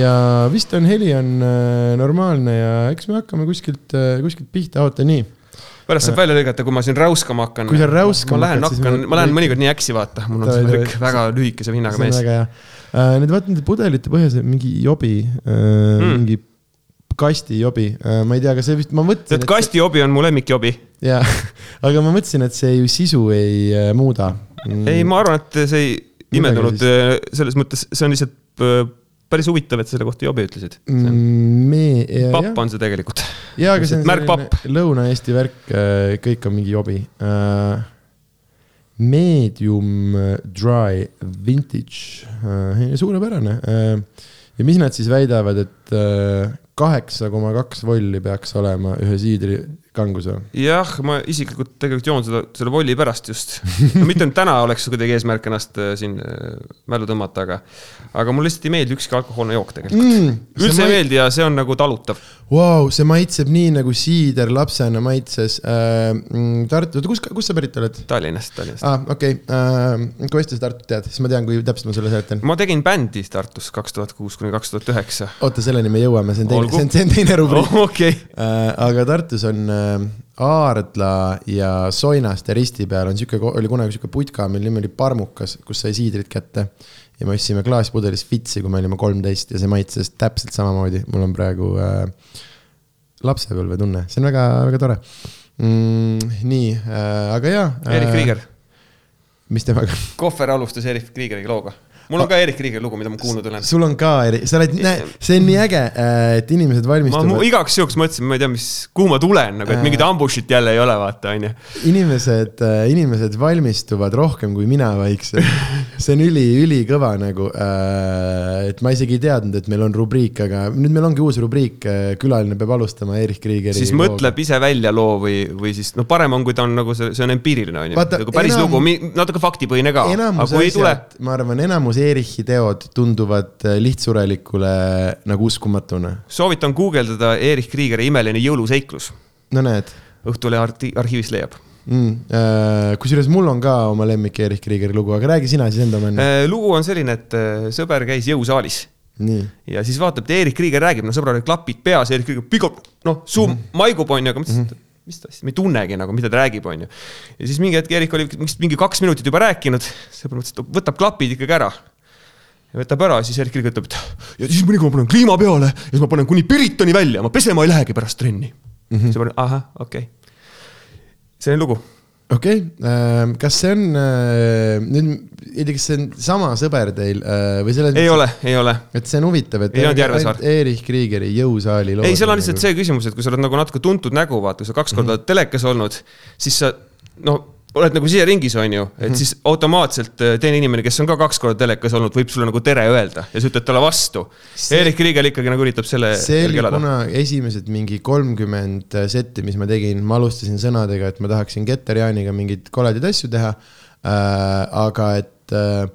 ja vist on heli on äh, normaalne ja eks me hakkame kuskilt äh,, kuskilt pihta, oota nii pärast saab välja lõigata, kui ma siin räuskama hakkan. kui sa räuskama ma lähen hakkan, ma lähen mõnikord nii äksi, vaata, mul on värk väga lühikese vinnaga mees. väga hea. Need vaata nende pudelite põhjas on mingi jobi mm. mingi kastijobi ma ei tea, kas see vist, ma mõtlesin. et kastijobi on mu lemmikjobi. jaa, aga ma mõtlesin, et see ju sisu ei muuda mm.. ei, ma arvan, et see ei imendunud selles mõttes, see on lihtsalt päris huvitav, et selle kohta jobi ütlesid. Mm, papp on see tegelikult. jaa, aga see on selline Lõuna-Eesti värk, äh, kõik on mingi jobi uh,. Medium dry vintage uh,, suurepärane uh, ja mis nad siis väidavad, et kaheksa koma kaks volli peaks olema ühe siidri kangus või? jah, ma isiklikult tegelikult joon seda, selle volli pärast just no,. mitte nüüd täna oleks kuidagi eesmärk ennast äh, siin äh, mällu tõmmata, aga, aga mulle lihtsalt ei meeldi ükski alkohoolne jook tegelikult mm,. üldse ei meeldi ja see on nagu talutav. Vau, see maitseb nii nagu siider lapsena maitses äh, mm, Tartu, kus, kust sa pärit oled? Tallinnast, Tallinnast. aa ah,, okei okay. äh,, kui hästi sa Tartut tead, siis ma tean, kui täpselt ma sulle seletan. ma tegin bändi Tartus kaks tuhat kuus kuni kaks tuhat üheksa. oota, selleni me jõuame, see on teine, see on, see on teine rubriik oh,. Okay. Äh, aga Tartus on äh, Aardla ja Soinaste risti peal on sihuke, oli kunagi sihuke putka, mille nimi oli Parmukas, kus sai siidrit kätte. ja me ostsime klaaspudelis Fitsi, kui me olime kolmteist ja see maitses täpselt samamoodi, mul on praegu äh, lapsepõlvetunne, see on väga, väga tore mm,. nii äh,, aga jaa äh,. Erik Kriiger. mis temaga? Kohver alustas Erik Kriigeriga looga mul on ka Erik Kriiger lugu, mida ma kuulnud olen. sul on ka, sa oled, see on nii äge, äh, et inimesed valmistuvad. ma igaks juhuks mõtlesin, ma ei tea, mis, kuhu ma tulen nagu, et mingit ambush'it jälle ei ole, vaata, onju. inimesed, äh, inimesed valmistuvad rohkem kui mina vaikselt. see on üli, ülikõva nagu. Äh, et ma isegi ei teadnud, et meil on rubriik, aga nüüd meil ongi uus rubriik, külaline peab alustama Erik Kriigeri. siis looga. mõtleb ise välja loo või, või siis noh, parem on, kui ta on nagu see, see on empiiriline onju. nagu päris enam, lugu, natuke faktipõhine ka. enamus asjad, ma arvan, enamus Erichi teod tunduvad äh, lihtsurelikule nagu uskumatuna. soovitan guugeldada Erich Kriegeri imeline jõuluseiklus. no näed. Õhtulehe arhiivist leiab mm,. Äh, kusjuures mul on ka oma lemmik Erich Kriegeri lugu, aga räägi sina siis enda enne. Äh, lugu on selline, et sõber käis jõusaalis. Ja siis vaatab, et Erich Krieger räägib, no sõbral olid klapid peas, Erich Krieger pigab, noh, suu mm -hmm. maigub, onju, aga mõtlesin mm, -hmm mis ta siis, ma ei tunnegi nagu, mida ta räägib, onju. ja siis mingi hetk Erik oli mingi kaks minutit juba rääkinud, sõber mõtles, et võtab klapid ikkagi ära ja võtab ära, siis Erik Kirik ütleb, et ja siis mõnikord ma panen kliima peale ja siis ma panen kuni Piritoni välja, ma pesema ei lähegi pärast trenni mm. -hmm. siis ma panen, ahah, okei okay.. selline lugu. okei okay., ähm, kas see on äh, nüüd, ei tea, kas see on sama sõber teil äh, või selles ei mõttes, ole, ei ole. et see on huvitav, et ainult Erich Kriegeri jõusaali lood. ei, seal on lihtsalt nagu... see küsimus, et kui sa oled nagu natuke tuntud nägu, vaata, kui sa kaks korda mm -hmm. telekas olnud, siis sa noh oled nagu siseringis, on ju, et -hmm. siis automaatselt äh, teine inimene, kes on ka kaks korda telekas olnud, võib sulle nagu tere öelda ja sa ütled talle vastu. Erik Kriigel ikkagi nagu üritab selle. see oli kunagi esimesed mingi kolmkümmend äh, setti, mis ma tegin, ma alustasin sõnadega, et ma tahaksin Getter Jaaniga mingeid koledaid asju teha äh,. aga et äh,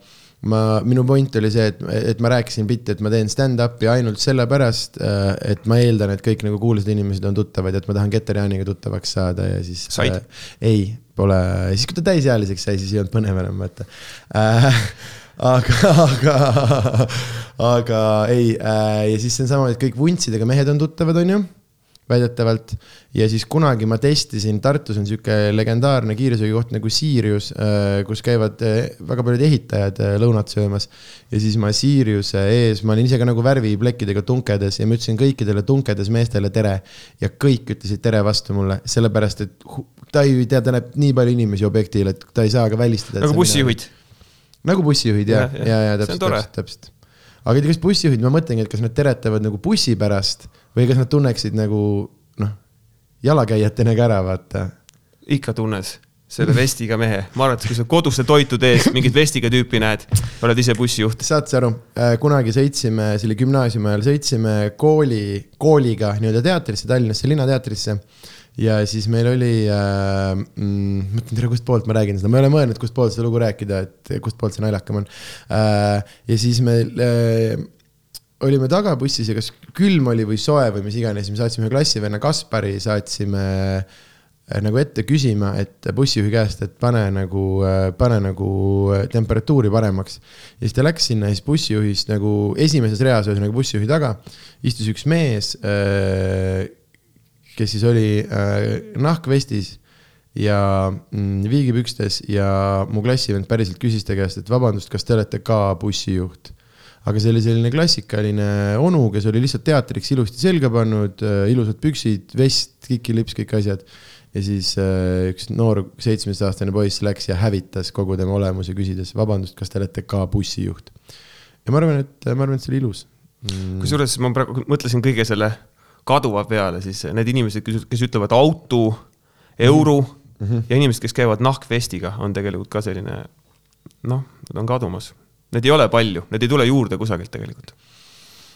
ma, minu point oli see, et, et ma rääkisin bitti, et ma teen stand-up'i ainult sellepärast, äh, et ma eeldan, et kõik nagu kuulsad inimesed on tuttavad ja et ma tahan Getter Jaaniga tuttavaks saada ja siis. said äh,? ei, pole, siis kui ta täisealiseks sai, siis ei olnud põnev enam, vaata äh,. aga, aga, aga ei äh, ja siis see on sama, et kõik vuntsidega mehed on tuttavad, on ju väidetavalt. ja siis kunagi ma testisin, Tartus on sihuke legendaarne kiiresöögikoht nagu Sirius, äh, kus käivad äh, väga paljud ehitajad äh, lõunat söömas. ja siis ma Siriuse ees, ma olin ise ka nagu värviplekkidega tunkedes ja ma ütlesin kõikidele tunkedes meestele tere. ja kõik ütlesid tere vastu mulle, sellepärast et ta ei tea, ta näeb nii palju inimesi objektil, et ta ei saa ka välistada. nagu bussijuhid. nagu bussijuhid ja, ja, ja, ja täpselt, täpselt, täpselt. aga kas bussijuhid, ma mõtlengi, et kas nad teretavad nagu bussi pärast või kas nad tunneksid nagu noh, jalakäijatena ka ära, vaata. ikka tunned selle vestiga mehe, ma arvan, et kui sa koduste toitude ees mingit vestiga tüüpi näed, oled ise bussijuht. saad sa aru, äh, kunagi sõitsime, see oli gümnaasiumi ajal, sõitsime kooli, kooliga nii-öelda teatrisse, Tallinnasse Linnateatrisse. ja siis meil oli äh,, mm, mõtlen tere, kustpoolt ma räägin seda, ma ei ole mõelnud, kustpoolt seda lugu rääkida, et kustpoolt see naljakam on äh,. ja siis meil äh, olime tagabussis ja kas külm oli või soe või mis iganes, me saatsime klassivenna Kaspari, saatsime äh, nagu ette küsima, et bussijuhi käest, et pane nagu, pane nagu temperatuuri paremaks. ja siis ta läks sinna siis bussijuhist nagu esimeses reas, ühesõnaga bussijuhi taga, istus üks mees, kes siis oli nahkvestis ja mm, viigipükstes ja mu klassivend päriselt küsis ta käest, et vabandust, kas te olete ka bussijuht aga see oli selline klassikaline onu, kes oli lihtsalt teatriks ilusti selga pannud, äh, ilusad püksid, vest, kikilips, kõik asjad. ja siis äh, üks noor seitsmeteistaastane poiss läks ja hävitas kogu tema olemuse, küsides vabandust, kas te olete ka bussijuht. ja ma arvan, et, ma arvan, et see oli ilus mm.. kusjuures ma praegu mõtlesin kõige selle kaduva peale, siis need inimesed, kes ütlevad auto, euro mm -hmm. ja inimesed, kes käivad nahkvestiga, on tegelikult ka selline noh, nad on kadumas Need ei ole palju, need ei tule juurde kusagilt tegelikult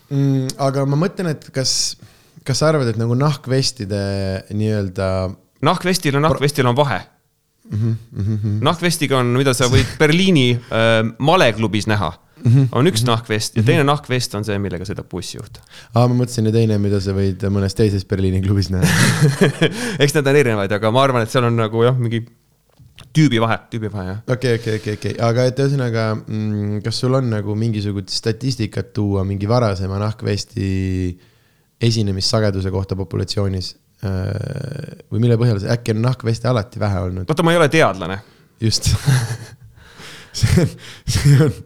mm,. aga ma mõtlen, et kas, kas sa arvad, et nagu nahkvestide nii-öelda. nahkvestil ja nahkvestil on vahe mm. -hmm. nahkvestiga on, mida sa võid Berliini äh, maleklubis näha Mm -hmm. on üks -hmm. nahkvest ja teine mm -hmm. nahkvest on see, millega sõidab bussijuht. aa, ma mõtlesin ja teine, mida sa võid mõnes teises Berliini klubis näha eks need on erinevaid, aga ma arvan, et seal on nagu jah, mingi tüübi vahe, tüübi vahe jah. okei okay,, okei okay,, okei okay,, okei, aga et ühesõnaga, mm, kas sul on nagu mingisugust statistikat tuua mingi varasema nahkvesti esinemissageduse kohta populatsioonis? Äh, või mille põhjal, äkki on nahkveste alati vähe olnud? vaata, ma ei ole teadlane. just see on, see on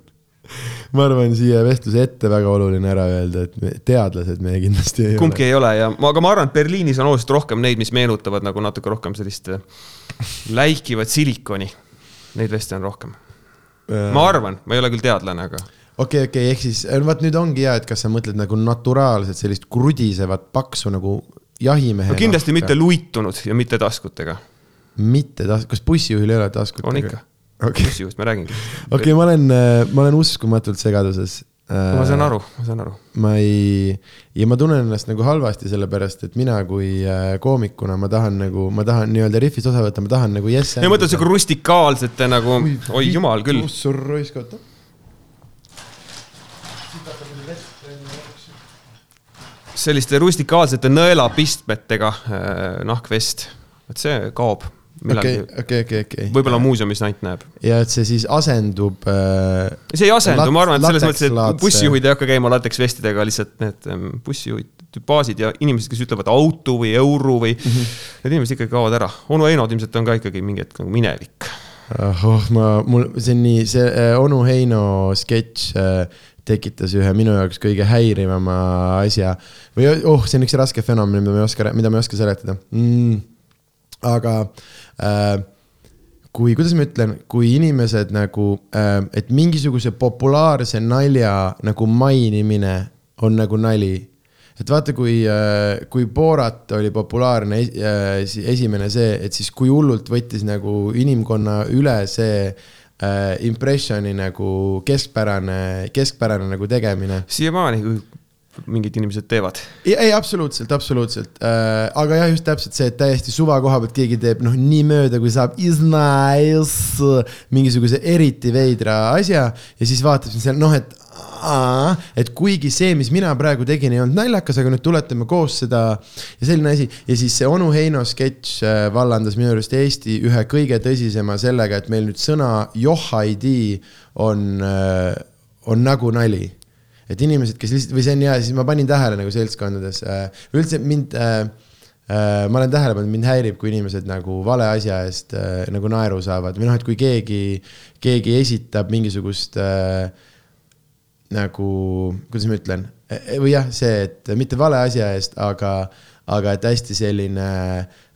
ma arvan, siia vestluse ette väga oluline ära öelda, et me, teadlased me kindlasti ei Kumbki ole. ei ole ja, aga ma arvan, et Berliinis on oluliselt rohkem neid, mis meenutavad nagu natuke rohkem sellist äh, läikivat silikoni. Neid veste on rohkem. ma arvan, ma ei ole küll teadlane, aga okei okay,, okei okay,, ehk siis äh, vaat nüüd ongi hea, et kas sa mõtled nagu naturaalset sellist krudisevat paksu nagu jahimehe no,. kindlasti nahka. mitte luitunud ja mitte taskutega. mitte tas-, kas bussijuhil ei ole taskutega? on ikka okay., bussijust ma räägingi. okei okay,, ma olen, äh, ma olen uskumatult segaduses ma saan aru, ma saan aru. ma ei, ja ma tunnen ennast nagu halvasti, sellepärast et mina kui äh, koomikuna ma tahan nagu, ma tahan nii-öelda rihvist osa võtta, ma tahan nagu yes. ja mõtled sihuke rustikaalsete nagu, oi jumal küll. sul raisk, oota. selliste rustikaalsete nõelapistmetega äh, nahkvest, vot see kaob okei, okei, okei, okei. võib-olla muuseumis ainult näeb. ja et see siis asendub äh,. see ei asendu, ma arvan, et selles mõttes, et bussijuhid ei hakka käima lateksvestidega, lihtsalt need ähm, bussijuhid, baasid ja inimesed, kes ütlevad auto või euro või mm. -hmm. Need inimesed ikkagi kaovad ära. onu Heinod ilmselt on ka ikkagi mingi hetk nagu minevik. oh, ma, mul, see on nii, see äh, onu Heino sketš äh, tekitas ühe minu jaoks kõige häirivama asja. või oh, see on üks raske fenomen, mida ma ei oska, mida ma ei oska seletada mm aga äh, kui, kuidas ma ütlen, kui inimesed nagu äh,, et mingisuguse populaarse nalja nagu mainimine on nagu nali. et vaata, kui äh,, kui Borat oli populaarne äh, esimene see, et siis kui hullult võttis nagu inimkonna üle see äh, impressioni nagu keskpärane, keskpärane nagu tegemine. siiamaani, mingid inimesed teevad. ei, absoluutselt, absoluutselt äh,. aga jah, just täpselt see, et täiesti suva koha pealt keegi teeb noh, nii mööda, kui saab is nice mingisuguse eriti veidra asja ja siis vaatab sind seal noh, et aa, et kuigi see, mis mina praegu tegin, ei olnud naljakas, aga nüüd tuletame koos seda ja selline asi. ja siis see onu Heino sketš äh, vallandas minu arust Eesti ühe kõige tõsisema sellega, et meil nüüd sõna johhaidi on, äh, on nagu nali et inimesed, kes lihtsalt või see on hea, siis ma panin tähele nagu seltskondades äh,, üldse mind äh, äh, ma olen tähele pannud, mind häirib, kui inimesed nagu vale asja eest äh, nagu naeru saavad. Või noh, et kui keegi, keegi esitab mingisugust äh, nagu, kuidas ma ütlen, e, või jah, see, et mitte vale asja eest, aga, aga et hästi selline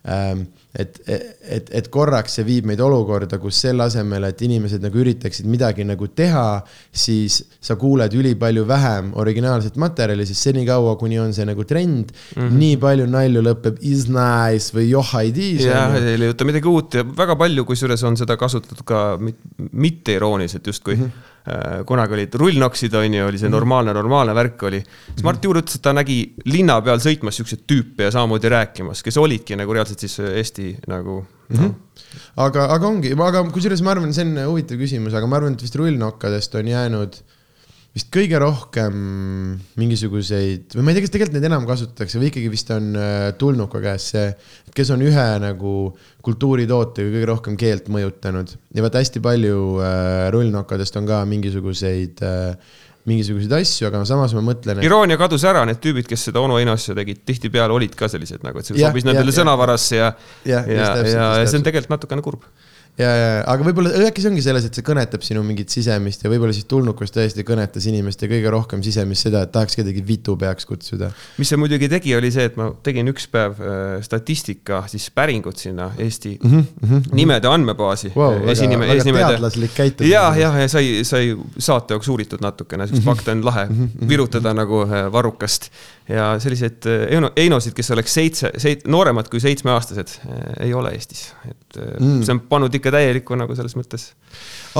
ähm, et, et, et korraks see viib meid olukorda, kus selle asemel, et inimesed nagu üritaksid midagi nagu teha, siis sa kuuled ülipalju vähem originaalset materjali, sest senikaua, kuni on see nagu trend mm, -hmm. nii palju nalju lõpeb is nice või joh I did. jah, ei leiuta midagi uut ja väga palju, kusjuures on seda kasutatud ka mitte irooniliselt justkui mm. -hmm kunagi olid rullnoksid, on ju, oli see mhm. normaalne, normaalne värk oli. siis Mart Juur ütles, et ta nägi linna peal sõitmas siukseid tüüpe ja samamoodi rääkimas, kes olidki nagu reaalselt siis Eesti nagu mm. -hmm. No. aga, aga ongi, aga kusjuures ma arvan, see on huvitav küsimus, aga ma arvan, et vist rullnokkadest on jäänud vist kõige rohkem mingisuguseid või ma ei tea, kas tegelikult neid enam kasutatakse või ikkagi vist on äh, tulnuka käes see, kes on ühe nagu kultuuritootega kõige rohkem keelt mõjutanud. Ja vaata hästi palju äh, rullnokadest on ka mingisuguseid äh, mingisuguseid asju, aga samas ma mõtlen et.... iroonia kadus ära, need tüübid, kes seda onu Eino asja tegid, tihtipeale olid ka sellised nagu, et see sobis nendele sõnavarasse ja, ja, ja, ja, ja, ja see on tegelikult natukene kurb ja, ja, aga võib-olla äkki see ongi selles, et see kõnetab sinu mingit sisemist ja võib-olla siis tulnukas tõesti kõnetas inimeste kõige rohkem sisemist seda, et tahaks kedagi vitu peaks kutsuda. mis see muidugi tegi, oli see, et ma tegin üks päev äh, statistika, siis päringut sinna Eesti mm -hmm, mm -hmm. nimede andmebaasi wow,. esinime, esinimede. teadlaslik käitumine. ja, ja, ja sai, sai saate jaoks uuritud natukene, sest fakte on lahe mm -hmm. virutada nagu äh, varrukast ja selliseid Eino, Einosid, kes oleks seitse, seit-, nooremad kui seitsmeaastased, ei ole Eestis, et mm. see on pannud ikka täielikku nagu selles mõttes.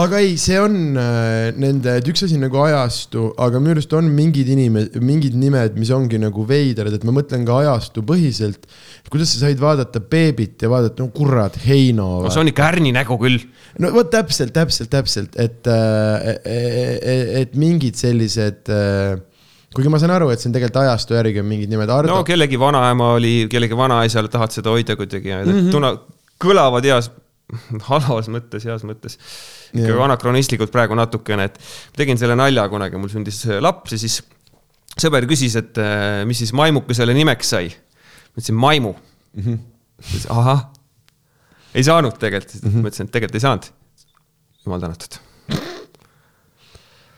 aga ei, see on nende, et üks asi nagu ajastu, aga minu arust on mingid inimesed, mingid nimed, mis ongi nagu veidrad, et ma mõtlen ka ajastu põhiselt. kuidas sa said vaadata Beebit ja vaadata, no kurat, Heino. no see on ikka ärni nägu küll. no vot täpselt, täpselt, täpselt, et, et, et mingid sellised äh, kuigi ma saan aru, et see on tegelikult ajastu järgi on mingid nimed Ardo.... no kellegi vanaema oli, kellegi vanaisal tahad seda hoida kuidagi mm -hmm. tuna, kõlavad heas, halvas mõttes, heas mõttes. ikka yeah. anakronistlikult praegu natukene, et tegin selle nalja kunagi, mul sündis laps ja siis sõber küsis, et äh, mis siis maimukesele nimeks sai. ma ütlesin Maimu mm. -hmm. ahah, ei saanud tegelikult mm, -hmm. ma ütlesin, et tegelikult ei saanud. jumal tänatud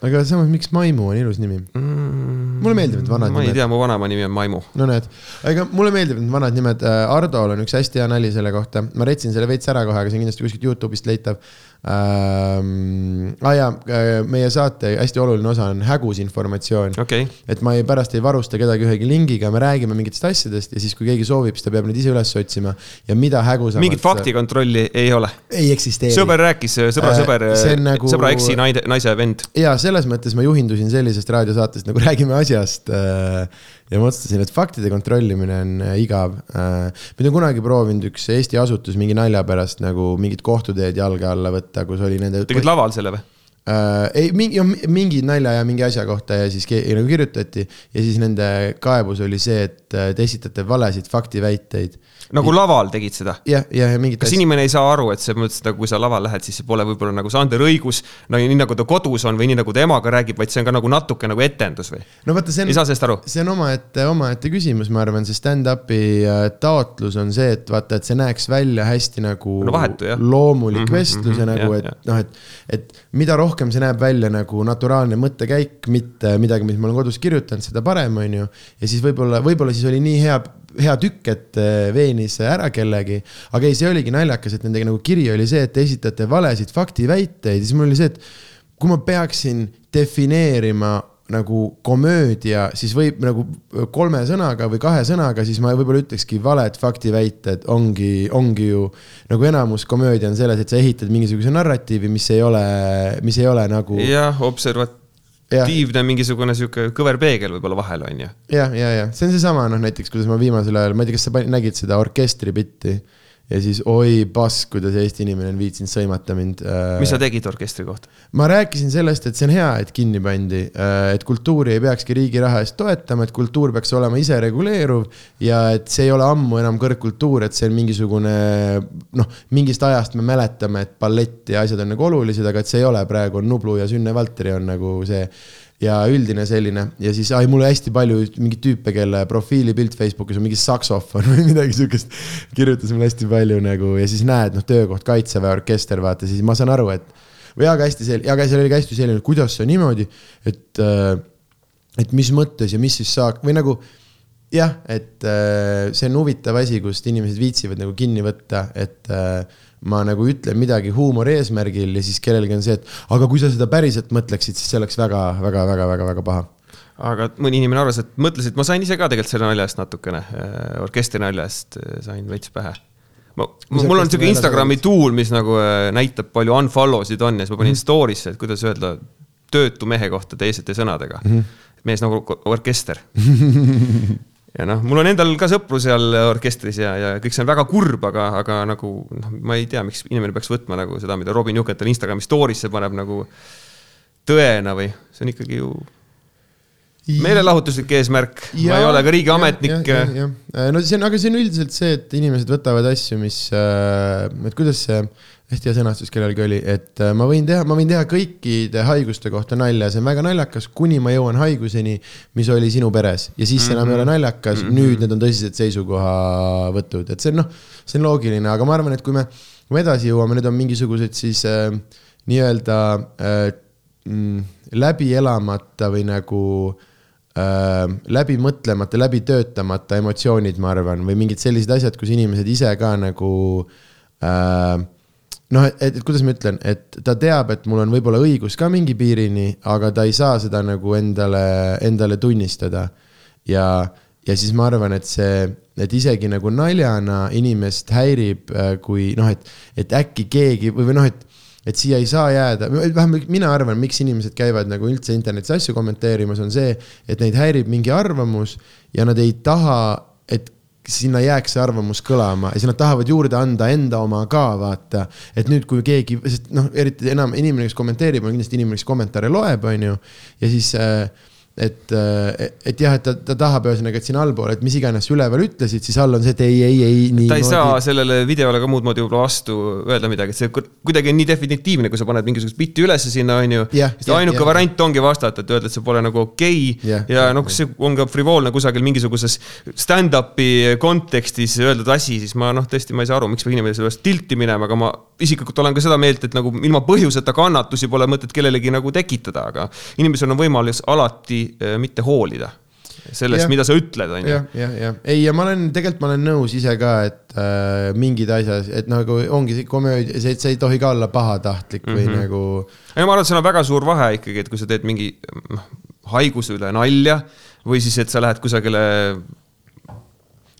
aga samas, miks Maimu on ilus nimi mm,? Mulle meeldivad vanad ma nimed. ma ei tea, mu vanaema nimi on Maimu. no näed, aga mulle meeldivad need vanad nimed. Äh, Hardol on üks hästi hea nali selle kohta, ma retsin selle veits ära kohe, aga see on kindlasti kuskilt Youtube'ist leitav ähm,. Ah jaa, äh, meie saate hästi oluline osa on hägus informatsioon okay.. et ma ei, pärast ei varusta kedagi ühegi lingiga, me räägime mingitest asjadest ja siis, kui keegi soovib, siis ta peab need ise üles otsima ja mida hägusamalt. mingit faktikontrolli ei ole? ei eksisteeri. sõber rääkis, sõbra äh, sõber äh,, nagu... sõbra eksi naide, naise vend. ja selles mõttes ma juhindusin sellisest raadiosaatest nagu Räägime asjast äh, ja otsustasin, et faktide kontrollimine on äh, igav. Äh, ma olen kunagi proovinud üks Eesti asutus mingi nalja pärast nagu mingit kohtuteed jalge alla võtta, kus oli nende. tegid laval selle või? äh,. ei, mingi, mingi nalja ja mingi asja kohta ja siis nagu kirjutati ja siis nende kaebus oli see, et te esitate valesid faktiväiteid. Nagu laval tegid seda? jah, ja, ja mingit. kas asja. inimene ei saa aru, et selles mõttes, et kui sa laval lähed, siis see pole võib-olla nagu Sander õigus, no nii nagu ta kodus on või nii nagu ta emaga räägib, vaid see on ka nagu natuke nagu etendus või? no vaata, see on. see on omaette, omaette küsimus, ma arvan, see stand-up'i äh, taotlus on see, et vaata, et see näeks välja hästi nagu no, vahetu, loomulik mm -hmm, vestlus ja mm -hmm, nagu, et noh, et, et mida rohkem rohkem see näeb välja nagu naturaalne mõttekäik, mitte midagi, mis ma olen kodus kirjutanud, seda parem, on ju. ja siis võib-olla, võib-olla siis oli nii hea, hea tükk, et äh, veenis ära kellegi. aga ei, see oligi naljakas, et nendega nagu kiri oli see, et te esitate valesid faktiväiteid ja siis mul oli see, et kui ma peaksin defineerima nagu komöödia, siis võib nagu kolme sõnaga või kahe sõnaga, siis ma võib-olla ütlekski valed faktiväited ongi, ongi ju. nagu enamus komöödia on selles, et sa ehitad mingisuguse narratiivi, mis ei ole, mis ei ole nagu. jah, observatiivne mingisugune sihuke kõver peegel võib-olla vahel on ju. ja, ja, ja see on seesama noh, näiteks kuidas ma viimasel ajal, ma ei tea, kas sa nägid seda orkestri bitti ja siis oi pask, kuidas Eesti inimene on viitsinud sõimata mind. Äh, mis sa tegid orkestri kohta? ma rääkisin sellest, et see on hea, et kinni pandi, äh, et kultuuri ei peakski riigi raha eest toetama, et kultuur peaks olema isereguleeruv ja et see ei ole ammu enam kõrgkultuur, et see on mingisugune noh, mingist ajast me mäletame, et ballett ja asjad on nagu olulised, aga et see ei ole praegu on Nublu ja Sünne Valteri on nagu see ja üldine selline ja siis ai, mul hästi palju mingeid tüüpe, kelle profiilipilt Facebookis on mingi saksofon või midagi siukest. kirjutas mulle hästi palju nagu ja siis näed, noh, töökoht kaitseväe orkester, vaata, siis ma saan aru, et. või aga hästi selline, aga seal oli ka hästi selline, kuidas see niimoodi, et, äh, et mis mõttes ja mis siis saab või nagu jah, et äh, see on huvitav asi, kust inimesed viitsivad nagu kinni võtta, et äh, ma nagu ütlen midagi huumori eesmärgil ja siis kellelgi on see, et aga kui sa seda päriselt mõtleksid, siis see oleks väga, väga, väga, väga, väga paha aga mõni inimene arvas, et mõtles, et ma sain ise ka tegelikult selle nalja eest natukene, äh, orkestri nalja eest äh, sain veits pähe. ma, mul on sihuke Instagrami tool, mis nagu äh, näitab, palju unfollow sid on ja siis ma panin mm -hmm. story'sse, et kuidas öelda töötu mehe kohta teisete sõnadega mm. -hmm. mees nagu orkester ja noh, mul on endal ka sõpru seal orkestris ja, ja kõik see on väga kurb, aga, aga nagu noh, ma ei tea, miks inimene peaks võtma nagu seda, mida Robin Jukental Instagrami story'sse paneb nagu tõena või see on ikkagi ju meelelahutuslik eesmärk, ma ei ole ka riigiametnik. no see on, aga see on üldiselt see, et inimesed võtavad asju, mis, äh, et kuidas see hästi hea sõnastus kellelgi oli, et äh, ma võin teha, ma võin teha kõikide haiguste kohta nalja, see on väga naljakas, kuni ma jõuan haiguseni, mis oli sinu peres ja siis mm -hmm. enam ei ole mhm. naljakas mm, -hmm. nüüd need on tõsised seisukohavõtud, et see on noh, see on loogiline, aga ma arvan, et kui me, kui me edasi jõuame, need on mingisugused siis äh, nii-öelda äh, mm, läbi elamata või nagu äh, läbi mõtlemata, läbi töötamata emotsioonid, ma arvan, või mingid sellised asjad, kus inimesed ise ka nagu äh, noh, et, et kuidas ma ütlen, et ta teab, et mul on võib-olla õigus ka mingi piirini, aga ta ei saa seda nagu endale, endale tunnistada. ja, ja siis ma arvan, et see, et isegi nagu naljana inimest häirib, äh, kui noh, et, et äkki keegi või, või noh, et et siia ei saa jääda, vähemalt mina arvan, miks inimesed käivad nagu üldse internetis asju kommenteerimas, on see, et neid häirib mingi arvamus ja nad ei taha, et sinna jääks see arvamus kõlama ja siis nad tahavad juurde anda enda oma ka, vaata. et nüüd, kui keegi, sest noh, eriti enam inimene, kes kommenteerib, on kindlasti inimene, kes kommentaare loeb, on ju. ja siis äh, et, äh, et jah, et ta, ta tahab ühesõnaga, et siin allpool, et mis iganes üleval ütlesid, siis all on see, et ei, ei, ei. ta ei saa sellele videole ka muud moodi võib-olla vastu öelda midagi, et see kuidagi on nii definitiivne, kui sa paned mingisugust bitti ülesse sinna, on ju. siis ainuke ja, variant ongi vastata, et öelda, et see pole nagu okei okay. ja, ja noh, see on ka frivoolne kusagil mingisuguses stand-up'i kontekstis öeldud asi, siis ma noh, tõesti, ma ei saa aru, miks inimene selle pärast tilti minema, aga ma isiklikult olen ka seda meelt, et nagu ilma põhjuseta kannatusi pole mõtet kellelegi nagu tekitada, aga inimesel on võimalus alati mitte hoolida sellest, mida sa ütled, on ju. jah, jah, jah, ei, ja ma olen, tegelikult ma olen nõus ise ka, et äh, mingid asjad, et nagu ongi see komöödia, see, see ei tohi ka olla pahatahtlik mm -hmm. või nagu. ei, ma arvan, et seal on väga suur vahe ikkagi, et kui sa teed mingi noh, haiguse üle nalja või siis, et sa lähed kusagile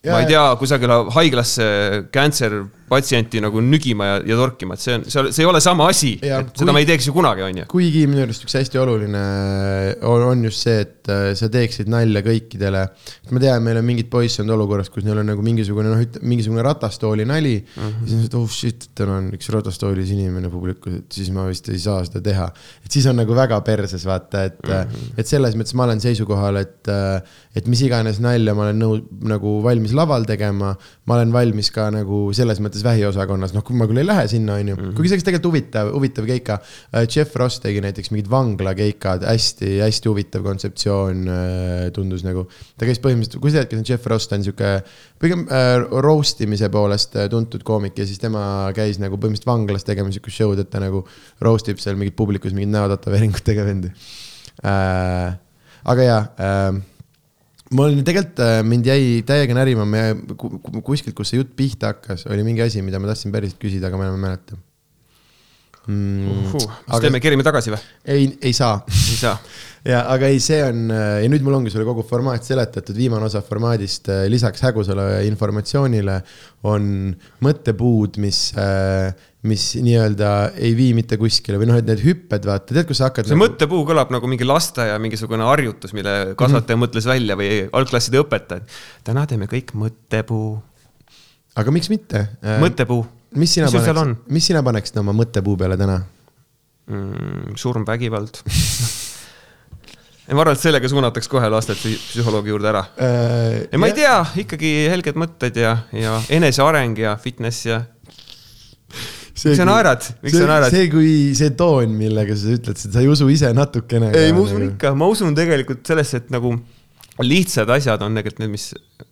ma ei tea, kusagile haiglasse cancer patsienti nagu nügima ja, ja torkima, et see on, see, see ei ole sama asi, et kui, seda me ei teeks ju kunagi, on ju. kuigi minu arust üks hästi oluline on, on just see, et äh, sa teeksid nalja kõikidele. ma tean, meil on mingid poisse olnud olukorras, kus neil on nagu mingisugune noh, mingisugune ratastooli nali mm. -hmm. ja siis et oh shit, tal on üks ratastoolis inimene publikus, et siis ma vist ei saa seda teha. et siis on nagu väga perses, vaata, et mm, -hmm. et selles mõttes ma olen seisukohal, et, äh, et mis iganes nalja ma olen nõus nagu valmis valmis laval tegema. ma olen valmis ka nagu selles mõttes vähiosakonnas, noh, kui ma küll ei lähe sinna, on ju, mhm. kuigi see oleks tegelikult huvitav, huvitav keika. Äh, Jeff Ross tegi näiteks mingid vanglakeikad hästi,, hästi-hästi huvitav kontseptsioon äh, tundus nagu. ta käis põhimõtteliselt, kui sa tead, kes on Jeff Ross, ta on sihuke pigem äh, roast imise poolest äh, tuntud koomik ja siis tema käis nagu põhimõtteliselt vanglas tegema sihukest show'd, et ta nagu roast ib seal mingit publikus mingit näotätoveeringutega vendi äh,. aga jaa äh, ma olin tegelikult, äh, mind jäi täiega närima, me kuskilt, kus see jutt pihta hakkas, oli mingi asi, mida ma tahtsin päriselt küsida, aga ma enam ei mäleta mm,. Mis aga... teeme, kerime tagasi või? ei, ei saa. ei saa ja, aga ei, see on äh, ja nüüd mul ongi sulle kogu formaat seletatud, viimane osa formaadist äh, lisaks hägusale informatsioonile on mõttepuud, mis äh, mis nii-öelda ei vii mitte kuskile või noh, et need hüpped, vaata, tead, kus sa hakkad. see nagu... mõttepuu kõlab nagu mingi lasteaia mingisugune harjutus, mille kasvataja mm -hmm. mõtles välja või algklasside õpetaja. täna teeme kõik mõttepuu. aga miks mitte? mõttepuu. mis sina mis paneksid, mis sina paneksid oma mõttepuu peale täna mm,? surm, vägivald ja ma arvan, et sellega suunataks kohe lasted psühholoogi juurde ära äh,. ja ma ei tea, ikkagi helged mõtted ja, ja eneseareng ja fitness ja. Miks sa naerad, miks sa naerad? see, kui see toon, millega sa ütled, sa ei usu ise natukene. ei, ma usun nagu... ikka, ma usun tegelikult sellesse, et nagu lihtsad asjad on tegelikult need, mis,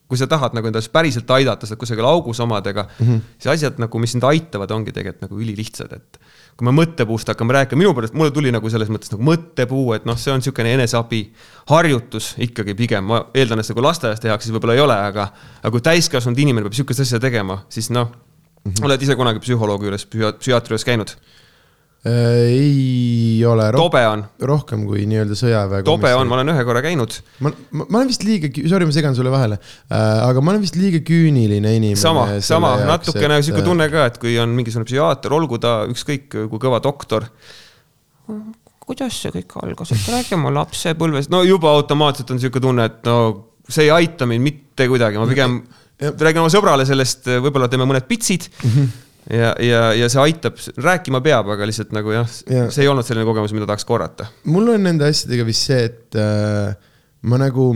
kui sa tahad nagu endast päriselt aidata, sa oled kusagil augus omadega mm, -hmm. siis asjad nagu, mis sind aitavad, ongi tegelikult nagu ülilihtsad, et kui me mõttepuust hakkame rääkima, minu pärast mulle tuli nagu selles mõttes nagu mõttepuu, et noh, see on niisugune eneseabi harjutus ikkagi pigem, ma eeldan, et seda kui lasteaias tehakse, siis võib-olla ei ole, aga aga kui täiskasvanud inimene peab niisugust asja tegema, siis noh -hmm., oled ise kunagi psühholoogi juures, psühhiaatri juures käinud? Äh, ei ole roh. tobe on. rohkem kui nii-öelda sõjaväe. tobe on, ma olen ühe korra käinud. ma, ma, ma olen vist liiga, sorry, ma segan sulle vahele äh,, aga ma olen vist liiga küüniline inimene. sama, sama, natukene sihuke tunne ka, et kui on mingisugune psühhiaater, olgu ta ükskõik kui kõva doktor. kuidas see kõik algas, et räägi oma lapsepõlvest, no juba automaatselt on sihuke tunne, et no see ei aita mind mitte kuidagi, ma pigem räägin oma sõbrale sellest, võib-olla teeme mõned pitsid mm. -hmm ja, ja, ja see aitab, rääkima peab, aga lihtsalt nagu jah ja., see ei olnud selline kogemus, mida tahaks korrata. mul on nende asjadega vist see, et äh, ma nagu,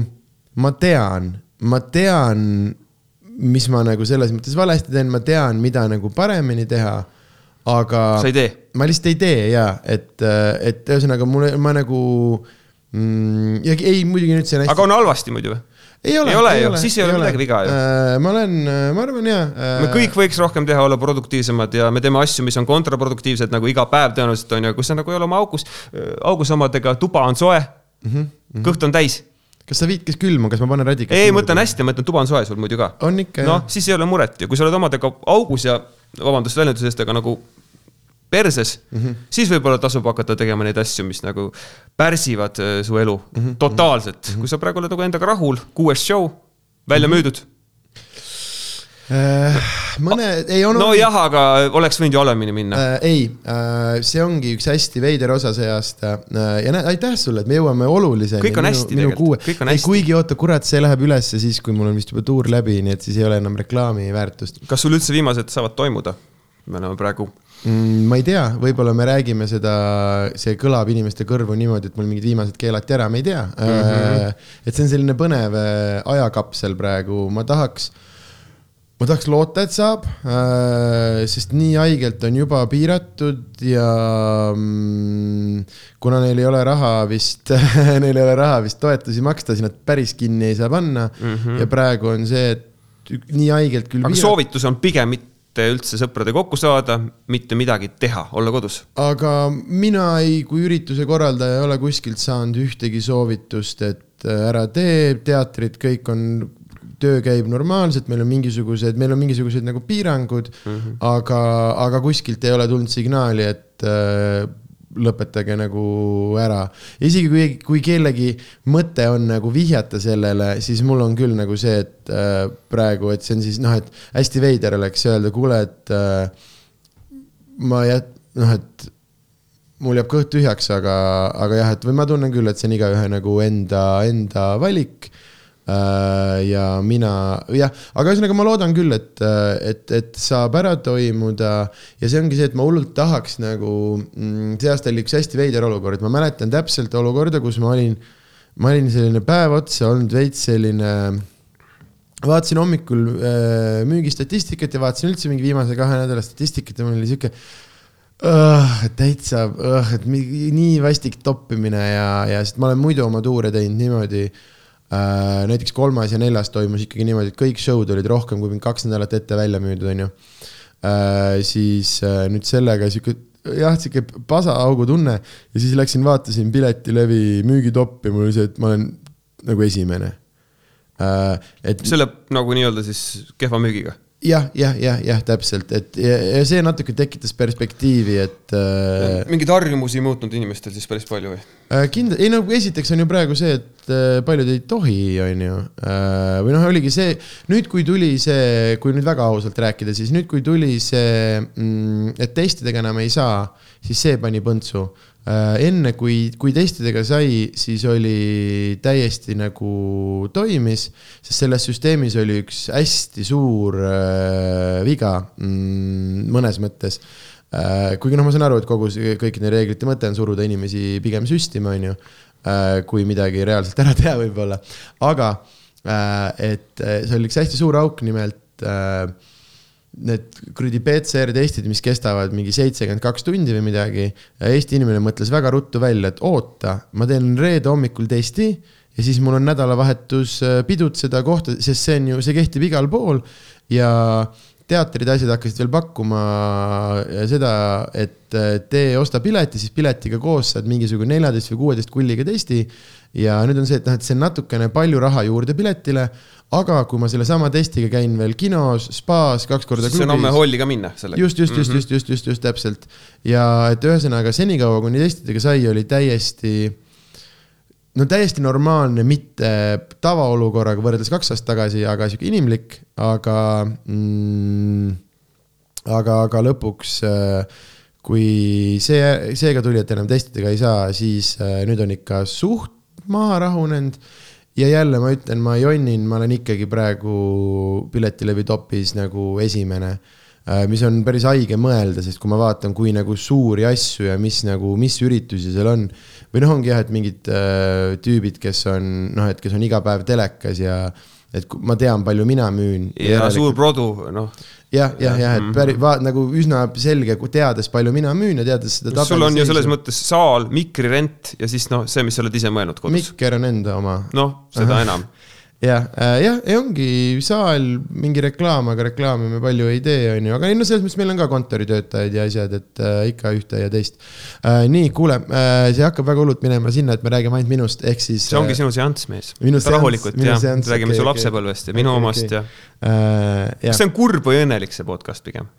ma tean, ma tean, mis ma nagu selles mõttes valesti teen, ma tean, mida nagu paremini teha, aga sa ei tee? ma lihtsalt ei tee ja, et, et ühesõnaga mul, ma nagu mm, ja ei, muidugi nüüd see on hästi. aga on halvasti muidu või? Ei ole, ei ole ju, siis ei ole midagi viga ju. ju. ma olen, ma arvan ja. me kõik võiks rohkem teha, olla produktiivsemad ja me teeme asju, mis on kontraproduktiivsed nagu iga päev tõenäoliselt on ju, kus sa nagu ei ole oma augus, augus omadega, tuba on soe mm, -hmm. kõht on täis. kas sa viid, kes külma, kas ma panen radikat? ei, ma ütlen hästi, ma ütlen, tuba on soe sul muidu ka. on ikka noh, siis ei ole muret ja kui sa oled omadega augus ja vabandust väljenduse eest, aga nagu perses mm. -hmm. siis võib-olla tasub hakata tegema neid asju, mis nagu pärsivad äh, su elu mm -hmm. totaalselt mm, -hmm. kui sa praegu oled nagu endaga rahul, kuues show, välja Mhm. müüdud. äh,. mõne, ei on. nojah, aga oleks võinud ju halvemini minna. äh,. ei äh,, see ongi üks hästi veider osa see aasta äh, ja näed, aitäh sulle, et me jõuame oluliseni. Kõik on hästi tegelikult, kõik on hästi. kuigi oota, kurat, see läheb ülesse siis, kui mul on vist juba tuur läbi, nii et siis ei ole enam reklaami väärtust kas sul üldse viimased saavad toimuda? me oleme praegu, mm,. Ma ei tea, võib-olla me räägime seda, see kõlab inimeste kõrvu niimoodi, et mul mingid viimased keelati ära, me ei tea mm. -hmm. et see on selline põnev äh, ajakapsel praegu, ma tahaks ma tahaks loota, et saab, sest nii haigelt on juba piiratud ja mm, kuna neil ei ole raha vist, neil ei ole raha vist toetusi maksta, siis nad päris kinni ei saa panna mm. -hmm. ja praegu on see, et nii haigelt küll aga soovitus on pigem mitte üldse sõpradega kokku saada, mitte midagi teha, olla kodus. aga mina ei, kui ürituse korraldaja ei ole kuskilt saanud ühtegi soovitust, et äh, ära tee, teatrid, kõik on, töö käib normaalselt, meil on mingisugused, meil on mingisugused nagu piirangud mm, -hmm. aga, aga kuskilt ei ole tulnud signaali, et äh, lõpetage nagu ära. isegi kui, kui kellegi mõte on nagu vihjata sellele, siis mul on küll nagu see, et äh, praegu, et see on siis noh, et hästi veider oleks öelda, kuule, et äh, ma jät-, noh, et mul jääb kõht tühjaks, aga, aga jah, et või ma tunnen küll, et see on igaühe nagu enda, enda valik. Ja mina, jah, aga ühesõnaga ma loodan küll, et, et, et saab ära toimuda ja see ongi see, et ma hullult tahaks nagu, see aasta oli üks hästi veider olukord, ma mäletan täpselt olukorda, kus ma olin, ma olin selline päev otsa olnud veits selline vaatasin hommikul äh, müügistatistikat ja vaatasin üldse mingi viimase kahe nädala statistikat ja mul oli sihuke uh, täitsa uh,, et nii vastik toppimine ja, ja sest ma olen muidu oma tuure teinud niimoodi uh,. Näiteks kolmas ja neljas toimus ikkagi niimoodi, et kõik show'd olid rohkem kui mingi kaks nädalat ette välja müüdud, onju uh,. siis uh, nüüd sellega sihuke jah, sihuke pasaaugu tunne ja siis läksin vaatasin Piletilevi müügitoppi, mul oli see, et ma olen nagu esimene et selle nagu nii-öelda siis kehva müügiga. jah, jah, jah, jah, täpselt, et ja, ja see natuke tekitas perspektiivi, et äh, mingeid harjumusi ei muutnud inimestel siis päris palju või? äh, kindla-, ei no esiteks on ju praegu see, et äh, paljud ei tohi, on ju äh,, või noh, oligi see, nüüd kui tuli see, kui nüüd väga ausalt rääkida, siis nüüd, kui tuli see mm,, et testidega enam ei saa, siis see pani põntsu. Enne kui, kui testidega sai, siis oli täiesti nagu toimis, sest selles süsteemis oli üks hästi suur äh, viga mm, mõnes mõttes äh,. kuigi noh, ma saan aru, et kogu see, kõikide reeglite mõte on suruda inimesi pigem süstima, on ju äh,, kui midagi reaalselt ära teha võib-olla, aga äh, et äh, see oli üks hästi suur auk, nimelt äh, need kuradi PCR-testid, mis kestavad mingi seitsekümmend kaks tundi või midagi. Eesti inimene mõtles väga ruttu välja, et oota, ma teen reede hommikul testi ja siis mul on nädalavahetus äh, pidutseda kohta, sest see on ju, see kehtib igal pool ja teatrid ja asjad hakkasid veel pakkuma äh, seda, et äh, tee, osta pileti, siis piletiga koos saad mingisugune neljateist või kuueteist kulliga testi. Ja nüüd on see, et noh, et see on natukene palju raha juurde piletile, aga kui ma sellesama testiga käin veel kinos, spaas, kaks korda siis on homme holli ka minna sellega. just, just, just, just, just, just, just täpselt. ja et ühesõnaga senikaua, kuni testidega sai, oli täiesti, no täiesti normaalne, mitte tavaolukorraga võrreldes kaks aastat tagasi, aga sihuke inimlik, aga mm,, aga, aga lõpuks äh, kui see, seega tuli, et enam testidega ei saa, siis äh, nüüd on ikka suht maha rahunenud ja jälle ma ütlen, ma jonnin, ma olen ikkagi praegu Piletilevi topis nagu esimene mis on päris haige mõelda, sest kui ma vaatan, kui nagu suuri asju ja mis nagu, mis üritusi seal on. või noh, ongi jah, et mingid äh, tüübid, kes on noh, et kes on iga päev telekas ja et ma tean, palju mina müün. ja suur produ, noh jah, jah, jah, et päris, vaat nagu üsna selge, teades, palju mina müün ja teades seda sul on ju selles mõttes saal, mikrirent ja siis noh, see, mis sa oled ise mõelnud kodus. mikker on enda oma. noh, seda Aha. enam jah äh,, jah, ja ongi saal, mingi reklaam, aga reklaami me palju ei tee, on ju, aga ei no selles mõttes meil on ka kontoritöötajaid ja asjad, et äh, ikka ühte ja teist äh,. nii, kuule äh,, see hakkab väga hullult minema sinna, et me räägime ainult minust, ehk siis. see ongi äh, sinu seanss, mees. rahulikult jah, räägime okay, su lapsepõlvest ja minu okay, omast okay. ja äh,. kas see on kurb või õnnelik, see podcast pigem?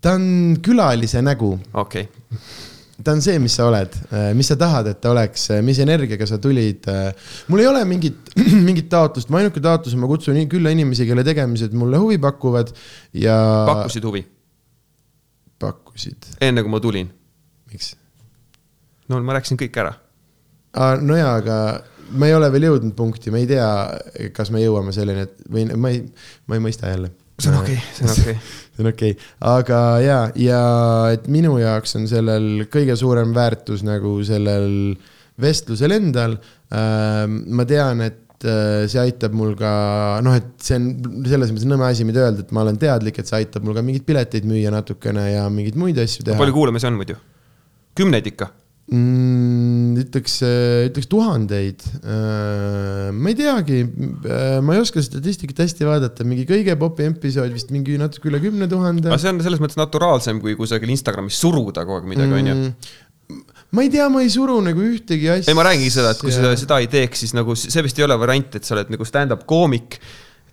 ta on külalise nägu. okei okay ta on see, mis sa oled, äh, mis sa tahad, et ta oleks, äh, mis energiaga sa tulid. Äh. mul ei ole mingit, mingit taotlust, mu ainuke taotlus on, ma kutsun külla inimesi, kelle tegemised mulle huvi pakuvad ja. pakkusid huvi? pakkusid. enne kui ma tulin. miks? no ma rääkisin kõik ära. no jaa, aga ma ei ole veel jõudnud punkti, ma ei tea, kas me jõuame selleni, et või ma ei, ma ei mõista jälle. See on okei okay,, see on okei okay see on okei okay., aga ja, ja et minu jaoks on sellel kõige suurem väärtus nagu sellel vestlusel endal. Ähm, ma tean, et äh, see aitab mul ka noh, et see on selles mõttes nõme asi, mida öelda, et ma olen teadlik, et see aitab mul ka mingeid pileteid müüa natukene ja mingeid muid asju teha. palju kuulamisi on muidu? kümneid ikka mm,? ütleks, ütleks tuhandeid. Äh, ma ei teagi, äh, ma ei oska statistikat hästi vaadata, mingi kõige popi episood vist mingi natuke üle kümne tuhande. aga see on selles mõttes naturaalsem, kui kusagil Instagramis suruda kogu aeg midagi, mm, ma ei tea, ma ei suru nagu ühtegi asja. ei, ma räägingi seda, et kui sa seda ei teeks, siis nagu see vist ei ole variant, et sa oled nagu stand-up koomik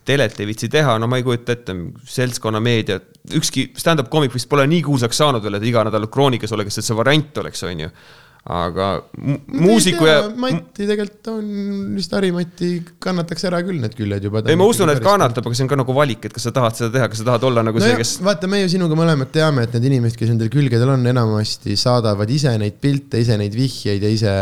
telet ei viitsi teha, no ma ei kujuta ette, seltskonnameedia, ükski stand-up koomik vist pole nii kuulsaks saanud veel, et iga nädal kroonikas oleks, et see variant oleks, on ju aga muusiku ja. Mati tegelikult on, vist Harimati kannataks ära küll need küljed juba. ei, ma usun, et kannatab, aga see on ka nagu valik, et kas sa tahad seda teha, kas sa tahad olla nagu no see, kes. vaata, me ju sinuga mõlemad teame, et need inimesed, kes nendel külgedel on, enamasti saadavad ise neid pilte, ise neid vihjeid ja ise.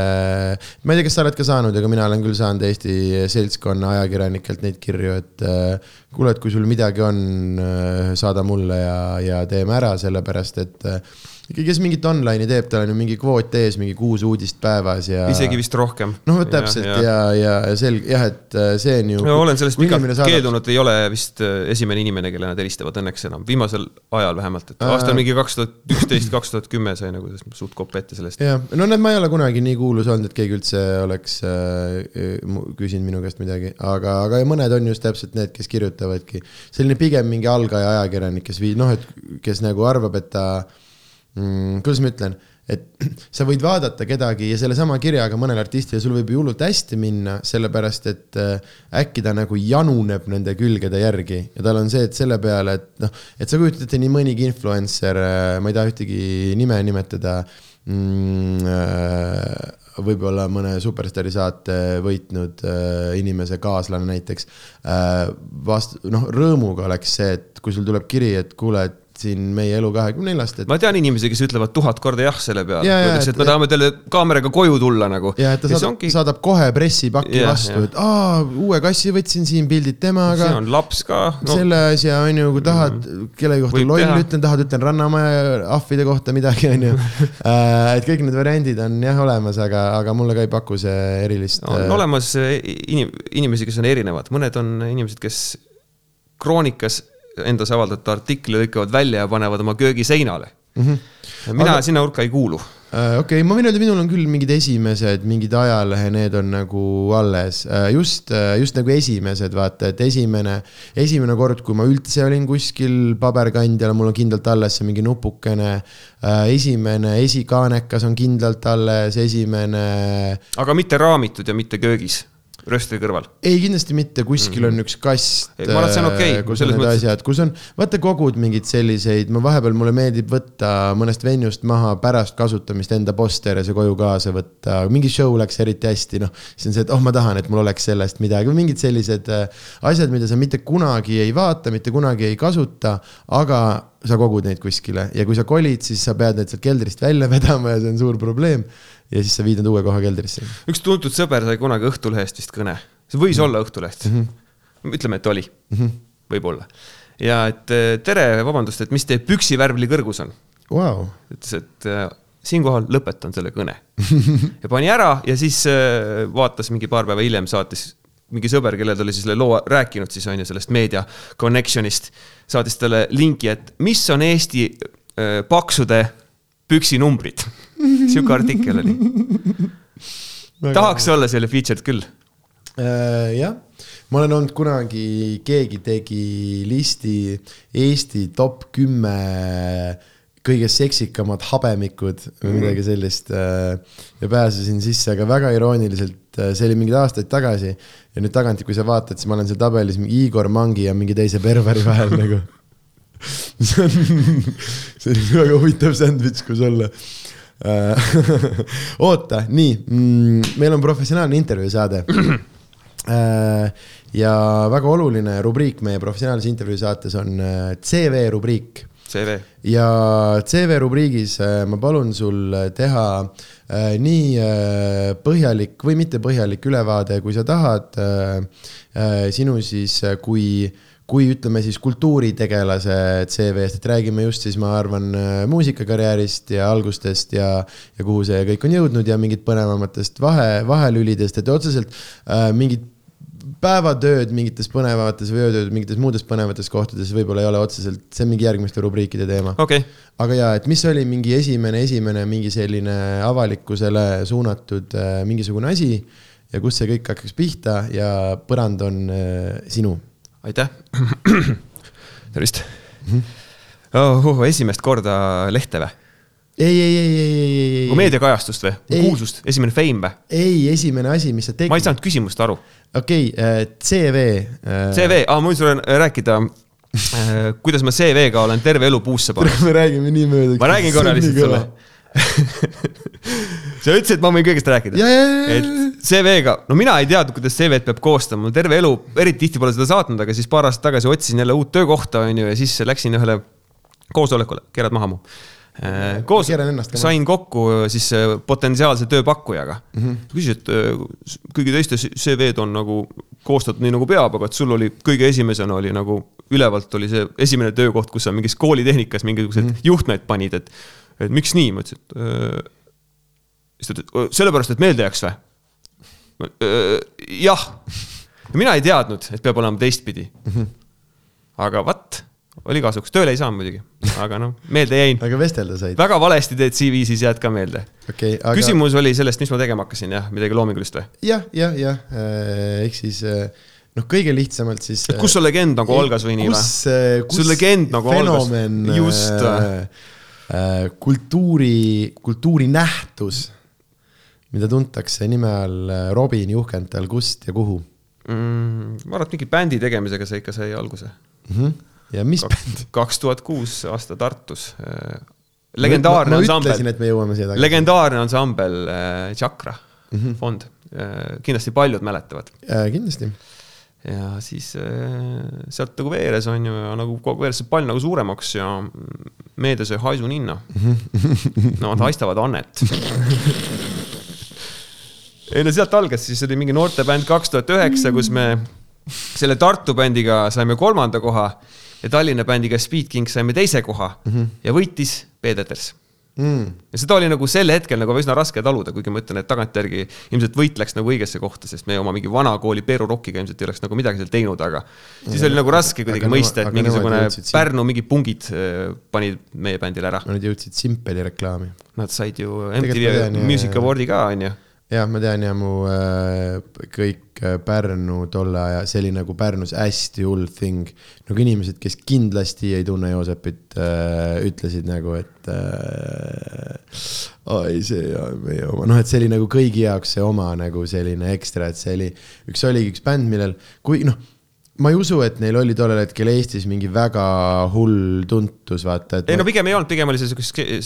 ma ei tea, kas sa oled ka saanud, aga mina olen küll saanud Eesti seltskonna ajakirjanikelt neid kirju, et äh, kuule, et kui sul midagi on, äh, saada mulle ja, ja teeme ära, sellepärast et äh, ikka, kes mingit online'i teeb, tal on ju mingi kvoot ees, mingi kuus uudist päevas ja. isegi vist rohkem. noh, täpselt ja, ja, ja, ja selge jah, et äh, see on ju. ma olen sellest pikalt saadab... keeldunud, ei ole vist äh, esimene inimene, kelle nad helistavad õnneks enam, viimasel ajal vähemalt, et aastal mingi kaks tuhat üksteist, kaks tuhat kümme sai nagu suht kopp ette sellest. jah, no näed, ma ei ole kunagi nii kuulus olnud, et keegi üldse oleks äh, küsinud minu käest midagi, aga, aga mõned on just täpselt need, kes kirjutavadki. selline pigem mingi algaja ajakirjanik, kes vii-, noh, et kes nagu arvab, et ta mm,, kuidas ma ütlen, et sa võid vaadata kedagi ja sellesama kirjaga mõnel artistil, sul võib ju hullult hästi minna, sellepärast et äh, äkki ta nagu januneb nende külgede järgi. Ja tal on see, et selle peale, et noh, et sa kujutad ette nii mõnigi influencer, äh, ma ei taha ühtegi nime nimetada mm,, äh, võib-olla mõne superstaari saate võitnud inimese kaaslane näiteks vast-, noh, rõõmuga oleks see, et kui sul tuleb kiri, et kuule, et siin meie elu kahekümne neljast et.... ma tean inimesi, kes ütlevad tuhat korda jah selle peale. öeldakse, et me tahame teile kaameraga koju tulla nagu. ja, et ta saadab, ongi... saadab kohe pressipaki ja, vastu, et aa, uue kassi võtsin siin pildid temaga. see on laps ka no.. selle asja on ju, kui tahad mm -hmm. kellegi kohta loll teha. ütlen, tahad ütlen Rannamaja ahvide kohta midagi, on ju. Äh, et kõik need variandid on jah olemas, aga, aga mulle ka ei paku see erilist. on äh, olemas inim-, inimesi, kes on erinevad, mõned on inimesed, kes kroonikas endas avaldatud artikli lõikavad välja ja panevad oma köögi seinale mm. -hmm. mina Aga... sinna hulka ei kuulu äh, okei okay,, ma võin öelda, minul on küll mingid esimesed, mingid ajalehe, need on nagu alles. Äh, just, äh, just nagu esimesed, vaata, et esimene, esimene kord, kui ma üldse olin kuskil paberkandjal, mul on kindlalt alles see mingi nupukene. esimene esikaanekas on kindlalt alles, esimene. aga mitte raamitud ja mitte köögis rööstri kõrval? ei, kindlasti mitte, kuskil mm -hmm. on üks kast. ma arvan, et see on okei okay,. kus on need mõttes... asjad, kus on, vaata kogud mingeid selliseid, ma vahepeal mulle meeldib võtta mõnest venjust maha pärast kasutamist enda poster ja see koju kaasa võtta, mingi show läks eriti hästi, noh. siis on see, et oh, ma tahan, et mul oleks sellest midagi, mingid sellised äh, asjad, mida sa mitte kunagi ei vaata, mitte kunagi ei kasuta, aga sa kogud neid kuskile ja kui sa kolid, siis sa pead need sealt keldrist välja vedama ja see on suur probleem ja siis sa viid nad uue koha keldrisse. üks tuntud sõber sai kunagi Õhtulehest vist kõne, see võis mm -hmm. olla Õhtuleht mm. -hmm. ütleme, et oli mm, -hmm. võib-olla. ja et äh, tere, vabandust, et mis teie püksivärvli kõrgus on? Vau, ütles, et äh, siinkohal lõpetan selle kõne. ja pani ära ja siis äh, vaatas mingi paar päeva hiljem, saatis mingi sõber, kellele ta oli selle loo rääkinud siis on ju sellest meedia connection'ist, saatis talle linki, et mis on Eesti paksude püksinumbrid. Sihuke artikkel oli. tahaks olla selle featured küll. Äh, jah, ma olen olnud kunagi, keegi tegi listi Eesti top kümme kõige seksikamad habemikud või midagi sellist äh, ja pääsesin sisse, aga väga irooniliselt, see oli mingeid aastaid tagasi ja nüüd tagant, kui sa vaatad, siis ma olen seal tabelis Igor Mangi ja mingi teise perveri vahel nagu. see on, see on väga huvitav sandwich, kus olla Äh, oota, nii mm,, meil on professionaalne intervjuu saade. ja väga oluline rubriik meie professionaalses intervjuu saates on äh, CV rubriik CV. ja CV rubriigis äh, ma palun sul teha äh, nii äh, põhjalik või mitte põhjalik ülevaade, kui sa tahad äh, äh, sinu siis, kui, kui ütleme siis kultuuritegelase CV-st, et räägime just siis, ma arvan, muusikakarjäärist ja algustest ja, ja kuhu see kõik on jõudnud ja mingit põnevamatest vahe, vahelülidest, et otseselt äh, mingit päevatööd mingites põnevates või öötööd mingites muudes põnevates kohtades võib-olla ei ole otseselt, see on mingi järgmiste rubriikide teema. okei okay., aga jaa, et mis oli mingi esimene, esimene mingi selline avalikkusele suunatud äh, mingisugune asi ja kust see kõik hakkas pihta ja põrand on äh, sinu. Aitäh. tervist oh,. Uh, esimest korda lehte või? ei, ei, ei, ei, ei, ei, ei, meediakajastust või? Kuulsust, esimene fame või? ei, esimene asi, mis sa tegid. ma ei saanud küsimust aru. okei okay,, CV. CV, aa, ma võin sulle rääkida, kuidas ma CV-ga olen terve elu puusse pannud. me räägime nii mööda. ma räägin korra lihtsalt sulle. sa ütlesid, et ma võin kõigest rääkida ja, et CV-ga, no mina ei teadnud, kuidas CV-d peab koostama, terve elu eriti tihti pole seda saatnud, aga siis paar aastat tagasi otsisin jälle uut töökohta, on ju, ja siis läksin ühele koosolekule, keerad maha mu. koos ka maha. sain kokku siis äh, potentsiaalse tööpakkujaga mm. -hmm. küsis, et äh, kõigi teiste CV-d on nagu koostatud nii nagu peab, aga et sul oli kõige esimesena oli nagu ülevalt oli see esimene töökoht, kus sa mingis koolitehnikas mingisuguseid mm. -hmm. juhtmeid panid, et, et miks nii, ma ütlesin, et äh, siis ta ütles, sellepärast, et meelde jääks või? jah, mina ei teadnud, et peab olema teistpidi. Mhm. aga vot, oli kasuks, tööle ei saanud muidugi, aga noh, meelde jäin. aga vestelda said, väga valesti teed CV, siis jääd ka meelde. okei, aga. küsimus oli sellest, mis ma tegema hakkasin, jah, midagi loomingulist või? jah, jah, jah, ehk siis äh, noh, kõige lihtsamalt siis. et kus sul legend nagu algas või nii või? kus, kus Sul legend nagu fenomen, Just. äh, äh, kultuuri, kultuurinähtus, mida tuntakse nime all äh, Robin Juhkental, kust ja kuhu mm,? ma arvan, et mingi bändi tegemisega see ikka sai alguse. mm? -hmm. ja mis bänd? kaks tuhat kuus aasta Tartus. legendaarne ma, ma ansambel ütlesin, et me jõuame siia tagasi. legendaarne ansambel äh, Chakra mm Mhm. -hmm. fond äh,, kindlasti paljud mäletavad. Äh, kindlasti, ja siis äh, sealt nagu veeres on ju ja nagu kogu veeres see pall nagu suuremaks ja meedia sai haisu ninna. no nad haistavad annet. ei no sealt algas, siis oli mingi noortebänd kaks tuhat üheksa, kus me selle Tartu bändiga saime kolmanda koha ja Tallinna bändiga Speed King saime teise koha mm -hmm. ja võitis Peeteters mm.. ja seda oli nagu sel hetkel nagu üsna raske taluda, kuigi ma ütlen, et tagantjärgi ilmselt võit läks nagu õigesse kohta, sest me oma mingi vana kooli Peeru Rockiga ilmselt ei oleks nagu midagi seal teinud, aga siis oli nagu raske kuidagi mõista, et mingisugune Pärnu mingi pungid äh, panid meie bändile ära. Nad jõudsid Simpeli reklaami. Nad said ju MTV Music Awardi ka, onju. jah, ma tean ja mu äh, kõik äh, Pärnu tolle aja, see oli nagu Pärnus hästi hull thing. nagu inimesed, kes kindlasti ei tunne Joosepit äh,, ütlesid nagu, et äh, ai, see on meie oma, noh, et see oli nagu kõigi jaoks see oma nagu selline ekstra, et see oli, üks oligi üks bänd, millel, kui noh ma ei usu, et neil oli tollel hetkel Eestis mingi väga hull tuntus, vaata, et ei no pigem ei olnud, pigem oli see skeene,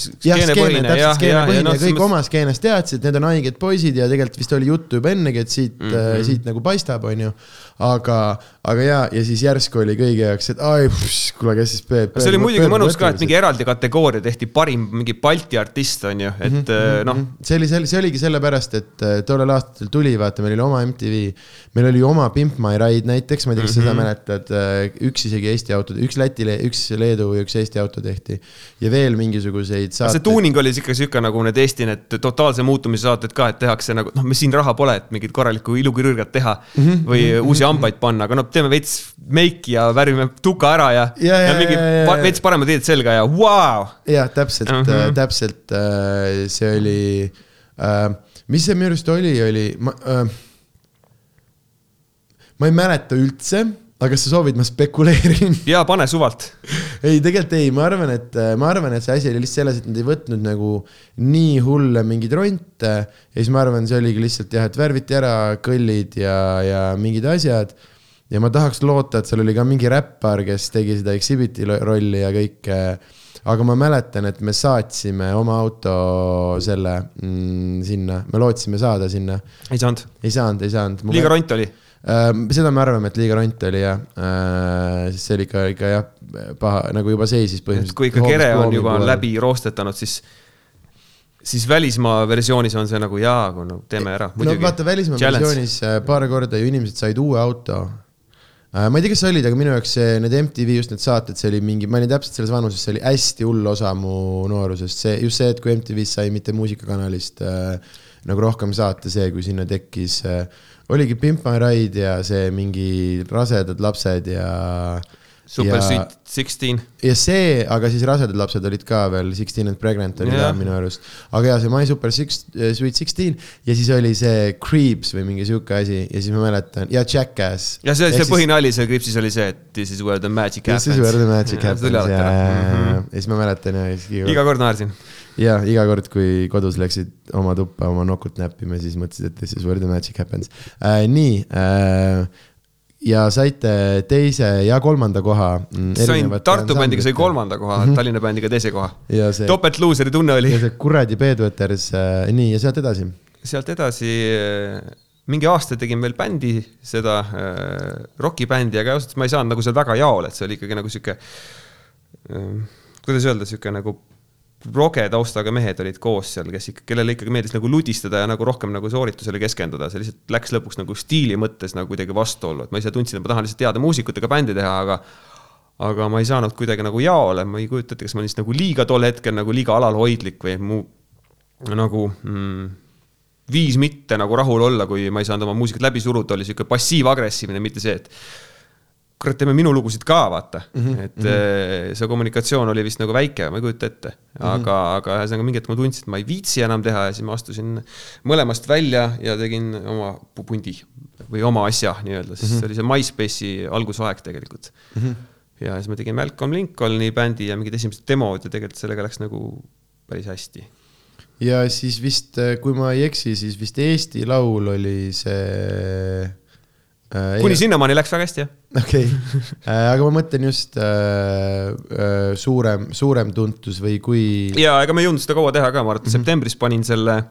skeenepõhine noh, kõik oma skeenest teadsid, need on haiged poisid ja tegelikult vist oli juttu juba ennegi, et siit mm. -hmm. siit nagu paistab, onju. aga, aga ja, ja siis järsku oli kõigi jaoks, et ai, kuule, kes siis peab. see oli muidugi mõnus ka, et mingi eraldi kategooria tehti parim mingi Balti artist on ju, et Mhm, mm -hmm. noh, see oli, see oligi sellepärast, et äh, tollel aastal tuli, vaata, meil oli oma MTV, meil oli oma Pimp My Ride näiteks, ma ei tea, kas seda mm -hmm. mäletad, üks isegi Eesti auto, üks Läti, üks Leedu ja üks Eesti auto tehti. ja veel mingisuguseid saateid. see tuuning oli sihuke, sihuke nagu need Eesti need totaalse muutumise saated ka, et tehakse nagu noh, me siin raha pole, et mingit korralikku ilukirurgiat teha. -hmm. või mm -hmm. uusi hambaid panna, aga noh, teeme veits meiki ja värvime tuka ära ja, ja, ja, ja mingi veits paremad riided selga ja vau wow!. jah, täpselt mm, -hmm. täpselt see oli äh, mis see minu arust oli, oli, ma äh,, ma ei mäleta üldse, aga kas sa soovid, ma spekuleerin jaa, pane suvalt ei, tegelikult ei, ma arvan, et, ma arvan, et see asi oli lihtsalt selles, et nad ei võtnud nagu nii hulle mingeid ronte. ja siis ma arvan, see oligi lihtsalt jah, et värviti ära kõllid ja, ja mingid asjad. ja ma tahaks loota, et seal oli ka mingi räppar, kes tegi seda exhibit'i rolli ja kõike aga ma mäletan, et me saatsime oma auto selle mm, sinna, me lootsime saada sinna. ei saanud? ei saanud, ei saanud. liiga ront oli? Seda me arvame, et liiga ront oli jah äh,, sest see oli ikka, ikka jah, paha, nagu juba seisis põhimõtteliselt. kui ikka kere on juba poole. läbi roostetanud, siis siis välismaa versioonis on see nagu jaa, no teeme ära. no vaata, välismaa Challenge. versioonis äh, paar korda ju inimesed said uue auto Äh, ma ei tea, kes sa olid, aga minu jaoks see, need MTV just need saated, see oli mingi, ma olin täpselt selles vanuses, see oli hästi hull osa mu noorusest, see just see, et kui MTV-s sai mitte muusikakanalist äh, nagu rohkem saata, see, kui sinna tekkis äh,, oligi Pimp My Ride ja see mingi rasedad lapsed ja Super ja, Sweet Sixteen. ja see, aga siis rasedad lapsed olid ka veel, Sixteen and Pregnant oli yeah. ka minu arust. aga jaa, see My Super Six, eh, Sweet Sixteen ja siis oli see Creeps või mingi sihuke asi ja siis ma mäletan ja Jackass. ja see, see põhinali seal Creepsis oli see, et this is where the magic happens. This is where the magic ja, happens ja, ja, ja, mhm. ja siis ma mäletan ja siis. iga kord naersin ja iga kord, kui kodus läksid oma tuppa oma nokut näppima, siis mõtlesid, et this is where the magic happens äh,. nii äh, ja saite teise ja kolmanda koha. Mm, sain Tartu bändiga sai kolmanda koha mm, -hmm. Tallinna bändiga teise koha. See... topelt luuseri tunne oli. ja see kuradi Bedwetters äh,, nii ja sealt edasi. sealt edasi äh, mingi aasta tegin veel bändi, seda äh, rokibändi, aga ausalt öeldes ma ei saanud nagu seal väga jaole, et see oli ikkagi nagu sihuke äh,, kuidas öelda, sihuke nagu roge taustaga mehed olid koos seal, kes ikka, kellele ikkagi meeldis nagu ludistada ja nagu rohkem nagu sooritusele keskenduda, see lihtsalt läks lõpuks nagu stiili mõttes nagu kuidagi vastuollu, et ma ise tundsin, et ma tahan lihtsalt heade muusikutega bändi teha, aga aga ma ei saanud kuidagi nagu jaole, ma ei kujuta ette, kas ma olin siis nagu liiga tol hetkel nagu liiga alalhoidlik või mu nagu mm, viis mitte nagu rahul olla, kui ma ei saanud oma muusikat läbi suruda, oli sihuke passiiv-agressiivne, mitte see, et kurat, teeme minu lugusid ka, vaata mm. -hmm. et mm -hmm. see kommunikatsioon oli vist nagu väike, ma ei kujuta ette. aga mm, -hmm. aga ühesõnaga mingi hetk ma tundsin, et ma ei viitsi enam teha ja siis ma astusin mõlemast välja ja tegin oma pundi või oma asja nii-öelda, sest mm -hmm. see oli see MySpace'i algusaeg tegelikult mm. -hmm. ja siis ma tegin Malcolm Lincolni bändi ja mingid esimesed demod ja tegelikult sellega läks nagu päris hästi ja siis vist, kui ma ei eksi, siis vist Eesti Laul oli see äh,. kuni sinnamaani läks väga hästi, jah. okei okay. äh,, aga ma mõtlen just äh, äh, suurem, suurem tuntus või kui. ja ega me ei jõudnud seda kaua teha ka, ma arvan, et mm -hmm. septembris panin selle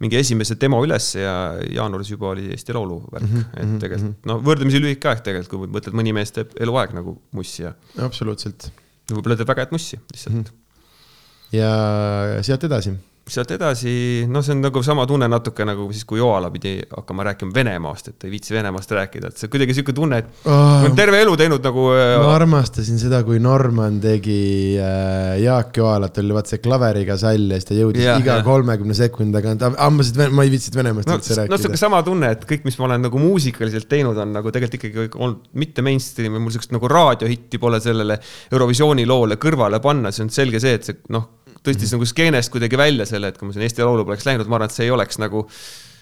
mingi esimese demo üles ja jaanuaris juba oli Eesti Laulu värk mm, -hmm, et mhm, tegelikult mm -hmm. no võrdlemisi lühike aeg tegelikult, kui mõtled, mõni mees teeb eluaeg nagu mussi ja. absoluutselt. võib-olla teeb väga head mussi lihtsalt mm. -hmm. ja sealt edasi sealt edasi, noh, see on nagu sama tunne natuke nagu siis, kui Joala pidi hakkama rääkima Venemaast, et ei viitsi Venemaast rääkida, et see kuidagi sihuke tunne, et oh, olen terve elu teinud nagu. Äh, ma armastasin seda, kui Norman tegi äh, Jaak Joalat, oli vaat see klaveriga sall ja siis ta jõudis ja, iga kolmekümne sekundi tagant, hambasid, ma ei viitsinud Venemaast no, üldse rääkida. noh, sihuke sama tunne, et kõik, mis ma olen nagu muusikaliselt teinud, on nagu tegelikult ikkagi olnud mitte mainstream ja mul sihukest nagu raadiohitti pole sellele Eurovisiooni loole kõrvale panna, see on selge see, et see noh tõstis mm -hmm. nagu skeenest kuidagi välja selle, et kui ma sinna Eesti Laulu poleks läinud, ma arvan, et see ei oleks nagu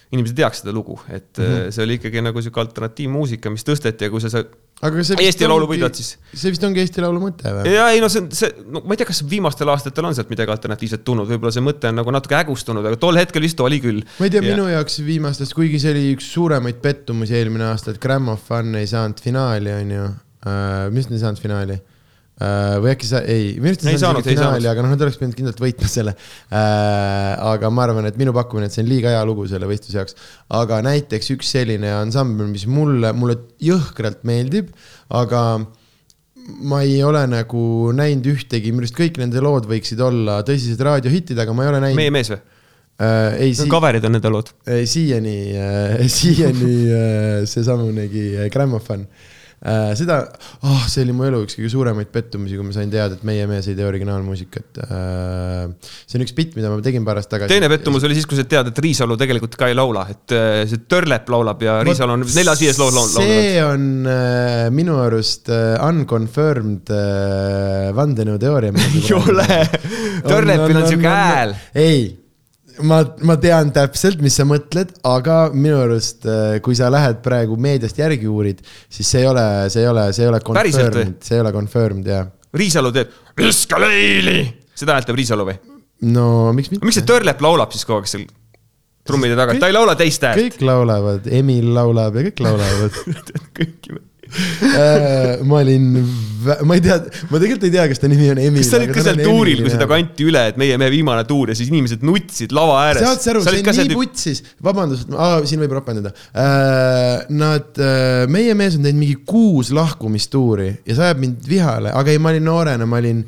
inimesed ei teaks seda lugu, et mm -hmm. see oli ikkagi nagu sihuke alternatiivmuusika, mis tõsteti ja kui sa, sa aga see Eesti Laulu võidad, siis. see vist ongi Eesti Laulu mõte või? ja ei no see, see, no ma ei tea, kas viimastel aastatel on sealt midagi alternatiivset tulnud, võib-olla see mõte on nagu natuke hägustunud, aga tol hetkel vist oli küll. ma ei tea yeah., minu jaoks viimastest, kuigi see oli üks suuremaid pettumusi eelmine aasta, et Grammofon ei saanud finaali, on ju uh,. mis ei saanud finaali? Äh, või äkki sa, ei, minu arust ei saanud finaali, aga noh, nad oleks pidanud kindlalt võitma selle. Äh, aga ma arvan, et minu pakkumine, et see on liiga hea lugu selle võistluse jaoks. aga näiteks üks selline ansambel, mis mulle, mulle jõhkralt meeldib, aga ma ei ole nagu näinud ühtegi, minu arust kõik nende lood võiksid olla tõsised raadiohitid, aga ma ei ole näinud. meie mees või? äh,. ei si, cover'id on nende lood. siiani äh,, siiani äh, seesamunegi äh, Grammofon äh, seda, oh, see oli mu elu üks kõige suuremaid pettumusi, kui ma sain teada, et meie mees ei tee originaalmuusikat äh,. see on üks bitt, mida ma tegin paar aastat tagasi. teine pettumus oli siis, kui sa tead, et Riisalu tegelikult ka ei laula, et äh, see Törlep laulab ja Riisalu on neljas-viies loo laulnud. see on äh, minu arust äh, unconfirmed äh, vandenõuteooria ei ole, Törlepil on sihuke hääl. ei ma, ma tean täpselt, mis sa mõtled, aga minu arust, äh, kui sa lähed praegu meediast järgi uurid, siis see ei ole, see ei ole, see ei ole confirmed, see ei ole confirmed, jah. Riisalu teeb Viska leili, seda häält teeb Riisalu või? no miks mitte. miks see Törlep laulab siis kogu aeg seal trummide taga, ta ei laula teist häält? kõik laulavad, Emil laulab ja kõik laulavad kõiki Äh, ma olin, ma ei tea, ma tegelikult ei tea, kas ta nimi on Emil. kas sa olid ka seal tuuril, kui seda kanti üle, et meie mehe viimane tuur ja siis inimesed nutsid lava ääres? saad sa aru, see on nii putsis, vabandust, siin võib ropendada äh,. Nad, äh, meie mees on teinud mingi kuus lahkumistuuri ja see ajab mind vihale, aga ei, ma olin noorena, ma olin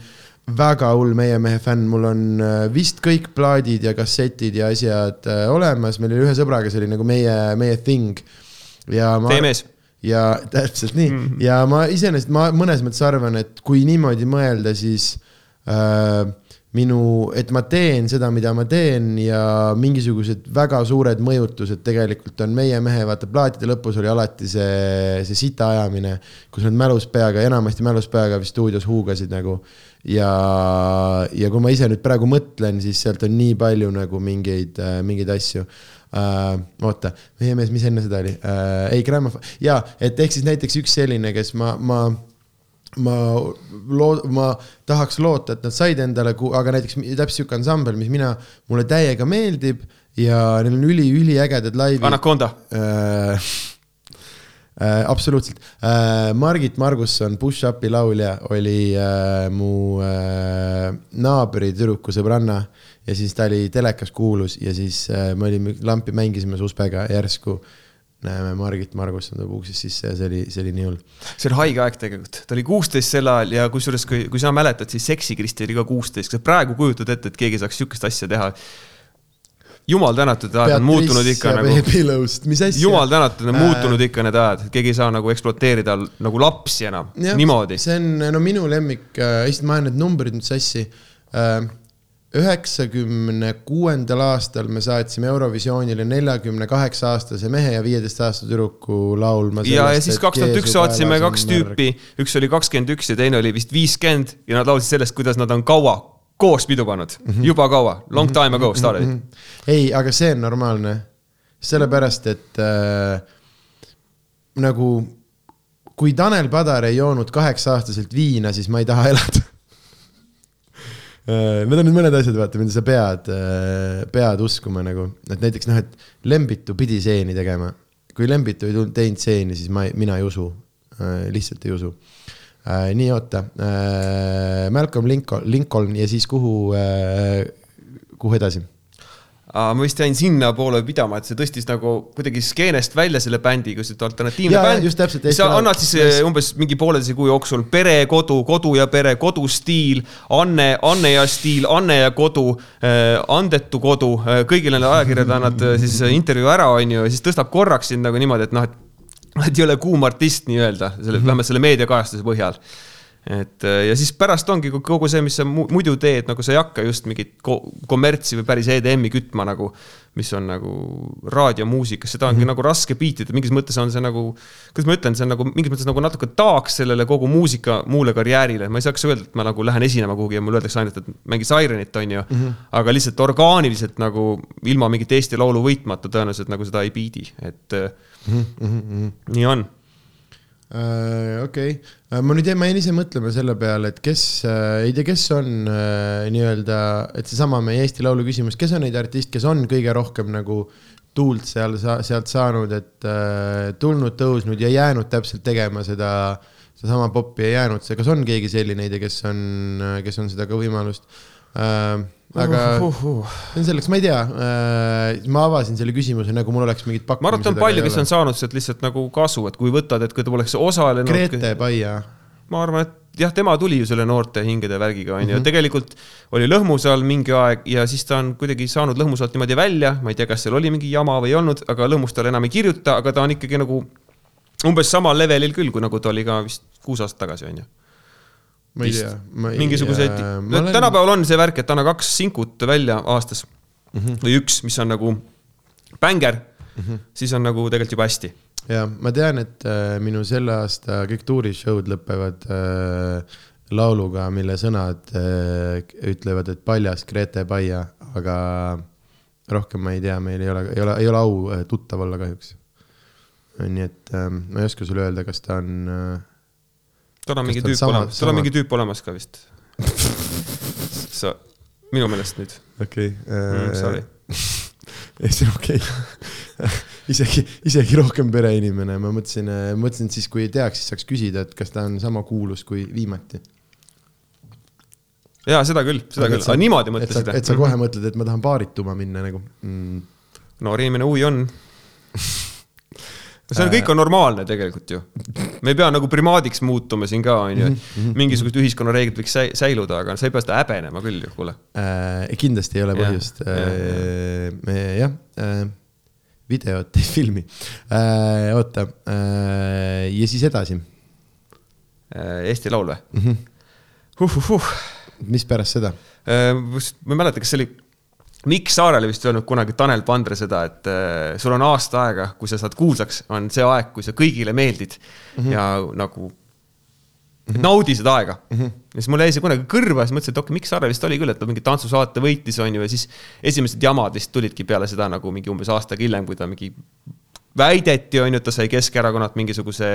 väga hull meie mehe fänn, mul on äh, vist kõik plaadid ja kassetid ja asjad olemas, meil oli ühe sõbraga, see oli nagu meie, meie thing. ja ma. Teie mees ja täpselt nii mm, -hmm. ja ma iseenesest, ma mõnes mõttes arvan, et kui niimoodi mõelda, siis äh, minu, et ma teen seda, mida ma teen ja mingisugused väga suured mõjutused tegelikult on meie mehe, vaata plaatide lõpus oli alati see, see sita ajamine, kus nad mälus peaga, enamasti mälus peaga vist stuudios huugasid nagu. ja, ja kui ma ise nüüd praegu mõtlen, siis sealt on nii palju nagu mingeid, mingeid asju äh,. oota, meie mees, mis enne seda oli äh,? ei, Grammofon, jaa, et ehk siis näiteks üks selline, kes ma, ma ma loo-, ma tahaks loota, et nad said endale, aga näiteks täpselt sihuke ansambel, mis mina, mulle täiega meeldib ja neil on üli-üliägedad laivid. Anaconda äh,. Äh, absoluutselt äh,. Margit Margusson, Push Upi laulja, oli äh, mu äh, naabri tüdruku sõbranna äh, ja siis ta oli telekas kuulus ja siis äh, me olime, lampi mängisime suspega järsku näeme Margit Margusson tuleb uksest sisse ja see oli, see oli nii hull. see oli haige aeg tegelikult, ta oli kuusteist sel ajal ja kusjuures, kui, kui sa mäletad, siis Seksi-Kristi oli ka kuusteist, kas sa praegu kujutad ette, et keegi saaks sihukest asja teha? jumal tänatud, ajad on muutunud ikka nagu. jumal tänatud, on muutunud ikka need ajad, keegi ei saa nagu ekspluateerida nagu lapsi enam, niimoodi. see on, no minu lemmik äh,, lihtsalt ma ajan need numbrid nüüd sassi äh, üheksakümne kuuendal aastal me saatsime Eurovisioonile neljakümne kaheksa aastase mehe ja viieteist aasta tüdruku laulma. ja, ja siis kaks tuhat üks saatsime kaks tüüpi, üks oli kakskümmend üks ja teine oli vist viiskümmend ja nad laulsid sellest, kuidas nad on kaua koos pidu pannud mm, -hmm. juba kaua, long time ago started mm. -hmm. ei, aga see on normaalne, sellepärast et äh, nagu kui Tanel Padar ei joonud kaheksa aastaselt viina, siis ma ei taha elada need on nüüd mõned asjad, vaata, mida sa pead, äh, pead uskuma nagu, et näiteks noh, et Lembitu pidi seeni tegema. kui Lembitu ei tulnud, teinud seeni, siis ma, mina ei usu, äh, lihtsalt ei usu. nii, oota, Malcolm Lincoln, Lincoln ja siis kuhu, kuhu edasi? Ma vist jäin sinnapoole pidama, et see tõstis nagu kuidagi skeenest välja selle bändi, kui see alternatiivne ja, bänd. just täpselt. sa annad siis just. Eh, umbes mingi pooleteise kuu jooksul pere, kodu, kodu ja pere, kodustiil, Anne, Anne ja stiil, Anne ja kodu äh,, andetu kodu äh,, kõigile nendele ajakirjadele annad siis intervjuu ära, on ju, ja siis tõstab korraks sind nagu niimoodi, et noh, et et ei ole kuum artist nii-öelda, selle mm, -hmm. vähemalt selle meediakajastuse põhjal et äh, ja siis pärast ongi kogu see, mis sa muidu teed, nagu sa ei hakka just mingit kommertsi või päris EDM-i kütma nagu, mis on nagu raadiomuusikas, seda ongi mm -hmm. nagu raske beatida, mingis mõttes on see nagu, kuidas ma ütlen, see on nagu mingis mõttes nagu natuke taaks sellele kogu muusika muule karjäärile, ma ei saaks öelda, et ma nagu lähen esinema kuhugi ja mulle öeldakse ainult, et mängi Sirenit, on ju mm. -hmm. aga lihtsalt orgaaniliselt nagu ilma mingit Eesti Laulu võitmata tõenäoliselt nagu seda ei beat'i, et mm -hmm. nii on okei okay., äh, ma nüüd ma jäin ise mõtlema selle peale, et kes äh,, ei tea, kes on äh, nii-öelda, et seesama meie Eesti Laulu küsimus, kes on neid artiste, kes on kõige rohkem nagu tuult seal sealt saanud, et äh, tulnud, tõusnud ja jäänud täpselt tegema seda, sedasama popi ja jäänud see, kas on keegi selline, ei tea, kes on, kes on seda ka võimalust äh, aga uh, uh, uh. selleks, ma ei tea äh,, ma avasin selle küsimuse nagu mul oleks mingid pakkumised. ma arvan, et on palju, kes on saanud sealt lihtsalt nagu kasu, et kui võtad, et kui ta poleks osalenud. Grete Paia. ma arvan, et jah, tema tuli ju selle noorte hingede värgiga, on ju, mhm. tegelikult oli Lõhmuse all mingi aeg ja siis ta on kuidagi saanud Lõhmuse alt niimoodi välja, ma ei tea, kas seal oli mingi jama või ei olnud, aga Lõhmust tal enam ei kirjuta, aga ta on ikkagi nagu umbes samal levelil küll, kui nagu ta oli ka vist kuus aastat tagasi, on ju. Ma ei tea. mingisuguseid äh,, olen... tänapäeval on see värk, et anna kaks sinkut välja aastas mm -hmm. või üks, mis on nagu bängar mm, -hmm. siis on nagu tegelikult juba hästi. ja ma tean, et äh, minu selle aasta kõik tuurishow'd lõpevad äh, lauluga, mille sõnad äh, ütlevad, et paljas Grete Paia, aga rohkem ma ei tea, meil ei ole, ei ole, ei ole au äh, tuttav olla kahjuks nii et äh, ma ei oska sulle öelda, kas ta on äh,. Tal on mingi tüüp olemas, tal on mingi tüüp olemas ka vist sa, minu meelest nüüd. okei okay, äh,. Mm, sorry ei, see on okei okay. isegi, isegi rohkem pereinimene, ma mõtlesin, äh, mõtlesin, et siis kui teaks, siis saaks küsida, et kas ta on sama kuulus kui viimati. jaa, seda küll, seda küll, aga niimoodi mõtlesid. et sa kohe mõtled, et ma tahan baarituma minna nagu mm.. noor inimene huvi on see on, kõik on normaalne tegelikult ju. me ei pea nagu primaadiks muutuma siin ka, on ju, et mhm, mhm. mingisugused ühiskonnareeglid võiks säiluda, aga sa ei pea seda häbenema küll ju, kuule äh,. kindlasti ei ole põhjust. Äh, me jah äh,, videot ei filmi äh,. oota äh, ja siis edasi äh,. Eesti Laul või mm? -hmm. Uh, uh, uh. mis pärast seda äh,? ma ei mäleta, kas see oli Mikk Saarele vist öelnud kunagi Tanel Pandre seda, et äh, sul on aasta aega, kui sa saad kuulsaks, on see aeg, kui sa kõigile meeldid mm -hmm. ja nagu mm -hmm. naudi seda aega mm. -hmm. ja siis mul jäi see kunagi kõrva, siis mõtlesin, et okei Mikk Saare vist oli küll, et ta mingi tantsusaate võitis, on ju, ja siis esimesed jamad vist tulidki peale seda nagu mingi umbes aasta hiljem, kui ta mingi väideti, on ju, et ta sai Keskerakonnalt mingisuguse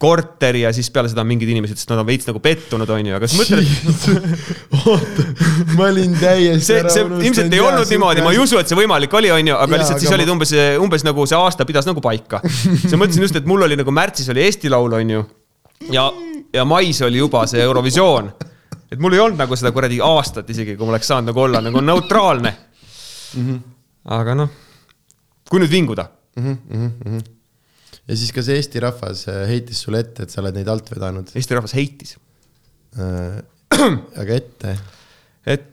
korteri ja siis peale seda mingid inimesed ütlesid, et nad on veits nagu pettunud, on ju, aga siis mõtled. oota, ma olin täiesti see, see ilmselt ei olnud niimoodi, ma ei usu, et see võimalik oli, on ju, aga ja, lihtsalt aga siis ma... olid umbes, umbes nagu see aasta pidas nagu paika. siis ma mõtlesin just, et mul oli nagu märtsis oli Eesti Laul, on ju. ja, ja mais oli juba see Eurovisioon. et mul ei olnud nagu seda kuradi aastat isegi, kui ma oleks saanud nagu olla nagu neutraalne mm. -hmm. aga noh, kui nüüd vinguda mm. -hmm, mm -hmm. ja siis, kas Eesti rahvas äh, heitis sulle ette, et sa oled neid alt vedanud? Eesti rahvas heitis äh,. aga ette? et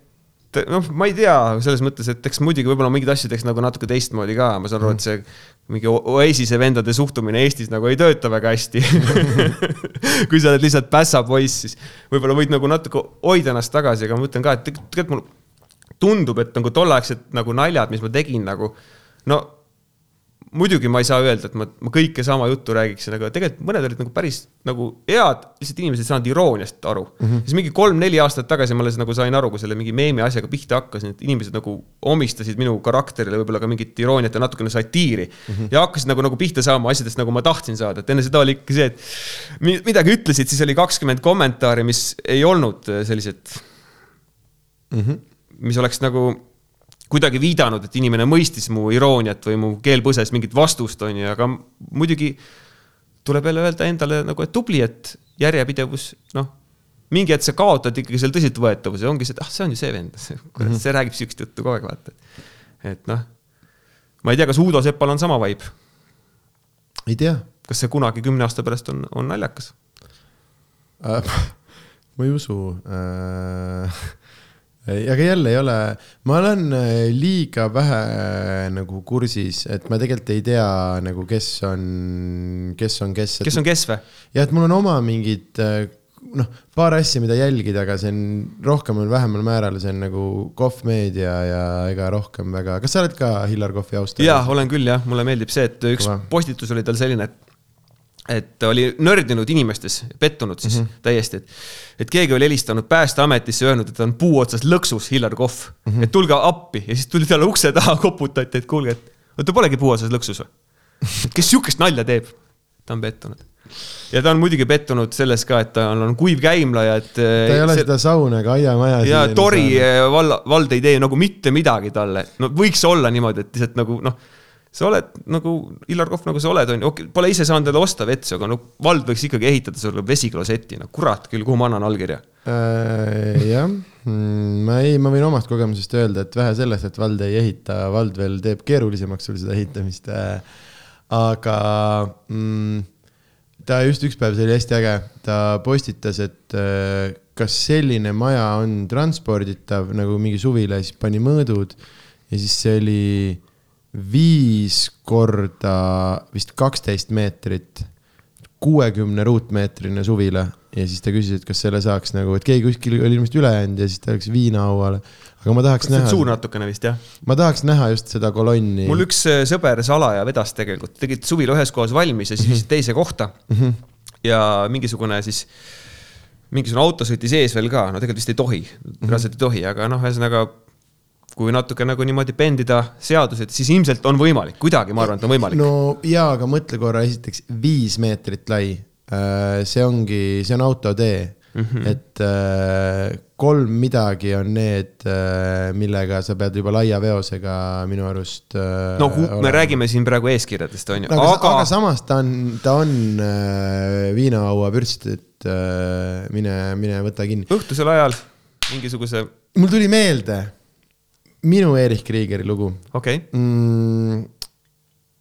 noh, ma ei tea, selles mõttes, et eks muidugi võib-olla mingeid asju teeks nagu natuke teistmoodi ka, ma saan aru, et see mingi Oasise vendade suhtumine Eestis nagu ei tööta väga hästi kui sa oled lihtsalt pässapoiss, siis võib-olla võid nagu natuke hoida ennast tagasi, aga ma mõtlen ka, et tegelikult mulle tundub, et nagu tolleaegsed nagu naljad, mis ma tegin nagu no muidugi ma ei saa öelda, et ma, ma kõike sama juttu räägiksin, aga tegelikult mõned olid nagu päris nagu head, lihtsalt inimesed ei saanud irooniast aru mm. -hmm. siis mingi kolm-neli aastat tagasi ma alles nagu sain aru, kui selle mingi meemi asjaga pihta hakkasin, et inimesed nagu omistasid minu karakterile võib-olla ka mingit irooniat ja natukene satiiri mm. -hmm. ja hakkasid nagu, nagu pihta saama asjadest, nagu ma tahtsin saada, et enne seda oli ikka see, et midagi ütlesid, siis oli kakskümmend kommentaari, mis ei olnud sellised mm, -hmm. mis oleks nagu kuidagi viidanud, et inimene mõistis mu irooniat või mu keel põses mingit vastust, on ju, aga muidugi tuleb jälle öelda endale nagu, et tubli, et järjepidevus, noh, mingi hetk sa kaotad ikkagi selle tõsiseltvõetavuse, ongi see, et ah, see on ju see vend, kurat, mhm. see räägib sihukest juttu kogu aeg, vaata. et noh, ma ei tea, kas Uudo Sepal on sama vibe? ei tea. kas see kunagi kümne aasta pärast on, on naljakas äh,? ma ei usu äh aga jälle ei ole, ma olen äh, liiga vähe äh, nagu kursis, et ma tegelikult ei tea nagu, kes on, kes on kes. kes on kes või? jah, et mul on oma mingid äh, noh, paar asja, mida jälgida, aga see on rohkemal või vähemal määral, see on nagu Kohv Meedia ja ega rohkem väga, kas sa oled ka Hillar Kohvi austaja? jaa, olen küll jah, mulle meeldib see, et üks Kõva. postitus oli tal selline, et et oli nördinud inimestes, pettunud siis mm -hmm. täiesti, et, et keegi oli helistanud Päästeametisse, öelnud, et ta on puu otsas lõksus, Hillar Kohv mm, -hmm. et tulge appi ja siis tuli talle ukse taha, koputati, et kuulge, et ta polegi puu otsas lõksus või? kes sihukest nalja teeb? ta on pettunud. ja ta on muidugi pettunud selles ka, et tal on kuiv käimla ja et. ta ei ole see, seda sauna ega aiamaja. ja Tori valla, vald ei tee nagu mitte midagi talle, no võiks olla niimoodi, et lihtsalt nagu noh sa oled nagu, Illar Kohv, nagu sa oled, on ju, okei, pole ise saanud endale osta vetsu, aga no vald võiks ikkagi ehitada sulle vesikloseti, no kurat küll, kuhu ma annan allkirja äh,? jah mm,, ma ei, ma võin omast kogemusest öelda, et vähe sellest, et vald ei ehita, vald veel teeb keerulisemaks sul seda ehitamist äh,. aga mm, ta just üks päev, see oli hästi äge, ta postitas, et äh, kas selline maja on transporditav nagu mingi suvila, siis pani mõõdud ja siis see oli viis korda vist kaksteist meetrit kuuekümne ruutmeetrine suvila ja siis ta küsis, et kas selle saaks nagu, et keegi kuskil oli ilmselt üle jäänud ja siis ta läks viinahauale. aga ma tahaks kas näha. suur natukene vist jah? ma tahaks näha just seda kolonni. mul üks äh, sõber salaja vedas tegelikult, tegid suvel ühes kohas valmis ja siis viisid teise kohta mm. -hmm. ja mingisugune siis, mingisugune auto sõitis ees veel ka, no tegelikult vist ei tohi mm, -hmm. reaalselt ei tohi, aga noh, ühesõnaga kui natuke nagu niimoodi bendida seadused, siis ilmselt on võimalik, kuidagi ma arvan, et on võimalik. no jaa, aga mõtle korra, esiteks viis meetrit lai. Äh, see ongi, see on autotee mm, -hmm. et äh, kolm midagi on need, äh, millega sa pead juba laia veosega minu arust. no olema. me räägime siin praegu eeskirjadest, on ju, aga, aga. aga samas ta on, ta on viinahaua pürst, et mine, mine võta kinni. õhtusel ajal mingisuguse. mul tuli meelde minu Erich Kriegeri lugu. okei okay. mm,.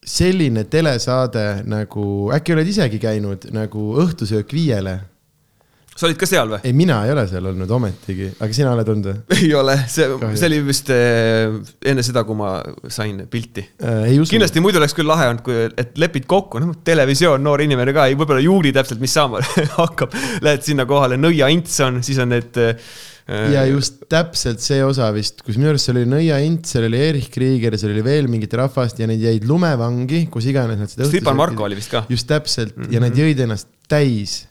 selline telesaade nagu, äkki oled isegi käinud nagu Õhtusöök viiele? sa olid ka seal või? ei, mina ei ole seal olnud ometigi, aga sina oled olnud või? ei ole, see, see oli vist äh, enne seda, kui ma sain pilti äh,. kindlasti muidu oleks küll lahe olnud, kui, et lepid kokku, noh, televisioon, noor inimene ka, võib-olla ei uuri täpselt, mis saama hakkab. Lähed sinna kohale, Nõia Ints on, siis on need äh, ja just täpselt see osa vist, kus minu arust seal oli Nõia Int, seal oli Erich Krieger, seal oli veel mingit rahvast ja need jäid lumevangi, kus iganes nad seda Stipan Marko oli vist ka. just täpselt mm -hmm. ja nad mhm. jõid ennast täis.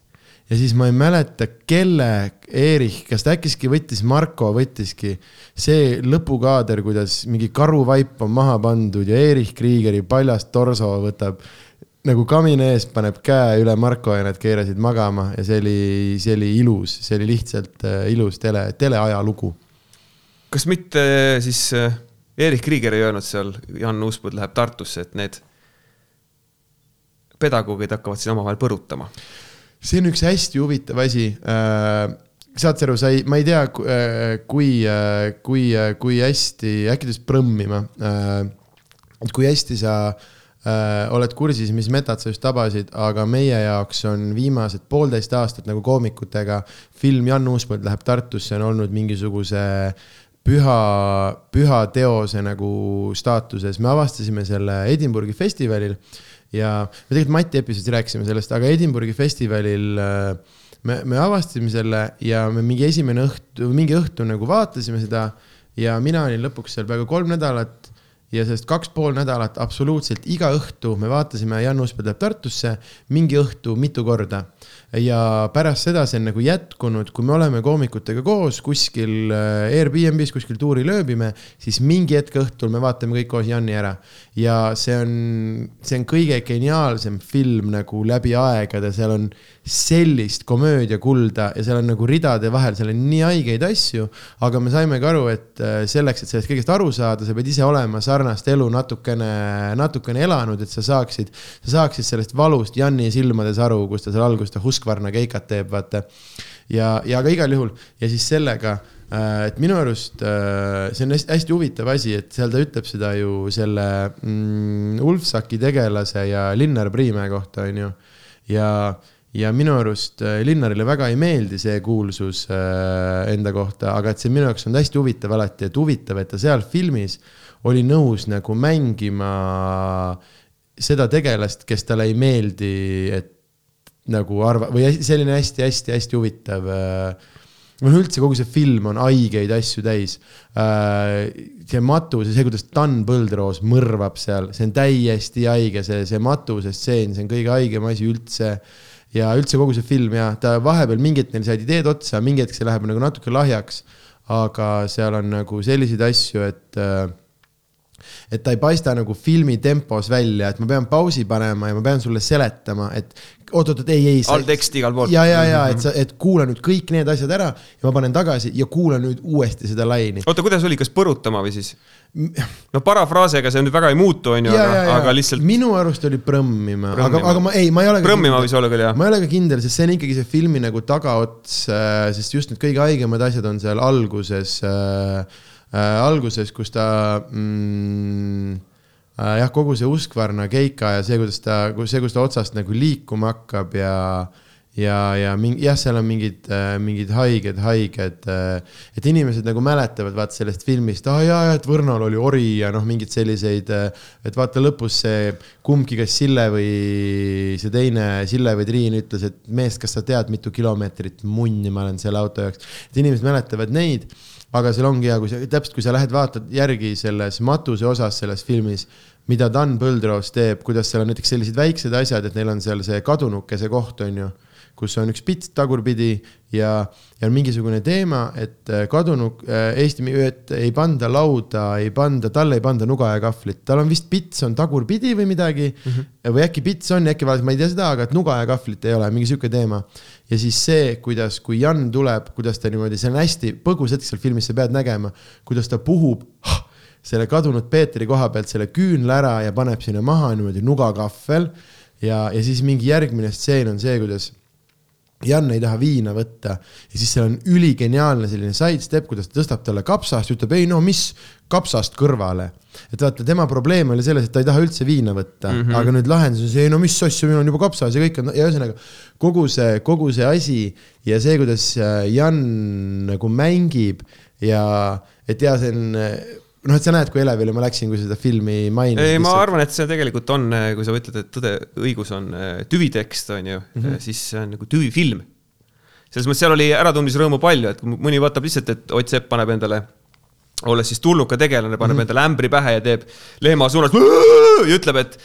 ja siis ma ei mäleta, kelle Erich, kas ta äkkiski võttis, Marko võttiski, see lõpukaader, kuidas mingi karuvaip on maha pandud ja Erich Kriegeri paljast torso võtab nagu kamina ees paneb käe üle Marko ja nad keerasid magama ja see oli, see oli ilus, see oli lihtsalt äh, ilus tele, teleajalugu. kas mitte äh, siis äh, Erich Krieger ei öelnud seal, Jan Uuspõld läheb Tartusse, et need pedagoogid hakkavad siin omavahel põrutama? see on üks hästi huvitav asi saad sa aru, sa ei, ma ei tea, kui, kui, kui hästi, äkki ta ütles prõmmima. et kui hästi sa äh, oled kursis, mis metad sa just tabasid, aga meie jaoks on viimased poolteist aastat nagu koomikutega. Film Jan Uuspõld läheb Tartusse on olnud mingisuguse püha, püha teose nagu staatuses, me avastasime selle Edinburghi festivalil ja me tegelikult Mati episoodis rääkisime sellest, aga Edinburghi festivalil äh, me, me avastasime selle ja me mingi esimene õhtu, mingi õhtu nagu vaatasime seda ja mina olin lõpuks seal peaaegu kolm nädalat ja sellest kaks pool nädalat absoluutselt iga õhtu me vaatasime Jan Uuspõld läheb Tartusse mingi õhtu mitu korda. Ja pärast seda see on nagu jätkunud, kui me oleme koomikutega koos kuskil äh, Airbnb-s kuskil tuuril ööbime, siis mingi hetk õhtul me vaatame kõik koos Janni ära. ja see on, see on kõige geniaalsem film nagu läbi aegade, seal on sellist komöödiakulda ja seal on nagu ridade vahel, seal on nii haigeid asju, aga me saimegi aru, et äh, selleks, et sellest kõigest aru saada, sa pead ise olema sarnast elu natukene, natukene elanud, et sa saaksid, sa saaksid sellest valust Janni silmades aru, kus ta seal alguses ta Husqvarna keikat teeb, vaata. ja, ja aga igal juhul ja siis sellega äh, et minu arust äh, see on hästi, hästi huvitav asi, et seal ta ütleb seda ju selle mm, Ulfsaki tegelase ja Linnar Priimäe kohta, on ju. ja ja minu arust äh, Linnarile väga ei meeldi see kuulsus enda kohta, aga et see minu jaoks on hästi huvitav alati, et huvitav, et ta seal filmis oli nõus nagu mängima seda tegelast, kes talle ei meeldi, et nagu arva- või selline hästi-hästi-hästi huvitav äh, noh, üldse kogu see film on haigeid asju täis. see matus ja see, kuidas Dan Põldroos mõrvab seal, see on täiesti haige, see, see matuse stseen, see on kõige haigem asi üldse ja üldse kogu see film ja ta vahepeal mingi hetk neil said ideed otsa, mingi hetk see läheb nagu natuke lahjaks. aga seal on nagu selliseid asju, et äh, et ta ei paista nagu filmi tempos välja, et ma pean pausi panema ja ma pean sulle seletama, et oot-oot, ei, ei. all tekst igal pool. ja, ja, ja et sa, et kuula nüüd kõik need asjad ära ja ma panen tagasi ja kuula nüüd uuesti seda laini. oota, kuidas oli, kas põrutama või siis? no parafraasiga see nüüd väga ei muutu, on ju, aga, aga lihtsalt. minu arust oli prõmmima, aga, aga ma ei, ma ei ole. prõmmima võis olla küll, jah. ma ei ole ka kindel, sest see on ikkagi see filmi nagu tagaots, äh, sest just need kõige haigemad asjad on seal alguses äh, alguses, kus ta mm, äh, jah, kogu see Uskvarna keika ja see, kuidas ta, see, kus ta otsast nagu liikuma hakkab ja ja, ja mingi jah, seal on mingid, mingid haiged, haiged, et inimesed nagu mäletavad vaata sellest filmist, aa jaa, jaa, et Võrnal oli ori ja noh, mingeid selliseid, et vaata lõpus see kumbki, kas Sille või see teine, Sille või Triin ütles, et mees, kas sa tead, mitu kilomeetrit munni ma olen selle auto jaoks, et inimesed mäletavad neid aga seal ongi hea, kui sa, täpselt kui sa lähed vaatad järgi selles matuse osas selles filmis, mida Dan Põldroos teeb, kuidas seal on näiteks sellised väiksed asjad, et neil on seal see kadunukese koht, on ju, kus on üks pits tagurpidi ja, ja on mingisugune teema, et äh, kadunuk äh, Eesti, et ei panda lauda, ei panda, talle ei panda nuga ja kahvlit, tal on vist pits on tagurpidi või midagi mm. -hmm. või äkki pits on äkki valet- ma ei tea seda, aga et nuga ja kahvlit ei ole, mingi sihuke teema ja siis see, kuidas, kui Jan tuleb, kuidas ta niimoodi, see on hästi põgus hetk seal filmis, sa pead nägema, kuidas ta puhub selle kadunud Peetri koha pealt selle küünla ära ja paneb sinna maha niimoodi nugakahvel. ja, ja siis mingi järgmine stseen on see, kuidas Jan ei taha viina võtta ja siis seal on üligeniaalne selline sidestep, kuidas ta tõstab talle kapsast ütleb ei no mis kapsast kõrvale. et vaata, tema probleem oli selles, et ta ei taha üldse viina võtta mm, -hmm. aga nüüd lahendus on see, ei no mis asja, minul on juba kapsas ja kõik on ja ühesõnaga kogu see, kogu see asi ja see, kuidas äh, Jan nagu mängib ja et ja see on noh, et sa näed, kui elevile ma läksin, kui seda filmi mainisid. ei, ma arvan, et see tegelikult on, kui sa ütled, et tõde, õigus on äh, tüvitekst, on ju mm, -hmm. siis see on nagu tüvifilm. selles mõttes seal oli äratundmisrõõmu palju, et mõni vaatab lihtsalt, et Ott Sepp paneb endale, olles siis tulnuka tegelane, paneb mm -hmm. endale ämbri pähe ja teeb lehma suunas ja ütleb, et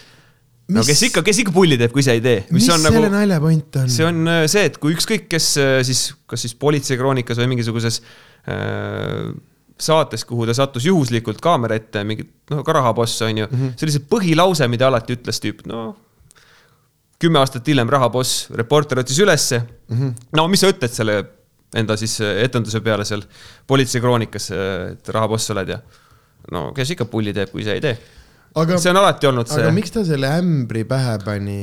no Mis- kes ikka, kes ikka pulli teeb, kui ise ei tee. mis on selle nagu, nalja point on? see on see, et kui ükskõik, kes siis, kas siis politseikroonikas või mingisuguses äh, saates, kuhu ta sattus juhuslikult kaamera ette, mingi noh, ka rahaboss on ju mm, -hmm. see oli see põhilause, mida alati ütles tüüp, no kümme aastat hiljem rahaboss, reporter otsis ülesse mm. -hmm. no mis sa ütled selle enda siis äh, etenduse peale seal politseikroonikas, et rahaboss oled ja no kes ikka pulli teeb, kui ise ei tee. aga, see on alati olnud see aga. miks ta selle ämbri pähe pani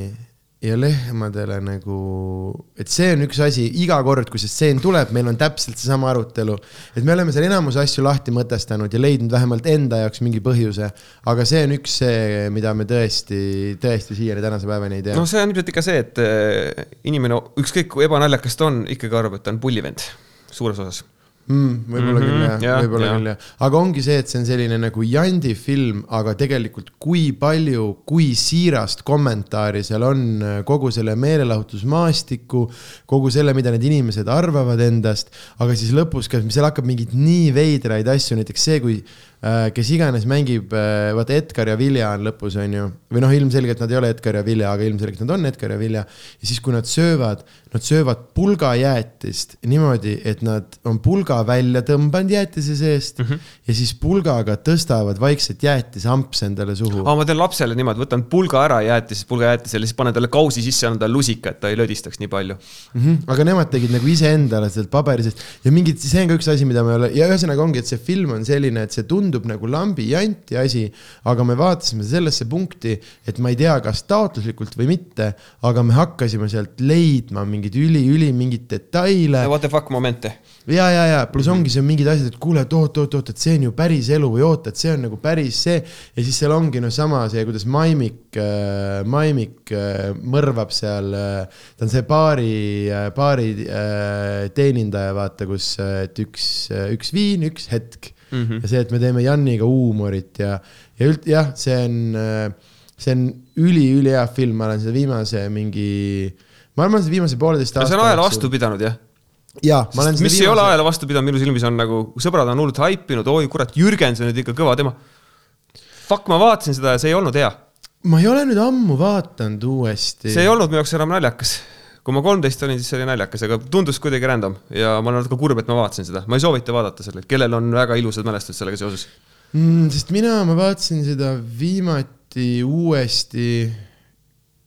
ja lehmadele nagu, et see on üks asi, iga kord, kui see stseen tuleb, meil on täpselt seesama arutelu. et me oleme seal enamus asju lahti mõtestanud ja leidnud vähemalt enda jaoks mingi põhjuse. aga see on üks see, mida me tõesti, tõesti siiani tänase päevani ei tea no see on ilmselt ikka see, et äh, inimene, ükskõik kui ebanaljakas ta on, ikkagi arvab, et ta on pullivend suures osas. mm,. võib-olla Mhm, küll jah ja,, võib-olla jah. küll jah, aga ongi see, et see on selline nagu jandi film, aga tegelikult kui palju, kui siirast kommentaari seal on äh, kogu selle meelelahutusmaastiku, kogu selle, mida need inimesed arvavad endast, aga siis lõpus ka, seal hakkab mingeid nii veidraid asju, näiteks see, kui kes iganes mängib, vaata Edgar ja Vilja on lõpus, on ju, või noh, ilmselgelt nad ei ole Edgar ja Vilja, aga ilmselgelt nad on Edgar ja Vilja ja siis, kui nad söövad, nad söövad pulgajäätist niimoodi, et nad on pulga välja tõmbanud jäätise seest mm -hmm. ja siis pulgaga tõstavad vaikselt jäätisamps endale suhu. aa, ma teen lapsele niimoodi, võtan pulga ära jäätis, pulgajäätisele, siis panen talle kausi sisse, annan talle lusika, et ta ei lödistaks nii palju. mm. -hmm. aga nemad tegid nagu iseendale sealt paberi seest ja mingid, see on ka üks asi, mida me ei ole ja ühesõnaga ongi, et see film on selline, et see tundub nagu lambi janti asi, aga me vaatasime sellesse punkti, et ma ei tea, kas taotluslikult või mitte, aga me hakkasime sealt leidma mingeid üli-üli mingeid detaile What the fuck momente. ja, ja, ja pluss ongi seal mingid asjad, et kuule, et oot, oot, oot, et see on ju päris elu või oota, et see on nagu päris see. ja siis seal ongi noh, sama see, kuidas Maimik äh,, Maimik äh, mõrvab seal äh,, ta on see baari baari teenindaja, vaata, kus, et üks, üks viin, üks hetk mm. -hmm. ja see, et me teeme Janiga huumorit ja, ja üld-, jah, see on see on üli-ülihea film, ma olen seda viimase mingi, ma arvan, seda viimase pooleteist aasta. see on ajale vastu pidanud jah. jaa, ma olen mis ei ole ajale vastu pidanud minu silmis on nagu, sõbrad on hullult haipinud, oi kurat, Jürgen, see on ikka kõva tema. Fuck, ma vaatasin seda ja see ei olnud hea. ma ei ole nüüd ammu vaadanud uuesti. see ei olnud minu jaoks enam naljakas. Kui ma kolmteist olin, siis see oli naljakas, aga tundus kuidagi random ja ma olen natuke kurb, et ma vaatasin seda, ma ei soovita vaadata selle, kellel on väga ilusad mälestused sellega seoses. mm,. sest mina, ma vaatasin seda viimati uuesti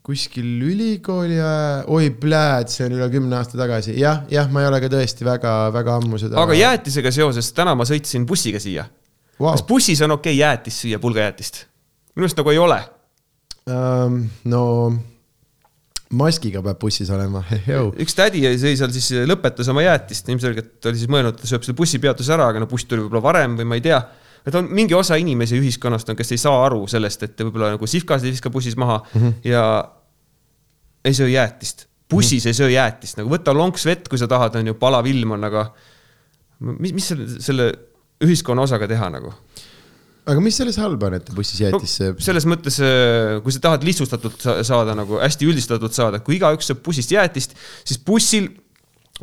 kuskil ülikooli ajal, oi pläd, see on üle kümne aasta tagasi, jah, jah, ma ei ole ka tõesti väga-väga ammu seda. aga jäätisega seoses, täna ma sõitsin bussiga siia wow.. kas bussis on okei okay jäätist süüa, pulgajäätist? minu arust nagu ei ole. um,. no maskiga peab bussis olema, üks tädi sõi seal siis, lõpetas oma jäätist, ilmselgelt oli siis mõelnud, et ta sööb selle bussipeatuse ära, aga no buss tuli võib-olla varem või ma ei tea. et on mingi osa inimesi ühiskonnast on, kes ei saa aru sellest, et võib-olla nagu sihvkas ei viska bussis maha mm -hmm. ja ei söö jäätist. bussis ei söö jäätist, nagu võta lonks vett, kui sa tahad, on ju, palav ilm on, aga mis, mis selle, selle ühiskonna osaga teha nagu? Aga mis selles halba on, et bussis jäätisse no,? selles mõttes, äh, kui sa tahad lihtsustatult saada nagu hästi üldistatult saada, kui igaüks sööb bussist jäätist, siis bussil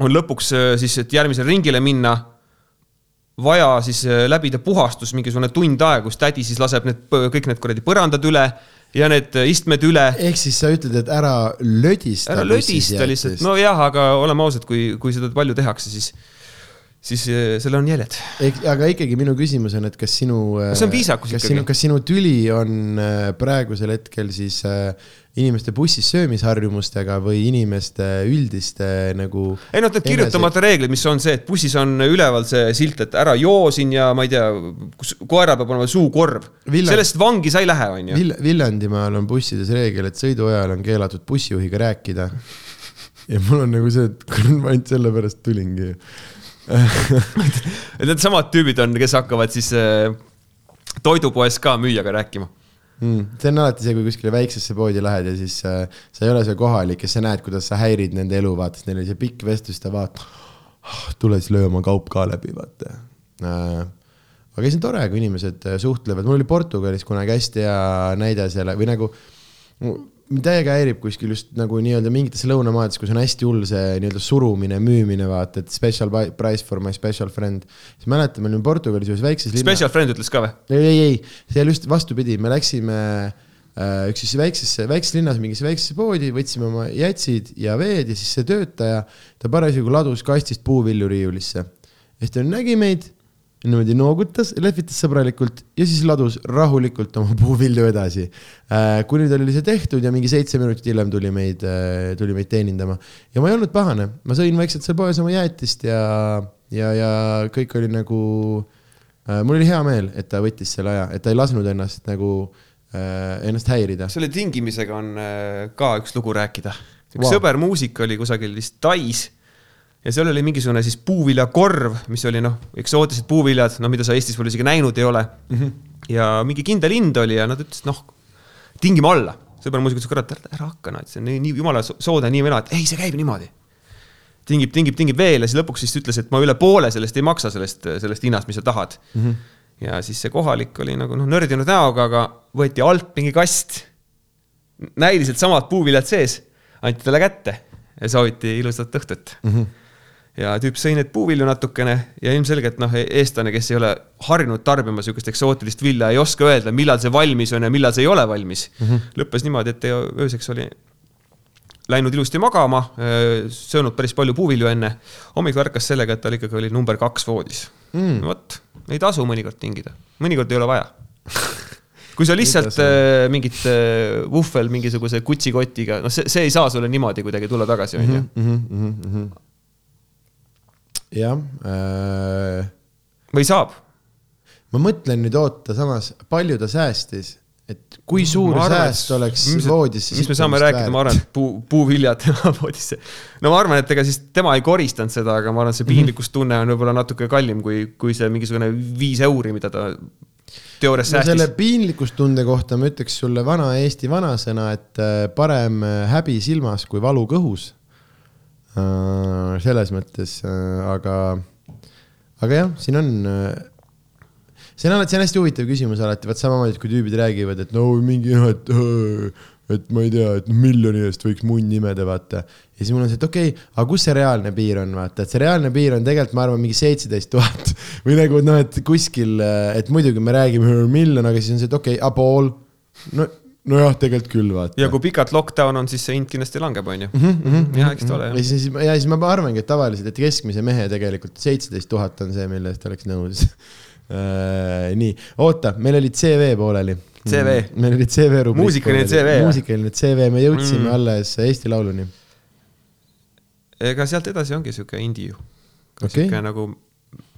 on lõpuks äh, siis, et järgmisele ringile minna, vaja siis äh, läbida puhastus mingisugune tund aega, kus tädi siis laseb need kõik need kuradi põrandad üle ja need istmed üle. ehk siis sa ütled, et ära lödista. ära lödista lihtsalt, nojah, aga oleme ausad, kui, kui seda palju tehakse, siis siis eh, sellel on jäljed. aga ikkagi minu küsimus on, et kas sinu. see on viisakus kas ikkagi. kas sinu tüli on eh, praegusel hetkel siis äh, inimeste bussis söömisharjumustega või inimeste üldiste nagu. ei noh, need kirjutamata reeglid, mis on see, et bussis on üleval see silt, et ära joo siin ja ma ei tea, kus koeral peab olema suukorv Villand.... sellest vangi sa ei lähe, on ju Vill. Viljandimaal on bussides reegel, et sõidu ajal on keelatud bussijuhiga rääkida. ja mul on nagu see, et ma ainult sellepärast tulingi et needsamad tüübid on, kes hakkavad siis äh, toidupoes ka müüjaga rääkima mm,. see on alati see, kui kuskile väiksesse poodi lähed ja siis äh, sa ei ole seal kohalik ja sa näed, kuidas sa häirid nende elu, vaata, sest neil oli see pikk vestlus, ta vaatab oh,, tule siis löö oma kaup ka läbi, vaata äh,. aga see on tore, kui inimesed äh, suhtlevad, mul oli Portugalis kunagi hästi hea näide selle või nagu mind täiega häirib kuskil just nagu nii-öelda mingites lõunamaades, kus on hästi hull see nii-öelda surumine, müümine, vaata, et special price for my special friend. siis mäletan, me olime Portugalis ühes väikses linnas. Special friend ütles ka või? ei, ei, ei, seal just vastupidi, me läksime äh, üks siis väiksesse, väikses linnas mingisse väiksesse poodi, võtsime oma jätsid ja veed ja siis see töötaja, ta parasjagu ladus kastist puuvilju riiulisse. ja siis ta nägi meid niimoodi noogutas, lehvitas sõbralikult ja siis ladus rahulikult oma puuvilju edasi. Äh, kuni tal oli see tehtud ja mingi seitse minutit hiljem tuli meid, äh, tuli meid teenindama. ja ma ei olnud pahane, ma sõin vaikselt seal poes oma jäätist ja, ja, ja kõik oli nagu. Äh, mul oli hea meel, et ta võttis selle aja, et ta ei lasknud ennast nagu, ennast häirida. selle tingimisega on ka üks lugu rääkida. üks wow. sõber muusik oli kusagil vist Tais ja seal oli mingisugune siis puuviljakorv, mis oli noh, eksootilised puuviljad, no mida sa Eestis võib-olla isegi näinud ei ole mm. -hmm. ja mingi kindel hind oli ja nad ütlesid, noh, tingime alla. sõber muusik ütles, kurat, ära hakka, noh, et see on nii, nii jumala soode, nii vena, et ei, see käib niimoodi. tingib, tingib, tingib veel ja siis lõpuks siis ütles, et ma üle poole sellest ei maksa, sellest, sellest hinnast, mis sa tahad mm. -hmm. ja siis see kohalik oli nagu noh, nördinud näoga, aga võeti alt mingi kast. näiliselt samad puuviljad sees, anti talle kätte ja sooviti ilusat õhtut mm. -hmm ja tüüp sõi neid puuvilju natukene ja ilmselgelt noh, eestlane, kes ei ole harjunud tarbima sihukest eksootilist vilja, ei oska öelda, millal see valmis on ja millal see ei ole valmis. Mm. -hmm. lõppes niimoodi, et ööseks oli läinud ilusti magama, söönud päris palju puuvilju enne. hommikul ärkas sellega, et tal ikkagi oli number kaks voodis. Mm.. vot, ei tasu mõnikord tingida, mõnikord ei ole vaja. Kui sa lihtsalt äh, mingit äh, vuhvel mingisuguse kutsikotiga, noh, see, see ei saa sulle niimoodi kuidagi tulla tagasi, on jah äh.... või saab? ma mõtlen nüüd oota, samas palju ta säästis, et kui suur arvan, sääst oleks mis, voodis siis. mis me saame rääkida, ma arvan, et puu, puuviljad tema voodisse. no ma arvan, et ega siis tema ei koristanud seda, aga ma arvan, see piinlikkustunne on võib-olla natuke kallim kui, kui see mingisugune viis euri, mida ta teoorias säästis no. selle piinlikkustunde kohta ma ütleks sulle vana Eesti vanasõna, et äh, parem äh, häbi silmas kui valu kõhus selles mõttes, äh, aga, aga jah, siin on. Äh, see on alati, see on hästi huvitav küsimus alati, vaat samamoodi, kui tüübid räägivad, et no mingi noh, et et ma ei tea, et miljoni eest võiks munn imeda, vaata. ja siis mul on see, et okei okay,, aga kus see reaalne piir on, vaata, et see reaalne piir on tegelikult, ma arvan, mingi seitseteist tuhat või nagu noh, et kuskil, et muidugi me räägime miljon, aga siis on see, et okei okay,, a pool. no nojah, tegelikult küll, vaata. ja kui pikalt lockdown on, siis see hind kindlasti langeb, on ju. Mhm, mhm, jah, eks ta ole, ja siis, ja siis ma arvangi, et tavaliselt, et keskmise mehe tegelikult seitseteist tuhat on see, mille eest oleks nõus äh, nii, oota, meil oli CV pooleli. CV. Mhm. meil oli CV rubriik. muusikaline CV. muusikaline CV, me jõudsime mm. alles Eesti Lauluni. ega sealt edasi ongi sihuke indie ju okay.. sihuke nagu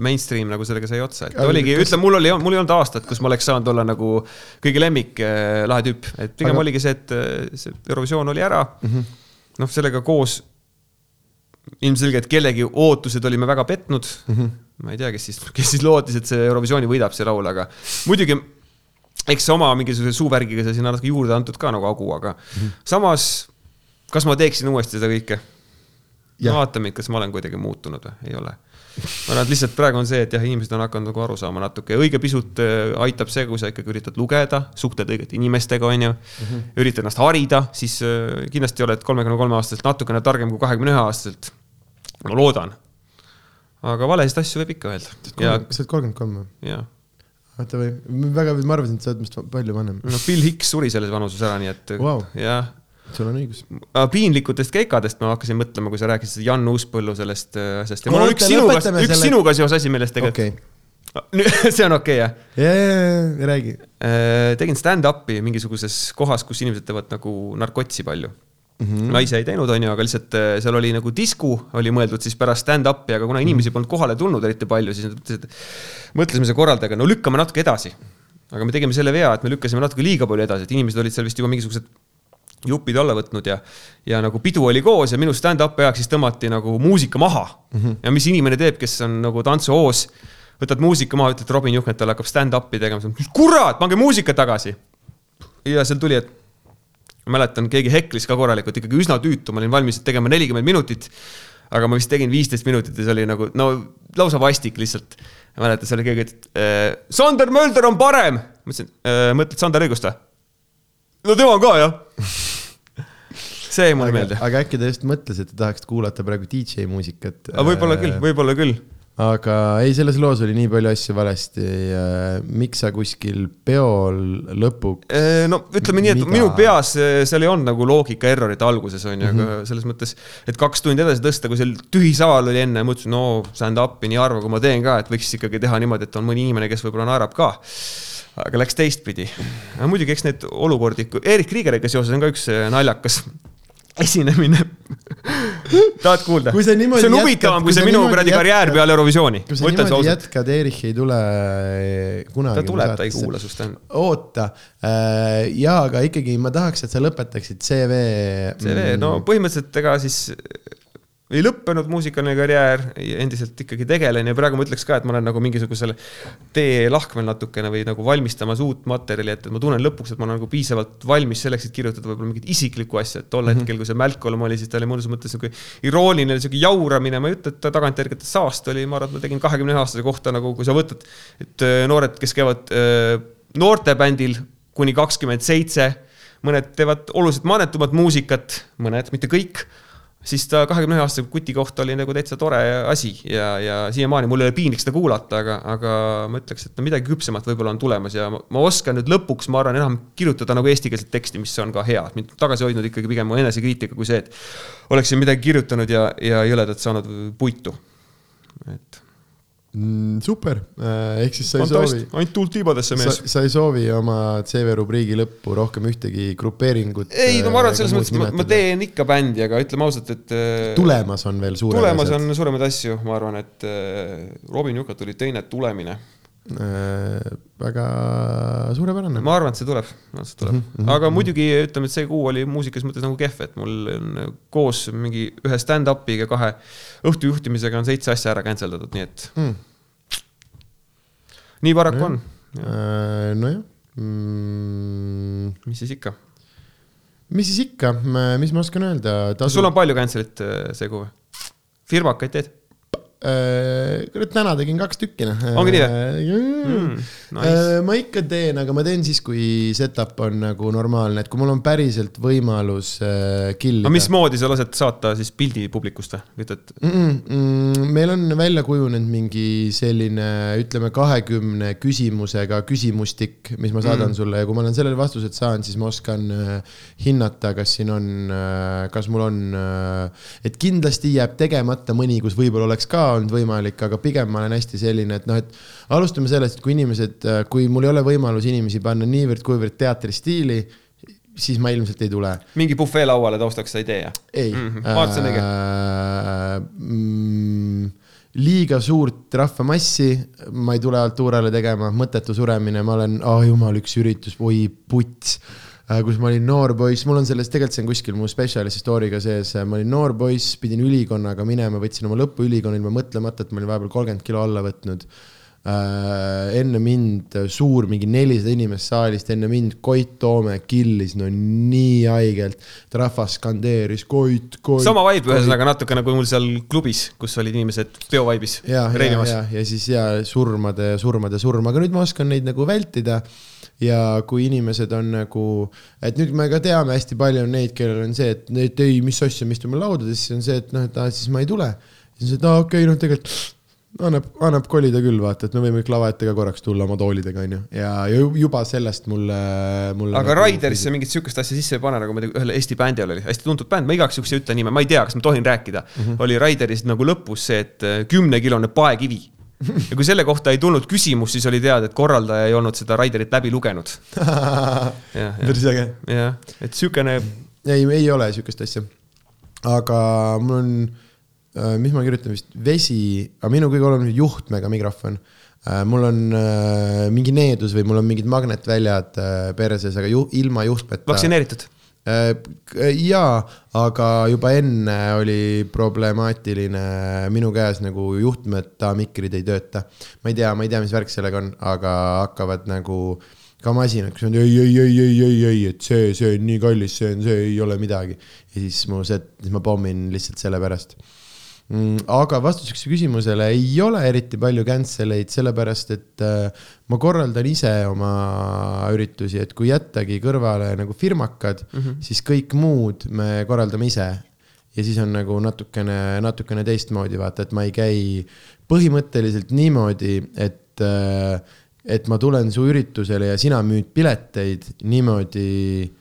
mainstream nagu sellega sai otsa, et oligi, ütle, mul oli, mul ei olnud aastat, kus ma oleks saanud olla nagu kõigi lemmik äh, lahe tüüp, et pigem aga... oligi see, et äh, see Eurovisioon oli ära mm -hmm.. noh, sellega koos ilmselgelt kellegi ootused olime väga petnud mm. -hmm. ma ei tea, kes siis, kes siis lootis, et see Eurovisiooni võidab, see laul, aga muidugi eks oma mingisuguse suuvärgiga sai sinna natuke juurde antud ka nagu Agu, aga mm -hmm. samas kas ma teeksin uuesti seda kõike? Vaatame, kas ma olen kuidagi muutunud või, ei ole. Ma arvan, et lihtsalt praegu on see, et jah, inimesed on hakanud nagu aru saama natuke õige pisut äh, aitab see, kui sa ikkagi üritad lugeda, suhtled õigete inimestega, on ju mm. -hmm. üritad ennast harida, siis äh, kindlasti oled kolmekümne kolme aastaselt natukene targem kui kahekümne ühe aastaselt. ma loodan. aga valesid asju võib ikka öelda. sa oled kolmkümmend kolm või? jah oota või, väga, ma arvasin, et sa oled minust palju vanem. no Bill Hicks suri selles vanuses ära, nii et wow. jah sul on õigus. piinlikutest keikadest ma hakkasin mõtlema, kui sa rääkisid Jan Uuspõllu sellest äh, asjast ja mul on üks sinuga, üks selle... sinuga seos asi meeles tegelikult okay. see on okei okay, jah? ja, ja, ja räägi. Äh, tegin stand-up'i mingisuguses kohas, kus inimesed teevad nagu narkotsi palju mm. -hmm. naise ei teinud, onju, aga lihtsalt äh, seal oli nagu disku oli mõeldud siis pärast stand-up'i, aga kuna inimesi polnud kohale tulnud eriti palju, siis nad mõtlesid, mõtlesime see korraldajaga, no lükkame natuke edasi. aga me tegime selle vea, et me lükkasime natuke liiga palju edasi, et inimesed olid seal vist juba mingisugused jupid alla võtnud ja, ja nagu pidu oli koos ja minu stand-up'i ajaks siis tõmmati nagu muusika maha mm. -hmm. ja mis inimene teeb, kes on nagu tantsuhoos, võtad muusika maha, ütled Robin Juhkmetale hakkab stand-up'i tegema, kurat, pange muusika tagasi. ja seal tuli, et ma mäletan, keegi heklis ka korralikult, ikkagi üsna tüütu, ma olin valmis tegema nelikümmend minutit. aga ma vist tegin viisteist minutit ja see oli nagu no lausa vastik lihtsalt. mäletan, seal oli keegi, et äh, Sander Mölder on parem. ma ütlesin äh,, mõtled Sander Õigust või? no tema ka jah see jäi mulle meelde. aga äkki ta just mõtles, et te tahaksite kuulata praegu DJ muusikat? võib-olla küll, võib-olla küll. aga ei, selles loos oli nii palju asju valesti. miks sa kuskil peol lõpuks? no ütleme nii, et mida? minu peas seal ei olnud nagu loogika errorit alguses on ju mm, -hmm. aga mhm. selles mõttes, et kaks tundi edasi tõsta, kui seal tühi saal oli enne, mõtlesin, no stand-up'i nii harva, kui ma teen ka, et võiks ikkagi teha niimoodi, et on mõni inimene, kes võib-olla naerab ka aga läks teistpidi. muidugi, eks need olukordi, Erik Kriegeriga seoses on ka üks naljakas esinemine tahad kuulda? see on huvitavam kui see minu kuradi karjäär peale Eurovisiooni. kui sa niimoodi jätkad, Erich ei tule eh, kunagi. ta tuleb, ta ei kuula sust. oota, eh, jaa, aga ikkagi ma tahaks, et sa lõpetaksid CV. CV, no mm. põhimõtteliselt ega siis ei lõppenud muusikaline karjäär, endiselt ikkagi tegelen ja praegu ma ütleks ka, et ma olen nagu mingisugusel teelahkmel natukene või nagu valmistamas uut materjali, et ma tunnen lõpuks, et ma olen nagu piisavalt valmis selleks, et kirjutada võib-olla mingit isiklikku asja, et tol mm -hmm. hetkel, kui see Malcolm oli, siis ta oli mõnes mõttes sihuke irooniline, sihuke jauramine, ma ei ütle, et ta tagantjärgi saast oli, ma arvan, et ma tegin kahekümne ühe aastase kohta nagu, kui sa võtad, et äh, noored, kes käivad äh, noortebändil kuni kakskümmend seitse, mõned teevad oluliselt manetumat muusikat, mõned, mitte kõik siis ta kahekümne ühe aastase kuti kohta oli nagu täitsa tore asi ja, ja siiamaani mul ei ole piinlik seda kuulata, aga, aga ma ütleks, et no midagi küpsemat võib-olla on tulemas ja ma, ma oskan nüüd lõpuks, ma arvan, enam kirjutada nagu eestikeelset teksti, mis on ka hea. mind tagasi hoidnud ikkagi pigem mu enesekriitika kui see, et oleksin midagi kirjutanud ja, ja jõledalt saanud puitu. et mm,. super, äh, ehk siis sa ei soovi. ainult tuult tiibadesse mees. sa ei soovi oma CV rubriigi lõppu rohkem ühtegi grupeeringut. ei, no ma arvan, et selles mõttes ma, ma teen ikka bändi, aga ütleme ausalt, et. Äh, tulemas on veel suured tulemas asjad. on suuremaid asju, ma arvan, et äh, Robin Jukat oli teine tulemine äh,. Väga suurepärane. ma arvan, et see tuleb, see tuleb mm, -hmm. aga muidugi ütleme, et see kuu oli muusikas mõttes nagu kehv, et mul on koos mingi ühe stand-up'iga kahe õhtu juhtimisega on seitse asja ära cancel datud, nii et mm. nii paraku no, on. Äh, nojah mm.. mis siis ikka? mis siis ikka, mis ma oskan öelda tasu...? sul on palju cancel'it äh, see kuu või? firmakaid teed? Äh, kurat, täna tegin kaks tükki, noh. ongi nii või mm,? Nice. ma ikka teen, aga ma teen siis, kui setup on nagu normaalne, et kui mul on päriselt võimalus äh, kill ida. aga mismoodi sa lased saata siis pildi publikust või, ütled mm? -mm, meil on välja kujunenud mingi selline, ütleme, kahekümne küsimusega küsimustik, mis ma saadan mm. sulle ja kui ma olen sellele vastused saanud, siis ma oskan äh, hinnata, kas siin on äh,, kas mul on äh,, et kindlasti jääb tegemata mõni, kus võib-olla oleks ka olnud võimalik, aga pigem ma olen hästi selline, et noh, et alustame sellest, et kui inimesed, kui mul ei ole võimalus inimesi panna niivõrd-kuivõrd teatristiili, siis ma ilmselt ei tule. mingi bufee lauale taustaks sa ei tee, jah? ei mm. -hmm. vaatasin õige äh,. Mm, liiga suurt rahvamassi ma ei tule Alturale tegema, mõttetu suremine, ma olen, ah oh, jumal, üks üritus, oi puts Äh, kus ma olin noor poiss, mul on sellest, tegelikult see on kuskil mu spetsialisti story'ga sees, ma olin noor poiss, pidin ülikonnaga minema, võtsin oma lõpuülikonna ilma mõtlemata, et ma olin vahepeal kolmkümmend kilo alla võtnud äh,. enne mind suur, mingi nelisada inimest saalist, enne mind Koit Toome killis no nii haigelt. rahvas skandeeris Koit, Koit. sama vibe ühesõnaga natuke nagu mul seal klubis, kus olid inimesed peovaibis. ja, ja, ja, ja siis ja surmade, surmade, surma, aga nüüd ma oskan neid nagu vältida ja kui inimesed on nagu, et nüüd me ka teame, hästi palju on neid, kellel on see, et, et ei, mis asja, me istume laudades, siis on see, et noh, et aa, siis ma ei tule. siis on see, et aa, okei okay,, noh, tegelikult annab, annab kolida küll, vaata, et me võime lava ette ka korraks tulla oma toolidega, onju. ja, ja juba sellest mulle, mulle. aga nagu Raiderisse mingit sihukest asja sisse ei pane, nagu ma tean, ühel Eesti bändil oli, hästi tuntud bänd, ma igaks juhuks ei ütle nime, ma ei tea, kas ma tohin rääkida mm. -hmm. oli Raideris nagu lõpus see, et äh, kümnekilone paekivi ja kui selle kohta ei tulnud küsimust, siis oli teada, et korraldaja ei olnud seda Raiderit läbi lugenud. päris äge. jah, et sihukene. ei, ei ole sihukest asja. aga mul on Äh, mis ma kirjutan vist, vesi, aga minu kõige olulisem juhtmega mikrofon. Äh, mul on äh, mingi needus või mul on mingid magnetväljad perses, aga ju, ilma juhtmeta. vaktsineeritud? Jaa, aga juba enne oli problemaatiline minu käes nagu juhtmeta mikrid ei tööta. ma ei tea, ma ei tea, mis värk sellega on, aga hakkavad nagu ka masinad, kus on ei, ei, ei, ei, ei, ei, et see, see on nii kallis, see on, see ei ole midagi. ja siis mu set, siis ma pommin lihtsalt selle pärast aga vastuseks küsimusele ei ole eriti palju cancel eid, sellepärast et äh, ma korraldan ise oma üritusi, et kui jättagi kõrvale nagu firmakad mm, -hmm. siis kõik muud me korraldame ise. ja siis on nagu natukene, natukene teistmoodi vaata, et ma ei käi põhimõtteliselt niimoodi, et, äh, et ma tulen su üritusele ja sina müüd pileteid niimoodi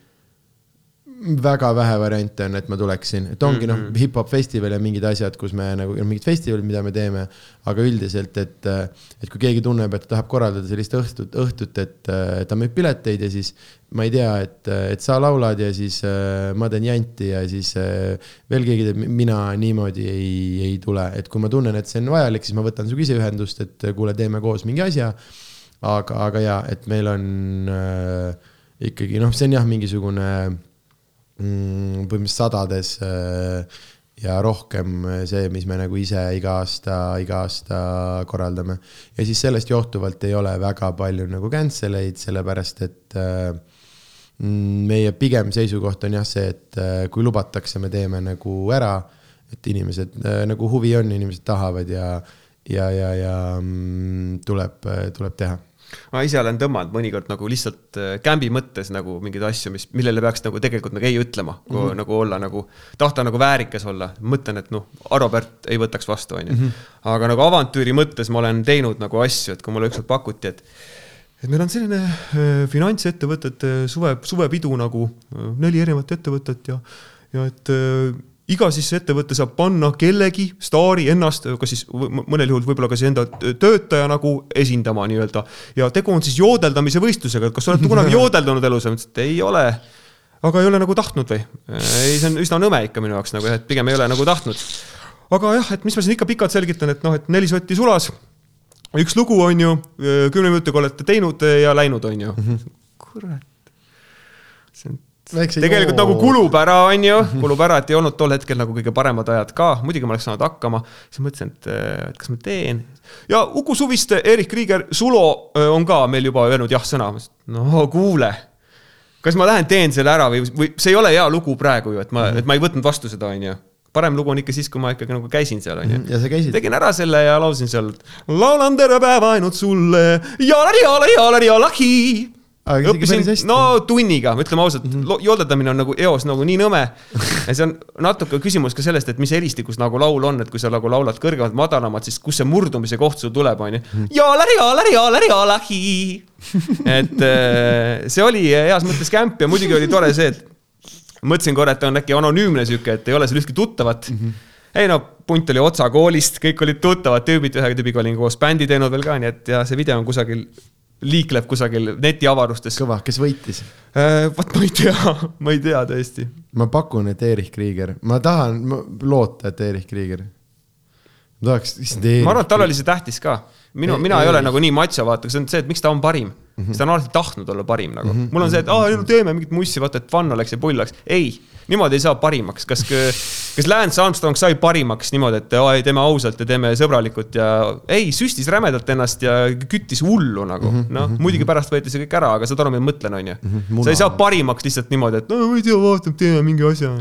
väga vähe variante on, et ma tuleksin, et ongi mm -hmm. noh, mhm. hip-hop festival ja mingid asjad, kus me nagu, mingid festivalid, mida me teeme. aga üldiselt, et, et kui keegi tunneb, et ta tahab korraldada sellist õhtut, õhtut, et, ta müüb pileteid ja siis ma ei tea, et, et sa laulad ja siis äh, ma teen janti ja siis äh, veel keegi teeb, mina niimoodi ei, ei tule, et kui ma tunnen, et see on vajalik, siis ma võtan sinuga ise ühendust, et kuule, teeme koos mingi asja. aga, aga jaa, et meil on äh, ikkagi noh, see on jah, mingisugune põhimõtteliselt sadades äh, ja rohkem see, mis me nagu ise iga aasta, iga aasta korraldame. ja siis sellest johtuvalt ei ole väga palju nagu cancel eid, sellepärast et äh, mm, meie pigem seisukoht on jah see, et äh, kui lubatakse, me teeme nagu ära, et inimesed nagu huvi on, inimesed tahavad ja, ja, ja, ja mm, tuleb, tuleb teha ma ise olen tõmmanud mõnikord nagu lihtsalt kämbi äh, mõttes nagu mingeid asju, mis, millele peaks nagu tegelikult nagu ei ütlema mm, -hmm. nagu olla nagu, tahta nagu väärikas olla. mõtlen, et noh, Arvo Pärt ei võtaks vastu, on ju. Mhm. aga nagu avantüüri mõttes ma olen teinud nagu asju, et kui mulle ükskord pakuti, et et meil on selline äh, finantsettevõtete suve, suvepidu nagu äh, neli erinevat ettevõtet ja, ja et äh, iga siis ettevõte saab panna kellegi staari ennast, kas siis mõnel juhul võib-olla ka siis enda töötaja nagu esindama nii-öelda. ja tegu on siis joodeldamise võistlusega, et kas olete kunagi joodeldanud elus, ma ütlesin, et ei ole. aga ei ole nagu tahtnud või? ei, see on üsna nõme ikka minu jaoks nagu jah, et pigem ei ole nagu tahtnud. aga jah, et mis ma siin ikka pikalt selgitan, et noh, et neli sotti sulas. üks lugu on ju, kümne minutiga olete teinud ja läinud, on ju. Mhm. kurat. see on tegelikult nagu kulub ära, on ju, kulub ära, et ei olnud tol hetkel nagu kõige paremad ajad ka, muidugi ma oleks saanud hakkama. siis mõtlesin, et, et kas ma teen. ja Uku Suviste, Erik Krieger, Sulo on ka meil juba öelnud jah-sõna. no kuule, kas ma lähen teen selle ära või, või see ei ole hea lugu praegu ju, et ma mm, et ma ei võtnud vastu seda, on ju parem lugu on ikka siis, kui ma ikkagi nagu käisin seal, onju. käisid? tegin ära selle ja laulsin seal. laulan terve päeva ainult sulle. jaalari, jaalari, jaalari, jaalahi õppisin, no tunniga, ütleme ausalt mm, -hmm. joodeldamine on nagu eos nagu nii nõme. ja see on natuke küsimus ka sellest, et mis helistikus nagu laul on, et kui sa nagu laulad kõrgemalt, madalamat, siis kust see murdumise koht sul tuleb, jaalari, jaalari, jaalahi. et äh, see oli heas mõttes kämp ja muidugi oli tore see, et mõtlesin korra, et on äkki anonüümne sihuke, et ei ole seal ühtki tuttavat mm. -hmm ei no, punt oli Otsa koolist, kõik olid tuttavad tüübid, ühe tüübiga olin koos bändi teinud veel ka, nii et ja see video on kusagil liikleb kusagil netiavarustes. kõva, kes võitis äh,? vot ma ei tea, ma ei tea tõesti. ma pakun, et Erich Krieger, ma tahan ma loota, et Erich Krieger. ma tahaks, issand Eerik. ma arvan, et tal oli see tähtis ka. minu, mina ei, ei ole nagu nii macho, vaata, see on see, et miks ta on parim mm. -hmm. sest ta on alati tahtnud olla parim nagu mm. -hmm. mul on see, et aa, teeme mingit mussi, vaata, et fun oleks ja pull oleks. ei, niimoodi ei saa parimaks, kas, kas Lance Armstrong sai parimaks niimoodi, et aa, teeme ausalt ja teeme sõbralikult ja ei, süstis rämedalt ennast ja küttis hullu nagu -hmm.. noh, muidugi pärast võeti see kõik ära, aga saad aru, mida ma mõtlen, on ju. Mhm, sa ei saa parimaks lihtsalt niimoodi, et no ma ei tea, vaatame, teeme mingi asja.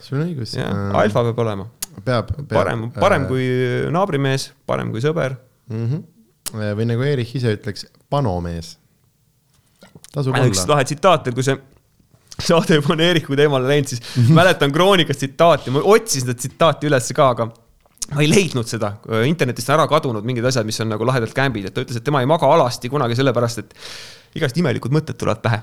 sul on õigus. alfa peab olema peab, peab. parem, parem kui naabrimees, parem kui sõber mm. -hmm. või nagu Erich ise ütleks, panomees. tasub olla. üks lahe tsitaat veel, kui see saade juba on Eeriku teemale läinud, siis -hmm. mäletan Kroonikast tsitaati, ma otsisin seda tsitaati üles ka, aga ma ei leidnud seda, internetist on ära kadunud mingid asjad, mis on nagu lahedalt kämbid, et ta ütles, et tema ei maga alasti kunagi sellepärast, et igast imelikud mõtted tulevad pähe.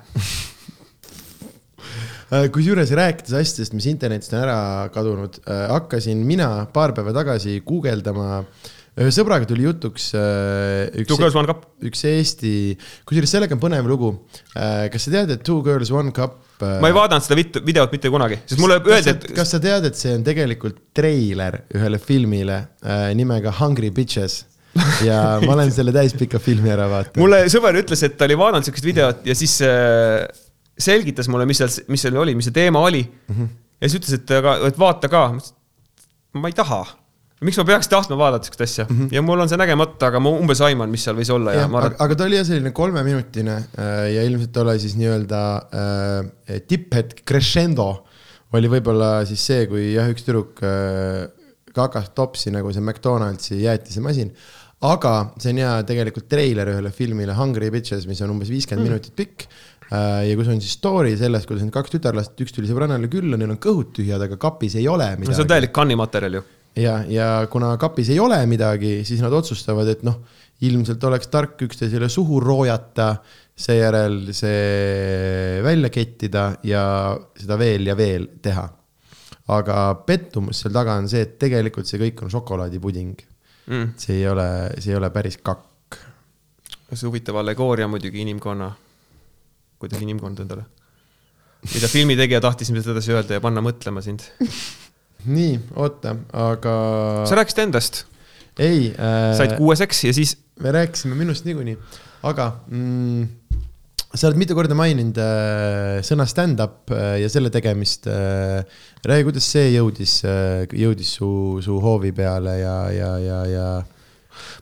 Äh, kusjuures rääkides asjadest, mis internetist on ära kadunud, äh, hakkasin mina paar päeva tagasi guugeldama ühe sõbraga tuli jutuks äh, üks, Two Girls One Cup. üks Eesti, kusjuures sellega on põnev lugu. kas sa tead, et Two Girls One Cup? ma ei vaadanud seda videot mitte kunagi, sest mulle öeldi, et. kas sa tead, et see on tegelikult treiler ühele filmile äh, nimega Hungry Bitches ja ma olen selle täispika filmi ära vaadanud. mulle sõber ütles, et ta oli vaadanud sihukest videot ja siis äh, selgitas mulle, mis seal, mis seal oli, mis see teema oli mm. -hmm. ja siis ütles, et aga, et vaata ka. ma ei taha. Miks ma peaks tahtma vaadata sihukest asja mm -hmm. ja mul on see nägemata, aga ma umbes aiman, mis seal võis olla ja, ja ma arvan. aga ta oli jah selline kolmeminutine äh, ja ilmselt oli siis nii-öelda äh, tipphetk crescendo oli võib-olla siis see, kui jah, üks tüdruk äh, kakas topsi nagu see McDonaldsi jäätisemasin aga see on hea tegelikult treiler ühele filmile Hungry Bitches, mis on umbes viiskümmend mm. minutit pikk Äh, ja kus on siis story sellest, kuidas need kaks tütarlast, üks tuli sõbrannale külla, neil on kõhud tühjad, aga kapis ei ole midagi. no see on täielik kannimaterjal ju. Ja, ja kuna kapis ei ole midagi, siis nad otsustavad, et noh, ilmselt oleks tark üksteisele suhu roojata, seejärel see välja kettida ja seda veel ja veel teha. aga pettumus seal taga on see, et tegelikult see kõik on šokolaadipuding mm.. see ei ole, see ei ole päris kakk. see huvitav allegooria muidugi inimkonna kuidas inimkond endale. mida filmitegija tahtis nüüd edasi öelda ja panna mõtlema sind. nii, oota, aga. sa rääkisid endast. ei äh.... said kuueseks ja siis. me rääkisime minust niikuinii, aga mm, sa oled mitu korda maininud äh, sõna stand-up äh, ja selle tegemist äh,. räägi, kuidas see jõudis äh,, jõudis su, su hoovi peale ja, ja, ja, ja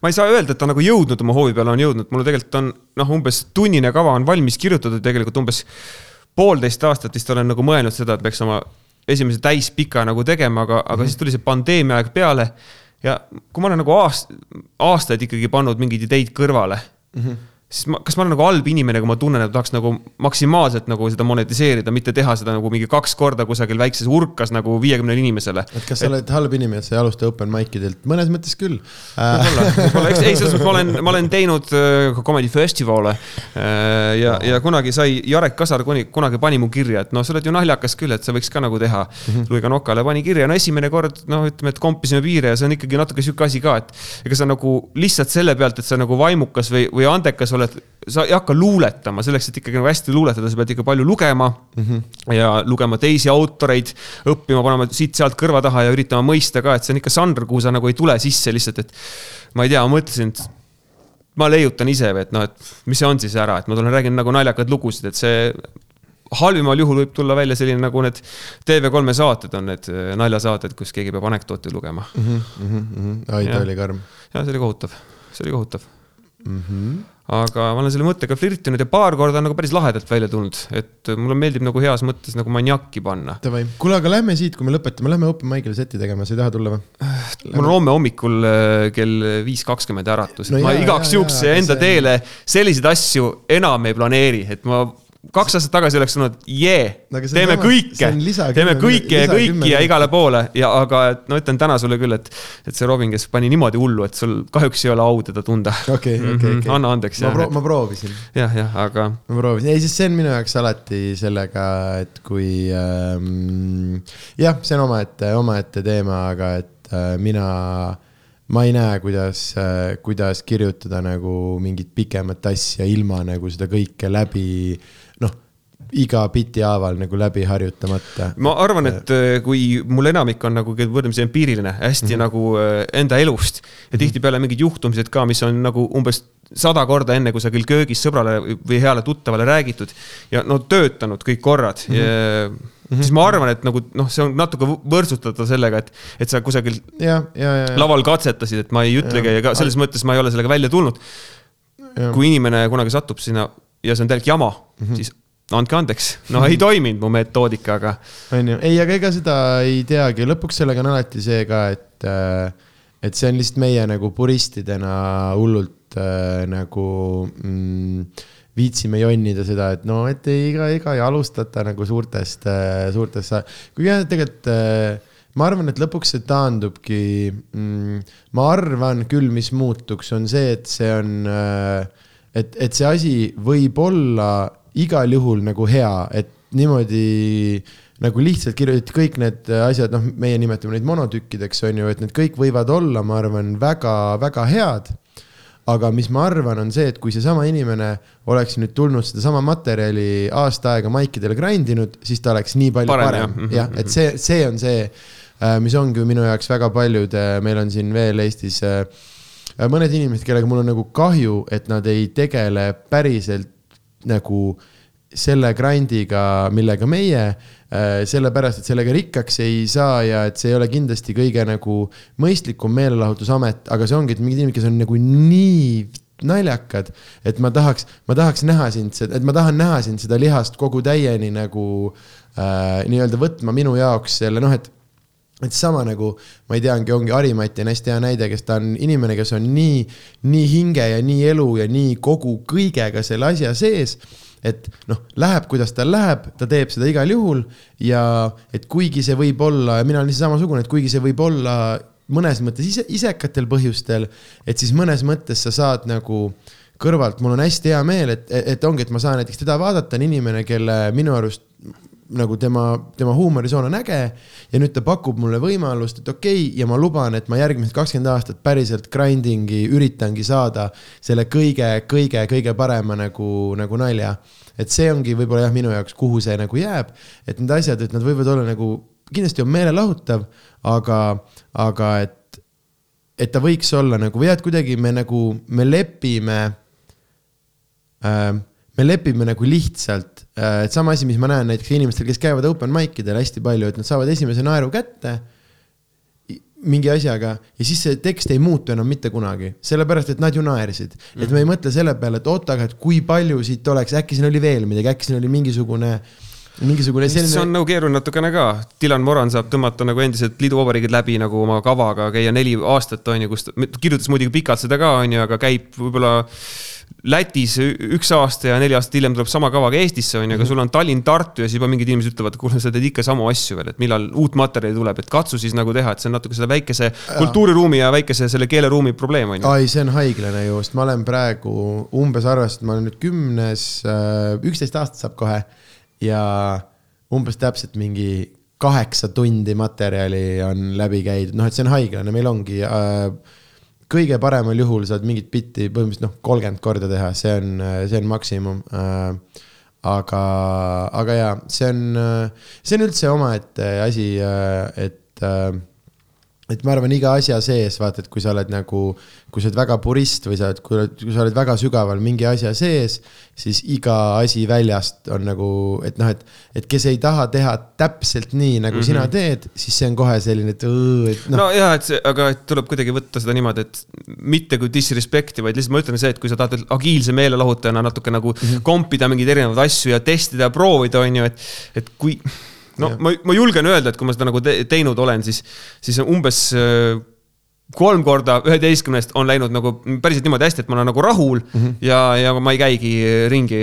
ma ei saa öelda, et ta nagu jõudnud oma hoovi peale on jõudnud, mul tegelikult on noh, umbes tunnine kava on valmis kirjutatud, tegelikult umbes poolteist aastat vist olen nagu mõelnud seda, et peaks oma esimese täispika nagu tegema, aga mm, -hmm. aga siis tuli see pandeemia aeg peale. ja kui ma olen nagu aast-, aastaid ikkagi pannud mingeid ideid kõrvale mm, -hmm siis ma, kas ma olen nagu halb inimene, kui ma tunnen, et tahaks nagu maksimaalselt nagu seda monetiseerida, mitte teha seda nagu mingi kaks korda kusagil väikses urkas nagu viiekümnele inimesele. et kas sa et... oled halb inimene, et sa ei alusta open mic idelt, mõnes mõttes küll. võib-olla, võib-olla, eks ei, selles mõttes ma olen, ma olen teinud uh, comedy festival'e uh, ja, ja kunagi sai Jarek Kasar kuni, kunagi pani mu kirja, et noh, sa oled ju naljakas küll, et sa võiks ka nagu teha. Mm -hmm.. Luiga Nokale pani kirja, no esimene kord noh, ütleme, et kompisime piire ja see on ikkagi natuke sihuke asi ka, et ega sa nagu lihtsalt selle pealt, et sa nagu vaimukas või, või andekas oled, sa ei hakka luuletama, selleks, et ikkagi nagu hästi luuletada, sa pead ikka palju lugema mm. -hmm. ja lugema teisi autoreid, õppima, panema siit-sealt kõrva taha ja üritama mõista ka, et see on ikka žanr, kuhu sa nagu ei tule sisse lihtsalt, et. ma ei tea, ma mõtlesin, et ma leiutan ise või et noh, et mis see on siis ära, et ma tulen räägin nagu naljakaid lugusid, et see halvimal juhul võib tulla välja selline nagu need TV3 saated on need äh, naljasaated, kus keegi peab anekdooti lugema mm. -hmm, mm -hmm. ai, ta oli karm. ja see oli kohutav, see oli kohutav mm. -hmm aga ma olen selle mõttega flirtinud ja paar korda on nagu päris lahedalt välja tulnud, et mulle meeldib nagu heas mõttes nagu maniakki panna. kuule, aga lähme siit, kui me lõpetame, lähme open mic'ile seti tegema, sa ei taha tulla või? mul on homme hommikul äh, kell viis kakskümmend äratus no, ma igaks juhuks enda see... teele selliseid asju enam ei planeeri, et ma kaks aastat tagasi oleks olnud jee yeah,, teeme kõike, teeme kõike ja kõiki ja igale poole ja aga et no ütlen täna sulle küll, et, et see Robin, kes pani niimoodi hullu, et sul kahjuks ei ole au teda tunda. okei, okei, okei. anna andeks. ma, pro ma proovisin. jah, jah, aga. ma proovisin, ei, siis see on minu jaoks alati sellega, et kui ähm, jah, see on omaette, omaette teema, aga et äh, mina ma ei näe, kuidas, äh, kuidas kirjutada nagu mingit pikemat asja ilma nagu seda kõike läbi iga biti haaval nagu läbi harjutamata. ma arvan, et äh, kui mul enamik on nagu võrdlemisi empiiriline, hästi mm -hmm. nagu äh, enda elust ja tihtipeale mingid juhtumised ka, mis on nagu umbes sada korda enne kusagil köögis sõbrale või heale tuttavale räägitud ja no töötanud kõik korrad mm. -hmm. Ja, siis ma arvan, et nagu noh, see on natuke võrdsutatav sellega, et, et sa kusagil ja, ja, ja, laval katsetasid, et ma ei ütlegi ja ka selles mõttes ma ei ole sellega välja tulnud. kui inimene kunagi satub sinna ja see on täielik jama mm, -hmm. siis andke andeks, no ei toiminud mu metoodika, aga. on ju, ei, aga ega seda ei teagi, lõpuks sellega on alati see ka, et, äh, et see on lihtsalt meie nagu puristidena hullult äh, nagu mm, viitsime jonnida seda, et no, et ei, ega, ega ei alustata nagu suurtest äh,, suurtest, kuigi jah, tegelikult äh, ma arvan, et lõpuks see taandubki mm,, ma arvan küll, mis muutuks, on see, et see on äh, et, et see asi võib olla igal juhul nagu hea, et niimoodi nagu lihtsalt kirjutati kõik need asjad, noh, meie nimetame neid monotükkideks, on ju, et need kõik võivad olla, ma arvan väga,, väga-väga head. aga mis ma arvan, on see, et kui seesama inimene oleks nüüd tulnud sedasama materjali aasta aega maikidele grind inud, siis ta oleks nii palju parem, parem., jah, et see, see on see, äh, mis ongi minu jaoks väga paljud, meil on siin veel Eestis äh, mõned inimesed, kellega mul on nagu kahju, et nad ei tegele päriselt nagu selle grind'iga, millega meie, äh, sellepärast et sellega rikkaks ei saa ja et see ei ole kindlasti kõige nagu mõistlikum meelelahutusamet, aga see ongi, et mingid inimesed, kes on nagu nii naljakad, et ma tahaks, ma tahaks näha sind, et ma tahan näha sind seda lihast kogu täieni nagu äh, nii-öelda võtma minu jaoks selle noh, et et sama nagu, ma ei teagi, ongi Harimati on hästi hea näide, kes ta on inimene, kes on nii, nii hinge ja nii elu ja nii kogu kõigega selle asja sees. et noh, läheb, kuidas tal läheb, ta teeb seda igal juhul ja et kuigi see võib olla, mina olen ise samasugune, et kuigi see võib olla mõnes mõttes ise, isekatel põhjustel, et siis mõnes mõttes sa saad nagu kõrvalt, mul on hästi hea meel, et, et ongi, et ma saan näiteks teda vaadata, on inimene, kelle minu arust nagu tema, tema huumorisoon on äge ja nüüd ta pakub mulle võimalust, et okei okay,, ja ma luban, et ma järgmised kakskümmend aastat päriselt grinding'i üritangi saada selle kõige, kõige, kõige parema nagu, nagu nalja. et see ongi võib-olla jah, minu jaoks, kuhu see nagu jääb, et need asjad, et nad võivad olla nagu, kindlasti on meelelahutav, aga, aga et, et ta võiks olla nagu või et kuidagi me nagu, me lepime äh, me lepime nagu lihtsalt, et sama asi, mis ma näen näiteks inimestel, kes käivad open mic idel hästi palju, et nad saavad esimese naeru kätte mingi asjaga ja siis see tekst ei muutu enam mitte kunagi, sellepärast et nad ju naersid mm. -hmm. et me ei mõtle selle peale, et oota, aga et kui palju siit oleks, äkki siin oli veel midagi, äkki siin oli mingisugune mingisugune selline. see on nagu keeruline natukene ka, Dylan Moran saab tõmmata nagu endiselt liiduvabariigid läbi nagu oma kavaga, käia neli aastat, on ju, kus ta kirjutas muidugi pikalt seda ka, on ju, aga käib võib-olla Lätis üks aasta ja neli aastat hiljem tuleb sama kavaga Eestisse, on ju, aga sul on Tallinn-Tartu ja siis juba mingid inimesed ütlevad, kuule, sa teed ikka samu asju veel, et millal uut materjali tuleb, et katsu siis nagu teha, et see on natuke selle väikese kultuuriruumi ja väikese selle keeleruumi probleem, on ju. ai, see on haiglane ju, sest ma olen praegu umbes arvestanud, ma olen nüüd kümnes, äh, üksteist aastat saab kohe ja umbes täpselt mingi kaheksa tundi materjali on läbi käidud, noh, et see on haiglane, meil ongi äh, kõige paremal juhul saad mingit bitti põhimõtteliselt noh, kolmkümmend korda teha, see on, see on maksimum äh,. aga, aga jaa, see on, see on üldse omaette asi, äh, et äh, et ma arvan, iga asja sees, vaata, et kui sa oled nagu, kui sa oled väga purist või sa oled, kui, sa oled väga sügaval mingi asja sees, siis iga asi väljast on nagu, et noh, et, et kes ei taha teha täpselt nii, nagu mm -hmm. sina teed, siis see on kohe selline, et, et noh. no jaa, et see, aga et tuleb kuidagi võtta seda niimoodi, et mitte kui disrespect'i, vaid lihtsalt ma ütlen see, et kui sa tahad agiilse meelelahutajana natuke nagu mm -hmm. kompida mingeid erinevaid asju ja testida ja proovida, on ju, et, et kui no ja. ma, ma julgen öelda, et kui ma seda nagu te teinud olen, siis, siis umbes äh, kolm korda üheteistkümnest on läinud nagu päriselt niimoodi hästi, et ma olen nagu rahul mm -hmm. ja, ja ma ei käigi ringi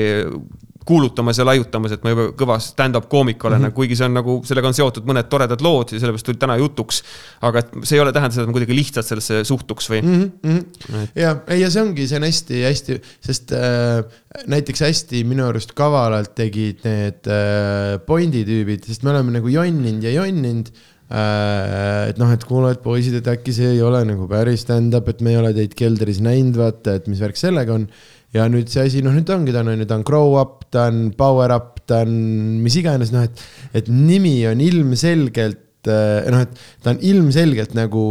kuulutamas ja laiutamas, et ma juba kõva stand-up koomik olen mm, -hmm. kuigi see on nagu, sellega on seotud mõned toredad lood ja sellepärast tulid täna jutuks. aga et see ei ole tähendanud seda, et ma kuidagi lihtsalt sellesse suhtuks või mm. -hmm. Et... ja, ei ja see ongi, see on hästi-hästi, sest äh, näiteks hästi minu arust kavalalt tegid need äh, Bondi tüübid, sest me oleme nagu jonninud ja jonninud äh, et noh, et kuule, et poisid, et äkki see ei ole nagu päris stand-up, et me ei ole teid keldris näinud, vaata, et mis värk sellega on ja nüüd see asi, noh, nüüd ongi, ta on, on ju, ta on grow up, ta on power up, ta on mis iganes noh, et, et nimi on ilmselgelt äh, noh, et ta on ilmselgelt nagu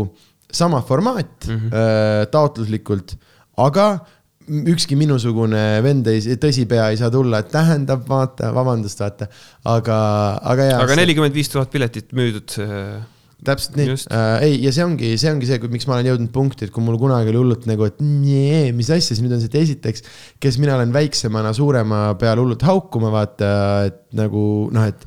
sama formaat mm -hmm. taotluslikult, aga ükski minusugune vend ei, tõsipea ei saa tulla, et tähendab, vaata, vabandust, vaata, aga, aga jaa. aga nelikümmend viis tuhat piletit müüdud. Täpselt nii äh, ei, ja see ongi, see ongi see, miks ma olen jõudnud punkti, et kui mul kunagi oli hullult nagu, et nee, mis asja, siis nüüd on see, et esiteks, kes mina olen väiksemana suurema peal hullult haukuma, vaata, et nagu noh, et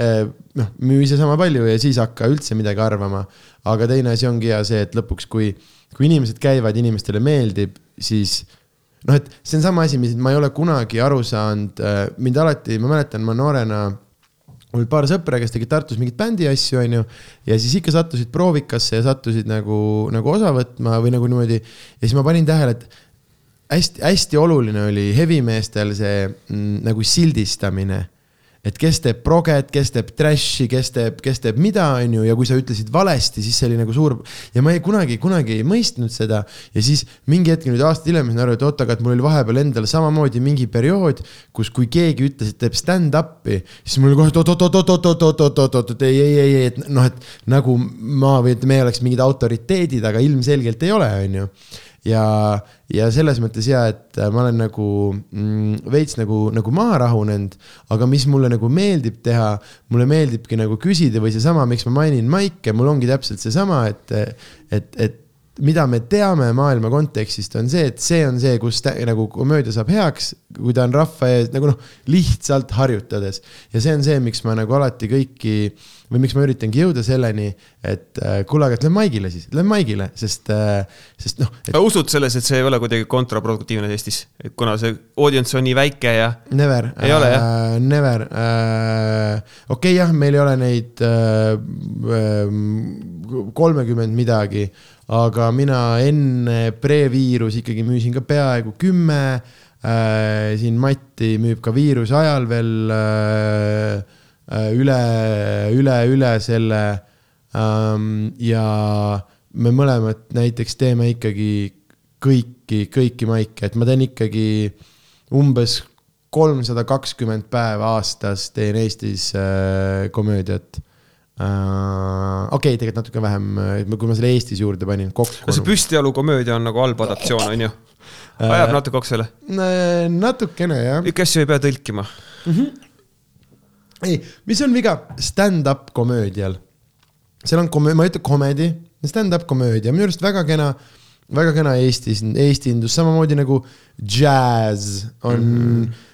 eh, noh, müü ise sama palju ja siis hakka üldse midagi arvama. aga teine asi ongi ja see, et lõpuks, kui, kui inimesed käivad, inimestele meeldib, siis noh, et see on sama asi, mis ma ei ole kunagi aru saanud, mind alati, ma mäletan, ma noorena mul paar sõpra, kes tegid Tartus mingeid bändi asju, onju. ja siis ikka sattusid proovikasse ja sattusid nagu, nagu osa võtma või nagu niimoodi. ja siis ma panin tähele, et hästi-hästi oluline oli hevimeestel see mm, nagu sildistamine. Et kes teeb proget, kes teeb trash'i, kes teeb, kes teeb mida, onju, ja kui sa ütlesid valesti, siis see oli nagu suur. ja ma ei kunagi, kunagi ei mõistnud seda ja siis mingi hetk nüüd aastaid hiljem ma sain aru, et oot, aga et mul oli vahepeal endal samamoodi mingi periood, kus, kui keegi ütles, et teeb stand-up'i, siis mul oli kohe, et oot-oot-oot-oot-oot-oot-oot-oot, ei, ei, ei, et noh, et nagu ma või et me oleks mingid autoriteedid, aga ilmselgelt ei ole, onju ja, ja selles mõttes ja, et ma olen nagu mm, veits nagu, nagu maha rahunenud, aga mis mulle nagu meeldib teha, mulle meeldibki nagu küsida või seesama, miks ma mainin maike, mul ongi täpselt seesama, et, et, et mida me teame maailma kontekstist, on see, et see on see, kus tä, nagu komöödia saab heaks, kui ta on rahva ees nagu noh, lihtsalt harjutades. ja see on see, miks ma nagu alati kõiki või miks ma üritangi jõuda selleni, et äh, kuule, aga lähme maigile siis, lähme maigile, sest äh,, sest noh, et usud selles, et see ei ole kuidagi kontraproduktiivne Eestis, et kuna see audience on nii väike ja Never. Ei ole, jah? äh,? Never äh,. okei okay,, jah, meil ei ole neid kolmekümmend äh, midagi, aga mina enne pre-viirus ikkagi müüsin ka peaaegu kümme äh,. siin Mati müüb ka viiruse ajal veel äh, äh, üle, üle, üle selle ähm,. ja me mõlemad näiteks teeme ikkagi kõiki, kõiki maike, et ma teen ikkagi umbes kolmsada kakskümmend päeva aastas teen Eestis komöödiat äh,. okei okay,, tegelikult natuke vähem, kui ma selle Eestis juurde panin kokku no see. püstijalu komöödia on nagu halb adaptatsioon, on ju? ajab natuke oksele. natukene jah. kõiki asju ei pea tõlkima. ei, mis on viga stand-up komöödial? seal on komöö-, ma ei ütle comedy, stand-up komöödia, minu arust väga kena, väga kena Eestis, Eesti indus, samamoodi nagu jazz on mm. -hmm.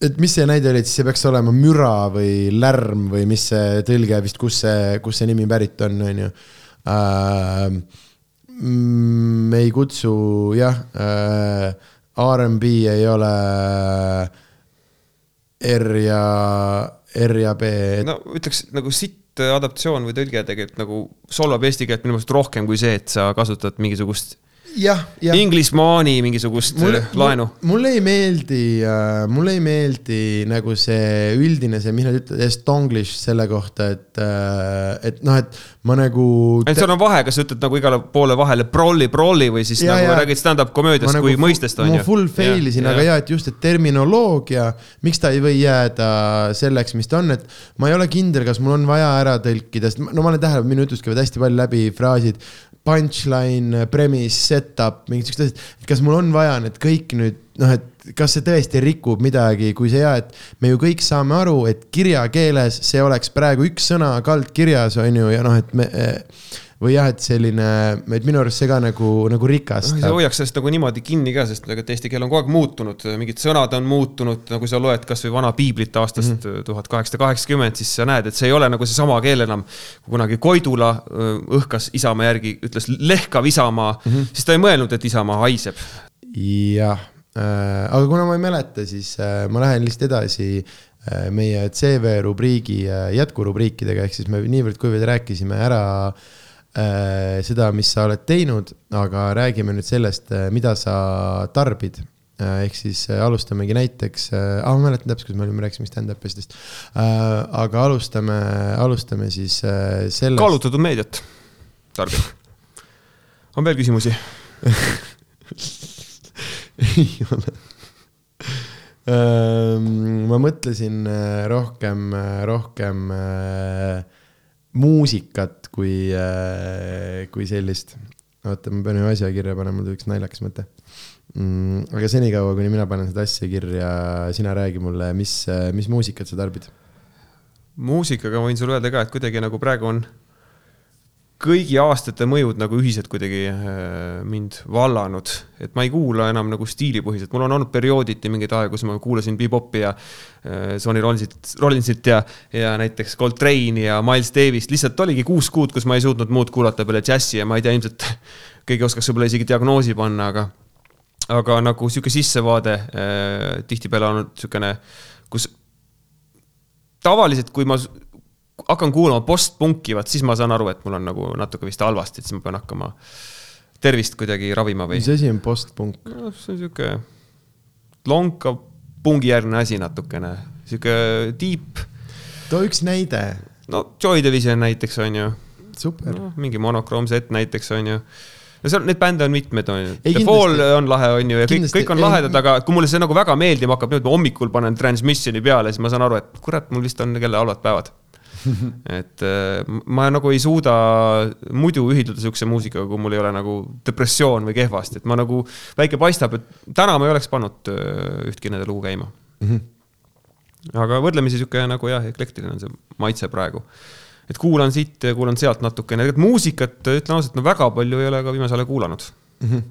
Et mis see näide oli, et siis see peaks olema müra või lärm või mis see tõlge vist, kus see, kus see nimi pärit on, on ju me ei kutsu jah äh,, R'n'B ei ole R ja, R ja B, no ütleks nagu sitt adaptatsioon või tõlge tegelikult nagu solvab eesti keelt minu meelest rohkem kui see, et sa kasutad mingisugust. Inglismaani mingisugust mulle, laenu. mulle ei meeldi äh,, mulle ei meeldi nagu see üldine see, mis nad ütlevad, estonglish selle kohta, et äh,, et noh, et ma nagu. ainult seal on vahe, kas sa ütled nagu igale poole vahele prolli, prolli või siis Ja, nagu ja. räägid stand-up komöödiast ma kui fu- mõistest on ma ju. full fail isin, aga ja, et just, et terminoloogia, miks ta ei või jääda selleks, mis ta on, et ma ei ole kindel, kas mul on vaja ära tõlkida, sest ma- no ma olen tähele, minu jutust käivad hästi palju läbi fraasid punchline, premise, setup, mingid siuksed asjad, kas mul on vaja need kõik nüüd noh, et kas see tõesti rikub midagi, kui see ja, et me ju kõik saame aru, et kirjakeeles see oleks praegu üks sõna kaldkirjas on ju, ja noh, et me või jah, et selline, et minu arust see ka nagu, nagu noh, rikastab sa. hoiaks sellest nagu niimoodi kinni ka, sest ega eesti keel on kogu aeg muutunud, mingid sõnad on muutunud, nagu sa loed kasvõi vana piiblit aastast Mhm. tuhat kaheksasada kaheksakümmend, siis sa näed, et see ei ole nagu seesama keel enam. kui kunagi Koidula öö, õhkas Isamaa järgi, ütles lehkav Isamaa mm. -hmm. siis ta ei mõelnud, et Isamaa haiseb. jah äh,, aga kuna ma ei mäleta, siis äh, ma lähen lihtsalt edasi äh, meie CV rubriigi äh, jätkurubriikidega, ehk siis me niivõrd-kuivõrd rääkisime ära äh, seda, mis sa oled teinud, aga räägime nüüd sellest, mida sa tarbid äh,. ehk siis äh, alustamegi näiteks äh,, ah, ma mäletan täpselt, kus me olime, rääkisime stand-up istest äh,. aga alustame, alustame siis äh, sellest. kaalutletud meediat tarbib. on veel küsimusi? ei ole. Ma mõtlesin äh, rohkem, rohkem äh, muusikat kui, äh, kui sellist. oota, ma pean ühe asja kirja panema, mul tuli üks naljakas mõte mm,. aga senikaua, kuni mina panen seda asja kirja, sina räägi mulle, mis, mis muusikat sa tarbid? muusikaga võin sulle öelda ka, et kuidagi nagu praegu on kõigi aastate mõjud nagu ühiselt kuidagi äh, mind vallanud, et ma ei kuula enam nagu stiilipõhiselt, mul on olnud periooditi mingeid aegu, kus ma kuulasin bebopi ja äh, Sonny Rollinsit, Rollinsit ja, ja näiteks Coltrane'i ja Miles Davis't, lihtsalt oligi kuus kuud, kus ma ei suutnud muud kuulata peale džässi ja ma ei tea, ilmselt keegi oskaks võib-olla isegi diagnoosi panna, aga aga nagu sihuke sissevaade äh, tihtipeale olnud niisugune, kus tavaliselt, kui ma hakkan kuulama post-punki, vaat siis ma saan aru, et mul on nagu natuke vist halvasti, et siis ma pean hakkama tervist kuidagi ravima või. mis asi on post-punk no,? see on sihuke lonka pungijärgne asi natukene, sihuke deep. too üks näide. no Joy Division näiteks on ju. super no,. mingi Monochrome Z näiteks on ju no seal neid bände on mitmed, on ju. The Fall on lahe, on ju, ja kõik, kõik on lahedad, aga kui mulle see nagu väga meeldima hakkab, nüüd ma hommikul panen Transmissioni peale, siis ma saan aru, et kurat, mul vist on jälle halvad päevad et äh, ma nagu ei suuda muidu ühildada sihukese muusikaga, kui mul ei ole nagu depressioon või kehvasti, et ma nagu, väike paistab, et täna ma ei oleks pannud äh, ühtki nende lugu käima mm. -hmm. aga võrdlemisi sihuke nagu jah, eklektiline on see maitse praegu. et kuulan siit kuulan sealt natukene, tegelikult muusikat, ütlen ausalt, no väga palju ei ole ka viimasel ajal kuulanud mm. -hmm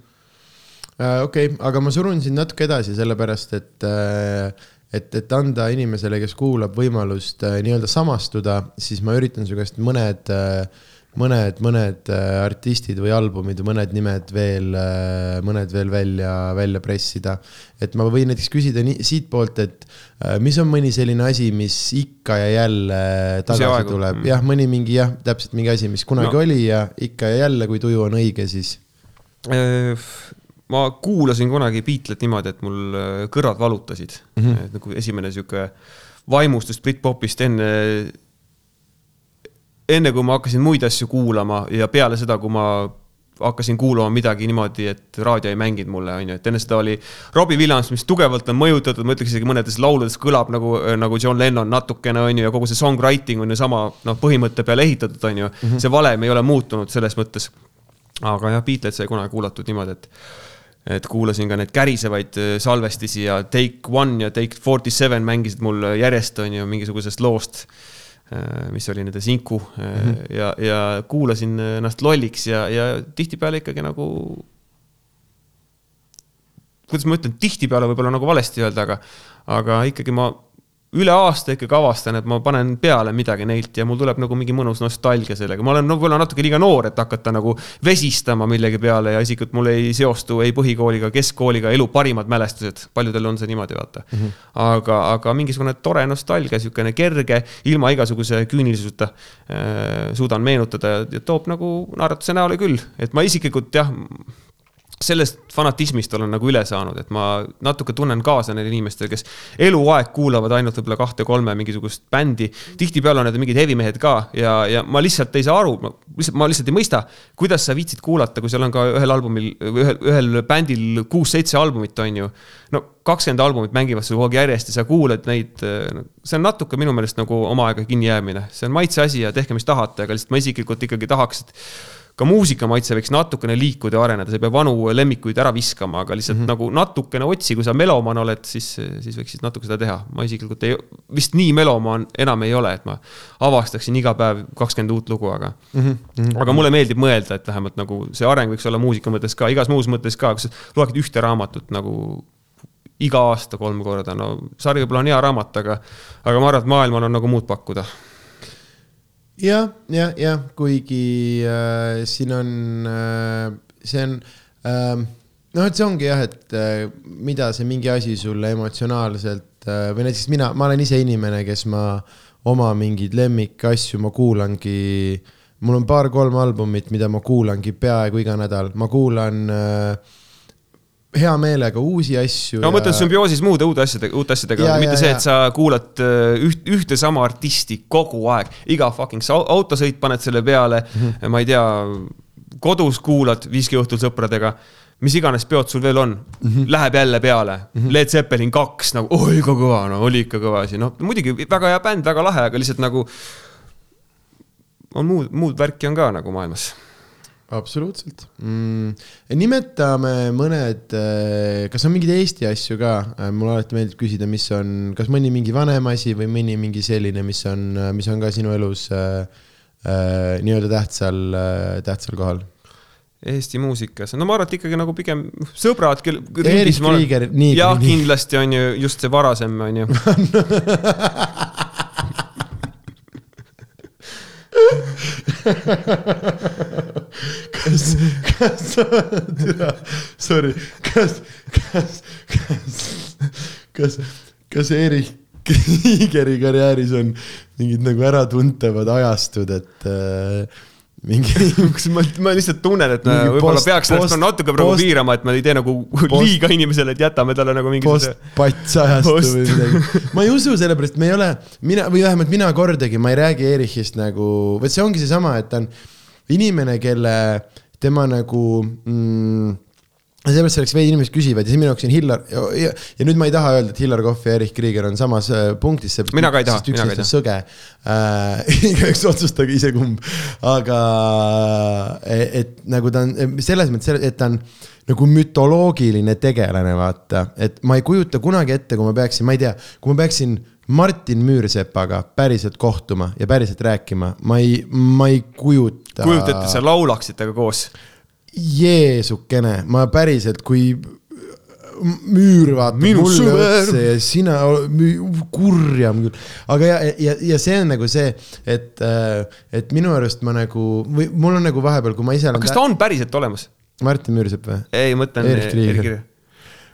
okei okay,, aga ma surun sind natuke edasi, sellepärast et äh, et, et anda inimesele, kes kuulab, võimalust äh, nii-öelda samastuda, siis ma üritan su käest mõned äh, mõned, mõned äh, artistid või albumid, mõned nimed veel, äh, mõned veel välja, välja pressida. et ma võin näiteks küsida nii, siitpoolt, et äh, mis on mõni selline asi, mis ikka ja jälle tagasi tuleb, mm. jah, mõni mingi jah, täpselt mingi asi, mis kunagi no. oli ja ikka ja jälle, kui tuju on õige, siis ma kuulasin kunagi Beatlet niimoodi, et mul äh, kõrvad valutasid mm. -hmm. Et nagu esimene sihuke vaimustus Britpopist enne, enne kui ma hakkasin muid asju kuulama ja peale seda, kui ma hakkasin kuulama midagi niimoodi, et raadio ei mänginud mulle, on ju, et enne seda oli Robbie Williams, mis tugevalt on mõjutatud, ma ütleks isegi mõnedes lauludes kõlab nagu, nagu John Lennon natukene, on ju, ja kogu see songwriting on ju sama, noh, põhimõtte peale ehitatud, on ju mm. -hmm. see valem ei ole muutunud selles mõttes. aga jah, Beatles sai kunagi kuulatud niimoodi, et et kuulasin ka neid kärisevaid äh, salvestisi ja Take One ja Take Forty Seven mängisid mul järjest, on ju, mingisugusest loost, äh, mis oli nende sinku mm -hmm. ja, ja kuulasin ennast lolliks ja, ja tihtipeale ikkagi nagu kuidas ma ütlen, tihtipeale võib-olla nagu valesti öelda, aga, aga ikkagi ma üle aasta ikkagi avastan, et ma panen peale midagi neilt ja mul tuleb nagu mingi mõnus nostalgia sellega, ma olen võib-olla no, natuke liiga noor, et hakata nagu vesistama millegi peale ja isiklikult mul ei seostu ei põhikooliga, keskkooliga elu parimad mälestused, paljudel on see niimoodi, vaata mm. -hmm. aga, aga mingisugune tore nostalgia, niisugune kerge, ilma igasuguse küünilisuseta äh, suudan meenutada ja, ja toob nagu naeratuse näole küll, et ma isiklikult jah sellest fanatismist olen nagu üle saanud, et ma natuke tunnen kaasa neile inimestele, kes eluaeg kuulavad ainult võib-olla kahte-kolme mingisugust bändi. tihtipeale on need mingid hevimehed ka ja, ja ma lihtsalt ei saa aru, lihtsalt, ma lihtsalt ei mõista, kuidas sa viitsid kuulata, kui seal on ka ühel albumil, ühel, ühel bändil kuus-seitse albumit, on ju. no kakskümmend albumit mängivad sul kogu aeg järjest ja sa kuulad neid, see on natuke minu meelest nagu oma aega kinni jäämine, see on maitse asi ja tehke, mis tahate, aga lihtsalt ma isiklikult ikkagi tahaks, et ka muusikamaitse võiks natukene liikuda ja areneda, sa ei pea vanu lemmikuid ära viskama, aga lihtsalt mm -hmm. nagu natukene otsi, kui sa melomaan oled, siis, siis võiksid natuke seda teha. ma isiklikult ei, vist nii melomaan enam ei ole, et ma avastaksin iga päev kakskümmend uut lugu, aga mm. -hmm. aga mulle meeldib mõelda, et vähemalt nagu see areng võiks olla muusika mõttes ka, igas muus mõttes ka, kui sa loed ühte raamatut nagu iga aasta kolm korda, no sari võib-olla on hea raamat, aga, aga ma arvan, et maailmal on nagu muud pakkuda jah, jah, jah, kuigi äh, siin on äh,, see on äh, noh, et see ongi jah, et äh, mida see mingi asi sulle emotsionaalselt äh, või näiteks mina, ma olen ise inimene, kes ma oma mingeid lemmikasju ma kuulangi. mul on paar-kolm albumit, mida ma kuulangi peaaegu iga nädal, ma kuulan äh, hea meelega uusi asju. no ma mõtlen sümbioosis muude uute asjadega, uute asjadega, mitte ja, see, et sa kuulad äh, üht, ühte sama artisti kogu aeg, iga fucking autosõit paned selle peale mm, -hmm. ma ei tea, kodus kuulad viski õhtul sõpradega mis iganes peod sul veel on mm, -hmm. läheb jälle peale mm. -hmm. Led Zeppelin kaks nagu, oi ikka kõva, no oli ikka kõva asi, noh muidugi väga hea bänd, väga lahe, aga lihtsalt nagu. on muud, muud värki on ka nagu maailmas absoluutselt mm,. nimetame mõned, äh, kas on mingeid Eesti asju ka, äh, mulle alati meeldib küsida, mis on, kas mõni mingi vanem asi või mõni mingi selline, mis on, mis on ka sinu elus äh, äh, nii-öelda tähtsal äh,, tähtsal kohal Eesti muusikas, no ma arvan, et ikkagi nagu pigem sõbrad, kel. Erich Krieger, nii. jah, kindlasti on ju just see varasem, on ju kas, kas, sorry, kas, kas, kas, kas, kas Erich Kriegeri karjääris on mingid nagu äratuntavad ajastud, et äh, mingi ma, ma lihtsalt tunnen, et võib-olla peaks ennast natuke praegu post, piirama, et ma ei tee nagu post, liiga inimesele, et jätame talle nagu mingi. postpats ajastu või midagi. ma ei usu, sellepärast me ei ole, mina või vähemalt mina kordagi, ma ei räägi Erichist nagu, vot see ongi seesama, et ta on inimene, kelle, tema nagu mm, seepärast selleks veidi inimesed küsivad ja siis minu jaoks on Hillar ja, ja, ja nüüd ma ei taha öelda, et Hillar Kohv ja Erich Krieger on samas äh, punktis. mina ka ei taha, mina ka ei taha. sõge äh,, igaüks otsustage ise kumb, aga et, et nagu ta on selles mõttes, et ta on nagu mütoloogiline tegelane, vaata, et ma ei kujuta kunagi ette, kui ma peaksin, ma ei tea, kui ma peaksin Martin Müürsepaga päriselt kohtuma ja päriselt rääkima, ma ei, ma ei kujuta. kujuta ette, sa laulaksite ka koos Jeesukene, ma päriselt, kui müür vaatab Minu mulle sõber. otsa ja sina, kurjam küll. aga ja, ja, ja see on nagu see, et, äh, et minu arust ma nagu, või mul on nagu vahepeal, kui ma ise kas ta on päriselt olemas? Martin Müürsepp või? ei, mõtlen Erik Kriiger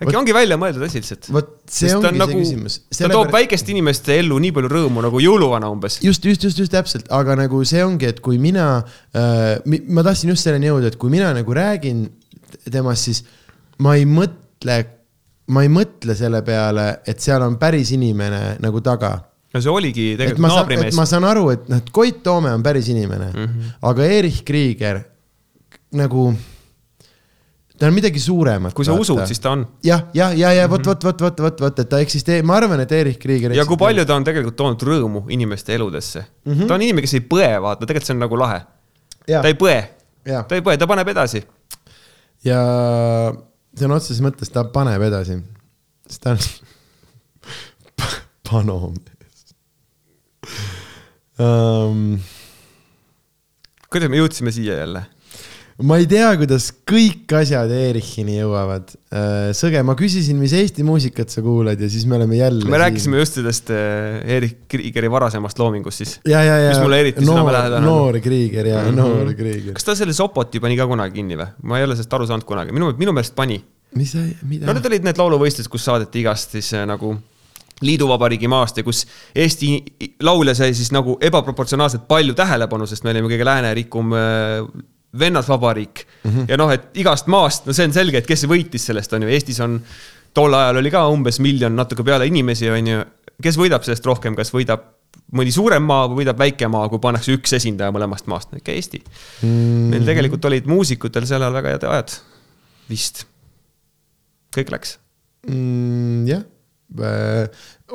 äkki ongi välja mõeldud asi lihtsalt. vot see Sest ongi on see nagu, küsimus. ta toob väikeste inimeste ellu nii palju rõõmu nagu jõuluvana umbes. just, just, just, just täpselt, aga nagu see ongi, et kui mina äh,, ma tahtsin just selleni jõuda, et kui mina nagu räägin temast, siis ma ei mõtle, ma ei mõtle selle peale, et seal on päris inimene nagu taga no see oligi tegelikult naabrimees. ma saan aru, et noh, et Koit Toome on päris inimene mm, -hmm. aga Erich Krieger nagu ta on midagi suuremat. kui sa vaata. usud, siis ta on. jah, ja, ja, ja vot, vot, vot, vot, vot, vot, et ta eksisteerib, ma arvan, et Erich Krieger. ja kui palju ta on tegelikult toonud rõõmu inimeste eludesse mm. -hmm. ta on inimene, kes ei põe, vaata, tegelikult see on nagu lahe. ta ei põe, ta ei põe, ta paneb edasi. ja sõna otseses mõttes ta paneb edasi, sest ta on panomees um.... kuidas me jõudsime siia jälle? Ma ei tea, kuidas kõik asjad Erichini jõuavad. Äh, Sõge, ma küsisin, mis Eesti muusikat sa kuulad ja siis me oleme jälle. me siin. rääkisime just sellest äh, Erich Kriegeri varasemast loomingust siis. mis mulle eriti südamelähedane on. noor Krieger ja mm -hmm. noor Krieger. kas ta selle Sopoti pani ka kunagi kinni või? ma ei ole sellest aru saanud kunagi, minu, minu meelest pani. mis sa, mida? no need olid need lauluvõistlused, kus saadeti igast siis äh, nagu liiduvabariigi maast ja kus Eesti laulja sai siis nagu ebaproportsionaalselt palju tähelepanu, sest me olime kõige läänerikum vennasvabariik mm. -hmm. ja noh, et igast maast, no see on selge, et kes võitis sellest, on ju, Eestis on, tol ajal oli ka umbes miljon natuke peale inimesi, on ju. kes võidab sellest rohkem, kas võidab mõni suurem maa või võidab väike maa, kui pannakse üks esindaja mõlemast maast, ikka Eesti mm. -hmm. meil tegelikult olid muusikutel sel ajal väga head ajad, vist. kõik läks mm,. jah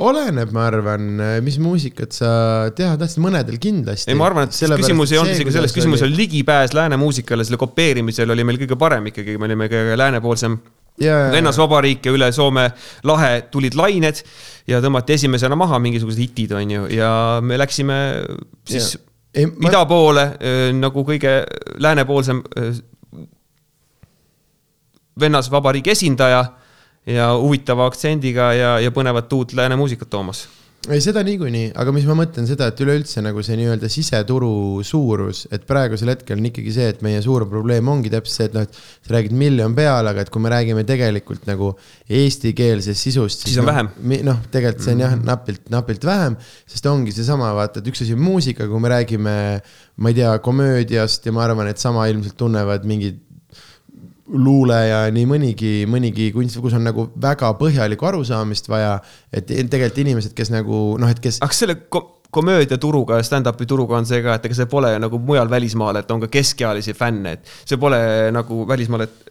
oleneb, ma arvan, mis muusikat sa teha tahtsid, mõnedel kindlasti. ei, ma arvan, et Sellepärast, küsimus ei olnud isegi selles, küsimus oli ligipääs lääne muusikale, selle kopeerimisel oli meil kõige parem ikkagi, me olime kõige läänepoolsem vennasvabariik ja üle Soome lahe tulid lained ja tõmmati esimesena maha mingisugused hitid, on ju, ja me läksime siis ja. ei, ma... ida poole äh, nagu kõige läänepoolsem äh, vennasvabariigi esindaja ja huvitava aktsendiga ja, ja põnevat uut lääne muusikat toomas ei, seda niikuinii, aga mis ma mõtlen seda, et üleüldse nagu see nii-öelda siseturu suurus, et praegusel hetkel on ikkagi see, et meie suur probleem ongi täpselt see, et noh, et sa räägid miljon peale, aga et kui me räägime tegelikult nagu eestikeelsest sisust. siis on no, vähem. noh, tegelikult see on jah, napilt, napilt vähem, sest ongi seesama, vaata, et üks asi on muusika, kui me räägime, ma ei tea, komöödiast ja ma arvan, et sama ilmselt tunnevad mingid luule ja nii mõnigi, mõnigi kunst, kus on nagu väga põhjalikku arusaamist vaja. et tegelikult inimesed, kes nagu noh, et kes. aga selle ko komöödiaturuga ja stand-up'i turuga on see ka, et ega see pole nagu mujal välismaal, et on ka keskealisi fänne, et see pole nagu välismaal, et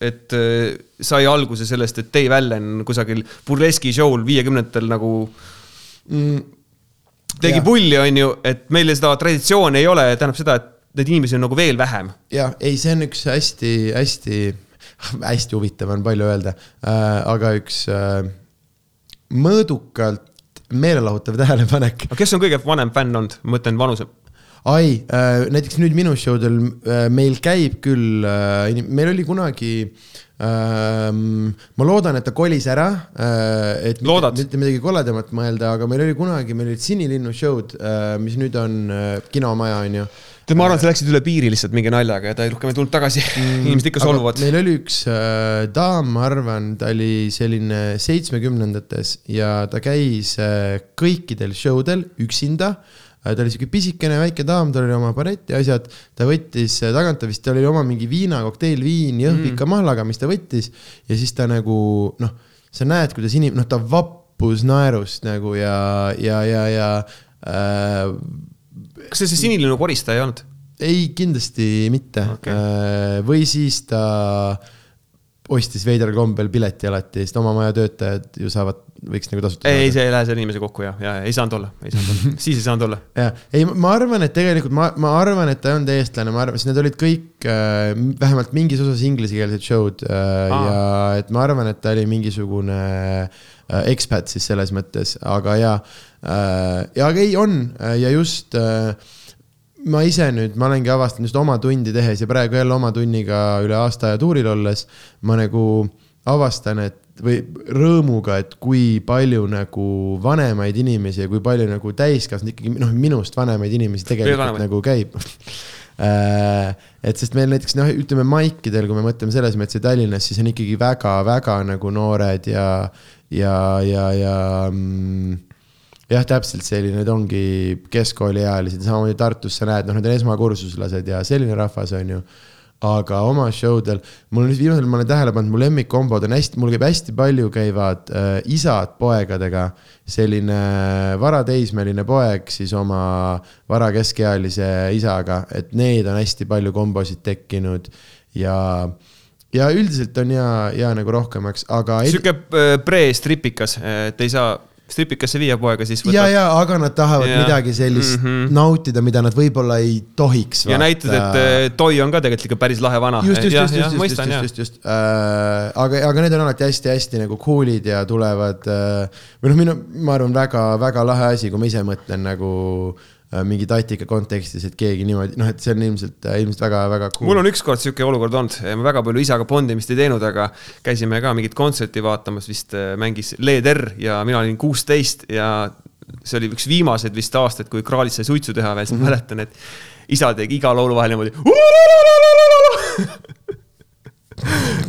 et äh, sai alguse sellest, et Dave Allen kusagil burleski show'l viiekümnendatel nagu mm, tegi pulli, on ju, et meil seda traditsiooni ei ole, tähendab seda, et neid inimesi on nagu veel vähem. jah, ei, see on üks hästi-hästi, hästi huvitav on palju öelda äh,, aga üks äh, mõõdukalt meelelahutav tähelepanek. aga kes on kõige vanem fänn olnud, ma mõtlen vanuse, ai äh,, näiteks nüüd minu show del äh, meil käib küll äh,, meil oli kunagi ähm,, ma loodan, et ta kolis ära äh,, et Loodad? mitte, mitte midagi koledamat mõelda, aga meil oli kunagi, meil olid Sinilinnu show'd äh,, mis nüüd on äh, kinomaja, on ju tead, ma arvan, et sa läksid üle piiri lihtsalt mingi naljaga ja ta ei rohkem ei tulnud tagasi mm,. inimesed ikka solvuvad. meil oli üks äh, daam, ma arvan, ta oli selline seitsmekümnendates ja ta käis äh, kõikidel show del üksinda äh, ta oli siuke pisikene väike daam, tal oli oma barett ja asjad, ta võttis äh, tagant, ta vist, tal oli oma mingi viina, kokteilviin, jõhvika mm. mahlaga, mis ta võttis ja siis ta nagu noh, sa näed, kuidas inim-, noh, ta vappus naerust nagu ja, ja, ja, ja äh, kas see see sinilinnu koristaja ei olnud? ei, kindlasti mitte okay.. või siis ta ostis veidral kombel pileti alati, sest oma maja töötajad ju saavad, võiks nagu tasuta ei, see ei lähe selle inimese kokku ja, ja ei saanud olla, ei saanud olla, siis ei saanud olla. jah, ei, ma arvan, et tegelikult ma, ma arvan, et ta ei olnud eestlane, ma arvan, sest need olid kõik äh, vähemalt mingis osas inglisekeelsed show'd äh, Aa. ja et ma arvan, et ta oli mingisugune äh, ekspat siis selles mõttes, aga jaa äh,. ja ei, on äh, ja just äh, ma ise nüüd, ma olengi avastanud just oma tundi tehes ja praegu jälle oma tunniga üle aasta aja tuuril olles, ma nagu avastan, et või rõõmuga, et kui palju nagu vanemaid inimesi ja kui palju nagu täiskasvanud ikkagi noh, minust vanemaid inimesi tegelikult nagu käib Äh, et sest meil näiteks noh, ütleme maikidel, kui me mõtleme selles mõttes, et Tallinnas, siis on ikkagi väga-väga nagu noored ja, ja, ja, ja mm, jah, täpselt selline, need ongi keskkooliealised samamoodi Tartus sa näed, noh, need on esmakursuslased ja selline rahvas on ju. aga oma show del, mul on nüüd viimasel, ma olen tähele pannud, mu lemmikkombod on hästi, mul käib hästi palju, käivad äh, isad poegadega. selline varateismeline poeg siis oma varakeskealise isaga, et need on hästi palju kombosid tekkinud ja, ja üldiselt on hea, hea nagu rohkemaks, aga. sihuke äh, pre-stripikas, et ei saa stripikasse viia poega, siis ja, ja, aga nad tahavad ja. midagi sellist mm. -hmm. nautida, mida nad võib-olla ei tohiks. ja näitad, et äh, Toi on ka tegelikult ikka päris lahe vana. just, just, just, just, just, just, just, just äh,, aga, aga need on alati hästi-hästi nagu cool'id ja tulevad äh, või noh, minu, ma arvan, väga-väga lahe asi, kui ma ise mõtlen nagu äh, mingi tatika kontekstis, et keegi niimoodi, noh, et see on ilmselt, ilmselt väga-väga cool. mul on ükskord sihuke olukord olnud, ma väga palju isaga bondimist ei teinud, aga käisime ka mingit kontserti vaatamas, vist äh, mängis Led R ja mina olin kuusteist ja see oli üks viimaseid vist aastaid, kui Kraalis sai suitsu teha veel, siis ma mäletan, et isa tegi iga laulu vahel niimoodi.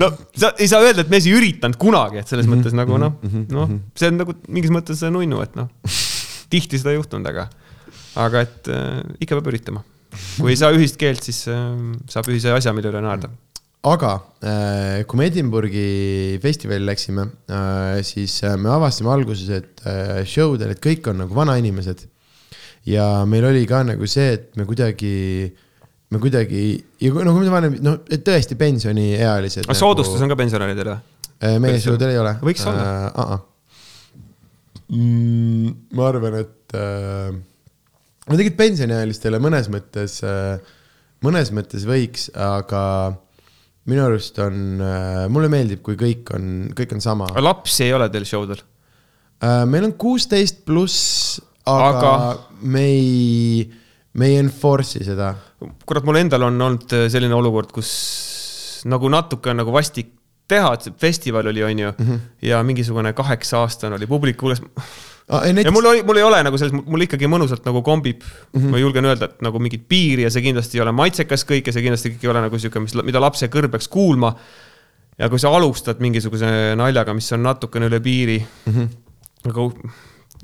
no sa ei saa öelda, et mees ei üritanud kunagi, et selles mõttes nagu noh, noh, see on nagu mingis mõttes nunnu, et noh, tihti seda ei juhtunud, aga, aga et äh, ikka peab üritama. kui ei saa ühist keelt, siis äh, saab ühise asja, mille üle naerda. aga äh, kui me Edinburghi festivalil läksime äh,, siis äh, me avastasime alguses, et äh, show del, et kõik on nagu vanainimesed. ja meil oli ka nagu see, et me kuidagi, me kuidagi ja kui- no kui me vanem, et tõesti pensioniealised. aga soodustus on ka pensionäridele või? Äh, meie show del ei ole. Võiks olla. uh. -uh. Mm, ma arvan, et äh, no tegelikult pensioniealistele mõnes mõttes äh,, mõnes mõttes võiks, aga minu arust on äh,, mulle meeldib, kui kõik on, kõik on sama lapsi ei ole teil show del? äh,. meil on kuusteist pluss, aga, me ei, me ei enforce'i seda. kurat, mul endal on olnud selline olukord, kus nagu natuke on nagu vastik teha, et see festival oli, on ju mm, -hmm. ja mingisugune kaheksa aastane oli publiku hulgas. Ah, ja mul oli, mul ei ole nagu selles, mul ikkagi mõnusalt nagu kombib mm, -hmm. ma julgen öelda, et nagu mingit piiri ja see kindlasti ei ole maitsekas kõik ja see kindlasti kõik ei ole nagu sihuke, mis, mida lapse kõrv peaks kuulma. ja kui sa alustad mingisuguse naljaga, mis on natukene üle piiri mm, -hmm. nagu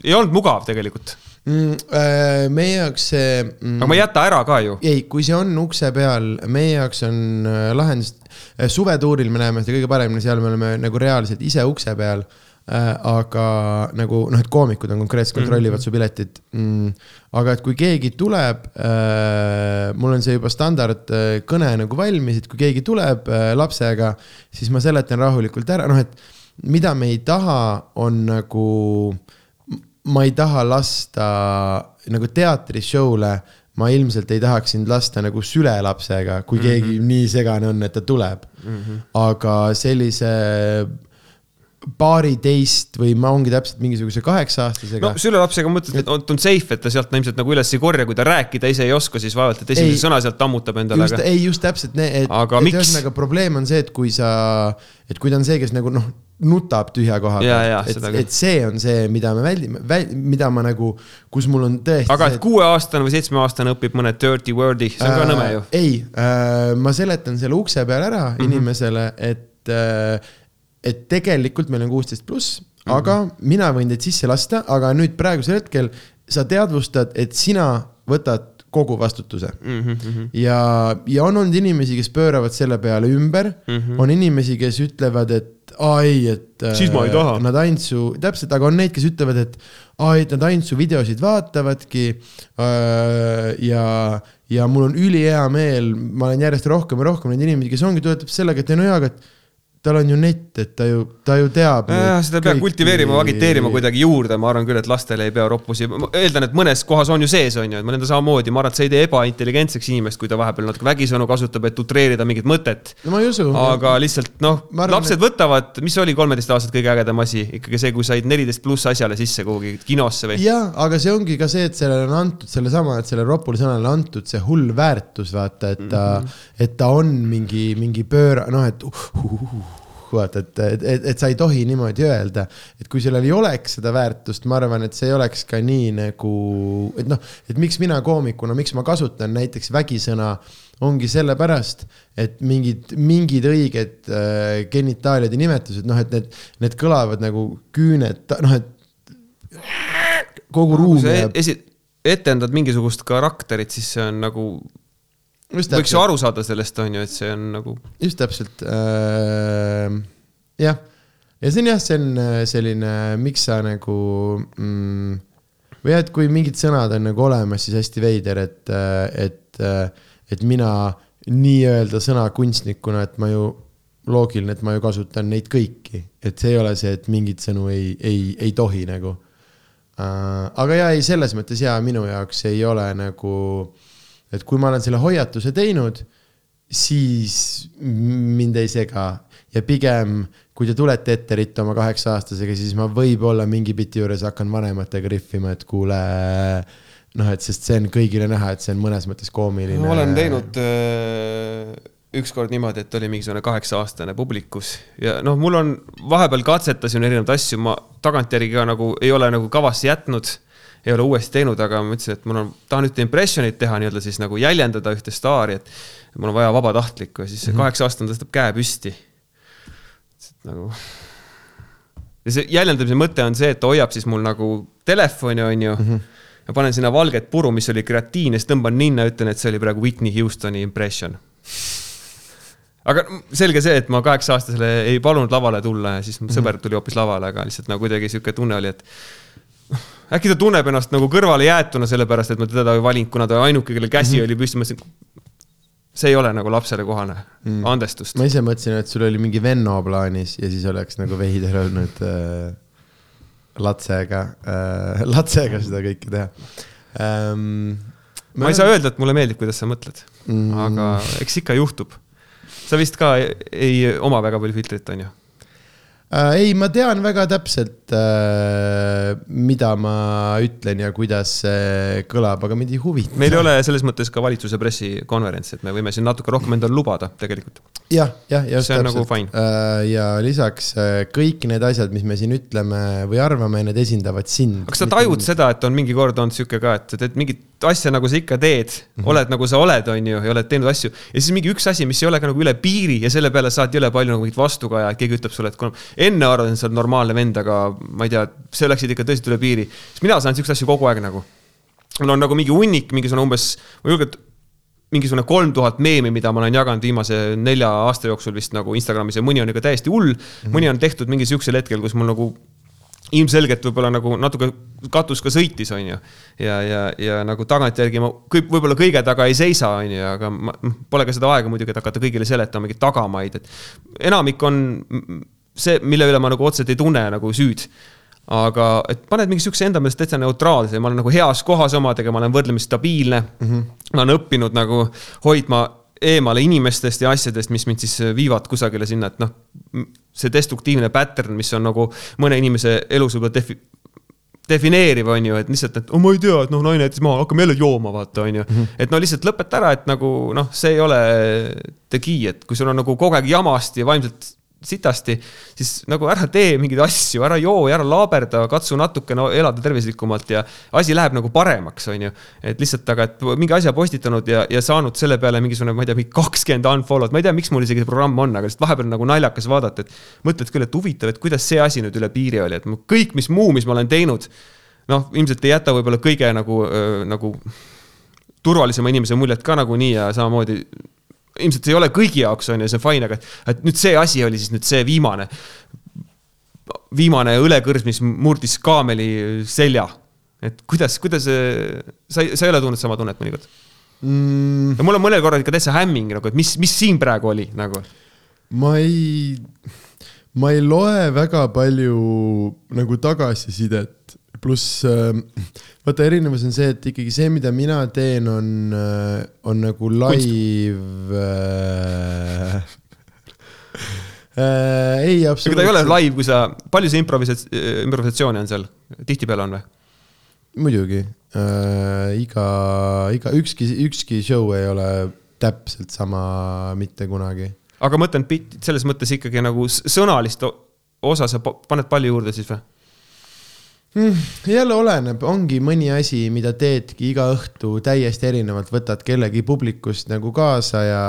ei olnud mugav tegelikult, mm,. Äh, meie jaoks see mm, aga ma ei jäta ära ka ju. ei, kui see on ukse peal, meie jaoks on äh, lahendus, suvetuuril me näeme seda kõige paremini, seal me oleme nagu reaalselt ise ukse peal. äh,. Aga nagu noh, et koomikud on konkreetselt kontrollivad mm -hmm. su piletit mm,. aga et kui keegi tuleb äh,, mul on see juba standard äh, kõne nagu valmis, et kui keegi tuleb äh, lapsega, siis ma seletan rahulikult ära, noh et mida me ei taha, on nagu, ma ei taha lasta nagu teatrishow'le ma ilmselt ei tahaks sind lasta nagu sülelapsega, kui mm -hmm. keegi nii segane on, et ta tuleb mm. -hmm. aga sellise paariteist või ma ongi täpselt mingisuguse kaheksa-aastasega. no sülelapsega mõtled, et on, on safe, et ta sealt ilmselt nagu üles ei korja, kui ta rääkida ise ei oska, siis vaevalt, et esimese ei, sõna sealt ammutab endale. aga..., ei just täpselt, et, et ühesõnaga probleem on see, et kui sa, et kui ta on see, kes nagu noh, nutab tühja koha peal, et, et see on see, mida me väldime väl,, mida ma nagu, kus mul on tõesti. aga et kuueaastane või seitsmeaastane õpib mõne dirty word'i, see on äh, ka nõme ju. ei äh,, ma seletan selle ukse peal ära mm -hmm. inimesele, et äh, et tegelikult meil on kuusteist pluss, aga mm -hmm. mina võin teid sisse lasta, aga nüüd praegusel hetkel sa teadvustad, et sina võtad kogu vastutuse mm. -hmm. ja, ja on olnud inimesi, kes pööravad selle peale ümber mm, -hmm. on inimesi, kes ütlevad, et aa ei, et. siis ma ei äh, taha. Nad ainult su, täpselt, aga on neid, kes ütlevad, et aa, et nad ainult su videosid vaatavadki äh,. ja, ja mul on ülihea meel, ma olen järjest rohkem ja rohkem neid inimesi, kes ongi, töötab sellega, et no jaa, aga et tal on ju net, et ta ju, ta ju teab. seda peab kultiveerima, agiteerima kuidagi juurde, ma arvan küll, et lastele ei pea roppusi, ma eeldan, et mõnes kohas on ju sees, on ju, et ma nende samamoodi, ma arvan, et see ei tee ebaintelligentseks inimest, kui ta vahepeal natuke vägisõnu kasutab, et utreerida mingit mõtet. no ma ei usu. aga lihtsalt noh, lapsed et... võtavad, mis oli kolmeteistaastased kõige ägedam asi, ikkagi see, kui said neliteist pluss asjale sisse kuhugi kinosse või? jaa, aga see ongi ka see, et sellele on antud sellesama, et sellele ropule sõnale on antud see hull väärtus, vaata, et ta mm, -hmm. et ta on mingi, mingi pööra, noh, et uh, uh, uh, vaata, et, et, et, et sa ei tohi niimoodi öelda. et kui sellel ei oleks seda väärtust, ma arvan, et see ei oleks ka nii nagu, et noh, et miks mina koomikuna, miks ma kasutan näiteks vägisõna ongi sellepärast, et mingid, mingid õiged äh, genitaalide nimetused, noh, et need, need kõlavad nagu küüned, noh, et kogu ruum jääb. esi-, etendad mingisugust karakterit, siis see on nagu võiks ju aru saada sellest, on ju, et see on nagu. just täpselt äh,, jah. ja see on jah, see on äh, selline, miks sa nagu mm, või et kui mingid sõnad on nagu olemas, siis hästi veider, et, äh, et, äh, et mina nii-öelda sõnakunstnikuna, et ma ju loogiline, et ma ju kasutan neid kõiki, et see ei ole see, et mingeid sõnu ei, ei, ei tohi nagu aga ja ei, selles mõttes ja minu jaoks ei ole nagu uh, et kui ma olen selle hoiatuse teinud, siis mind ei sega. Ja pigem, kui te tulete Etterit oma kaheksa-aastasega, siis ma võib-olla mingi biti juures hakkan vanematega rihvima, et kuule noh, et sest see on kõigile näha, et see on mõnes mõttes koomiline. ma olen teinud äh, ükskord niimoodi, et oli mingisugune kaheksa-aastane publikus. Ja noh, mul on vahepeal katsetasin erinevaid asju, ma tagantjärgi ka nagu ei ole nagu kavasse jätnud ei ole uuesti teinud, aga ma mõtlesin, et mul on, tahan ühte impressionit teha nii-öelda siis nagu jäljendada ühte staari, et mul on vaja vabatahtlikku ja siis see mhm. kaheksa-aastane tõstab käe püsti. nagu. ja see jäljendamise mõte on see, et ta hoiab siis mul nagu telefoni, on ju mm. -hmm. ja panen sinna valget puru, mis oli kreatiini, siis tõmban ninna, ütlen, et see oli praegu Whitney Houstoni impression aga selge see, et ma kaheksa-aastasele ei palunud lavale tulla ja siis mm -hmm. sõber tuli hoopis lavale, aga lihtsalt nagu kuidagi sihuke tunne oli, et äkki ta tunneb ennast nagu kõrvalejäetuna, sellepärast et ma teda ei valinud, kuna ta ainuke, kellel käsi mm -hmm. oli püsti, ma mõtlesin. see ei ole nagu lapsele kohane mm., andestust. ma ise mõtlesin, et sul oli mingi venno plaanis ja siis oleks nagu veider olnud äh, latsega äh,, latsega seda kõike teha ähm,. ma ei saa öelda, et mulle meeldib, kuidas sa mõtled mm., aga eks ikka juhtub. sa vist ka ei, ei oma väga palju filtrit, on ju? Ei, ma tean väga täpselt äh,, mida ma ütlen ja kuidas see kõlab, aga mind ei huvita. meil ei ole selles mõttes ka valitsuse pressikonverents, et me võime siin natuke rohkem endale lubada tegelikult. Jah, jah, just see on nagu täpselt. nagu fine äh,. ja lisaks äh, kõik need asjad, mis me siin ütleme või arvame, need esindavad sind. kas sa tajud mind. seda, et on mingi kord olnud sihuke ka, et sa teed mingit asja, nagu sa ikka teed mm, -hmm. oled nagu sa oled, on ju, ja oled teinud asju. ja siis mingi üks asi, mis ei ole ka nagu üle piiri ja selle peale saad jõle palju nagu mingit vastukaja, et keegi ütleb sulle, et kuule enne arvasin, et sa oled normaalne vend, aga ma ei tea, see läksid ikka tõsiselt üle piiri. siis mina saan siukseid asju kogu aeg nagu. mul on nagu mingi hunnik, mingisugune umbes, ma julgen, mingisugune kolm tuhat meemi, mida ma olen jaganud viimase nelja aasta jooksul vist nagu Instagramis ja mõni on ikka täiesti hull mm. -hmm. mõni on tehtud mingi sihukesel hetkel, kus mul nagu ilmselgelt võib-olla nagu natuke katus ka sõitis, on ju. ja, ja, ja nagu tagantjärgi ma kõik, võib-olla kõige taga ei seisa, on ju, aga ma, pole ka seda aega muidugi, et hakata kõigile seletama mingeid tagamaid, et enamik on see, mille üle ma nagu otseselt ei tunne nagu süüd aga et paned mingi sihukese enda meelest täitsa neutraalse, ma olen nagu heas kohas omadega, ma olen võrdlemisi stabiilne mm. -hmm. ma olen õppinud nagu hoidma eemale inimestest ja asjadest, mis mind siis viivad kusagile sinna, et noh, see destruktiivne pattern, mis on nagu mõne inimese elus võib-olla defi-, defineeriv, on ju, et lihtsalt, et oh, ma ei tea, et noh, naine jättis maha, hakkame jälle jooma, vaata, on ju. -hmm. et no lihtsalt lõpeta ära, et nagu noh, see ei ole the key, et kui sul on nagu kogu aeg jamast ja vaimselt sitasti, siis nagu ära tee mingeid asju, ära joo ja ära laaberda, katsu natukene elada tervislikumalt ja asi läheb nagu paremaks, on ju. et lihtsalt, aga et mingi asja postitanud ja, ja saanud selle peale mingisugune, ma ei tea, mingi kakskümmend unfollow'd, ma ei tea, miks mul isegi see programm on, aga lihtsalt vahepeal nagu naljakas vaadata, et mõtled küll, et huvitav, et kuidas see asi nüüd üle piiri oli, et kõik, mis muu, mis ma olen teinud, noh, ilmselt ei jäta võib-olla kõige nagu, nagu turvalisema inimese muljet ka nagunii ja samamoodi ilmselt ei ole kõigi jaoks, on ju, see on fine, aga et nüüd see asi oli siis nüüd see viimane, viimane õlekõrs, mis murdis kaameli selja. et kuidas, kuidas, sa, sa ei ole tundnud sama tunnet mõnikord mm.? ja mul on mõnel korral ikka täitsa hämming nagu, et mis, mis siin praegu oli nagu? ma ei, ma ei loe väga palju nagu tagasisidet, pluss äh, vaata, erinevus on see, et ikkagi see, mida mina teen, on, äh, on nagu live äh, äh, ei, absoluutselt. ega ta ei ole live, kui sa, palju see improvisats-, improvisatsiooni on seal, tihtipeale on või? muidugi äh,, iga, iga, ükski, ükski show ei ole täpselt sama mitte kunagi. aga ma mõtlen, selles mõttes ikkagi nagu sõnalist osa sa paned palju juurde siis või? Mm,? jälle oleneb, ongi mõni asi, mida teedki iga õhtu täiesti erinevalt, võtad kellegi publikust nagu kaasa ja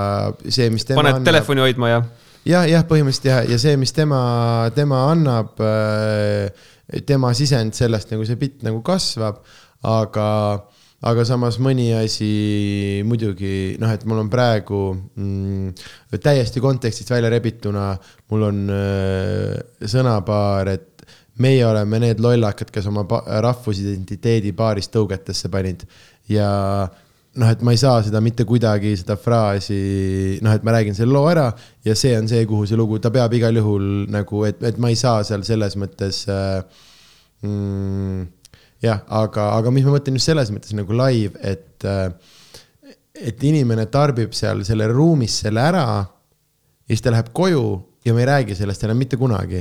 see, mis tema paned annab, telefoni hoidma ja? jah, jah, põhimõtteliselt jah, ja see, mis tema, tema annab, äh, tema sisend sellest nagu see bitt nagu kasvab, aga aga samas mõni asi muidugi noh, et mul on praegu mm, täiesti kontekstist välja rebituna, mul on äh, sõnapaar, et meie oleme need lollakad, kes oma rahvusidentiteedi paarist tõugetesse panid. Ja noh, et ma ei saa seda mitte kuidagi, seda fraasi, noh, et ma räägin selle loo ära ja see on see, kuhu see lugu, ta peab igal juhul nagu, et, et ma ei saa seal selles mõttes äh, mm, jah, aga, aga mis ma mõtlen just selles mõttes nagu live, et äh,, et inimene tarbib seal selle ruumis selle ära ja siis ta läheb koju ja me ei räägi sellest enam mitte kunagi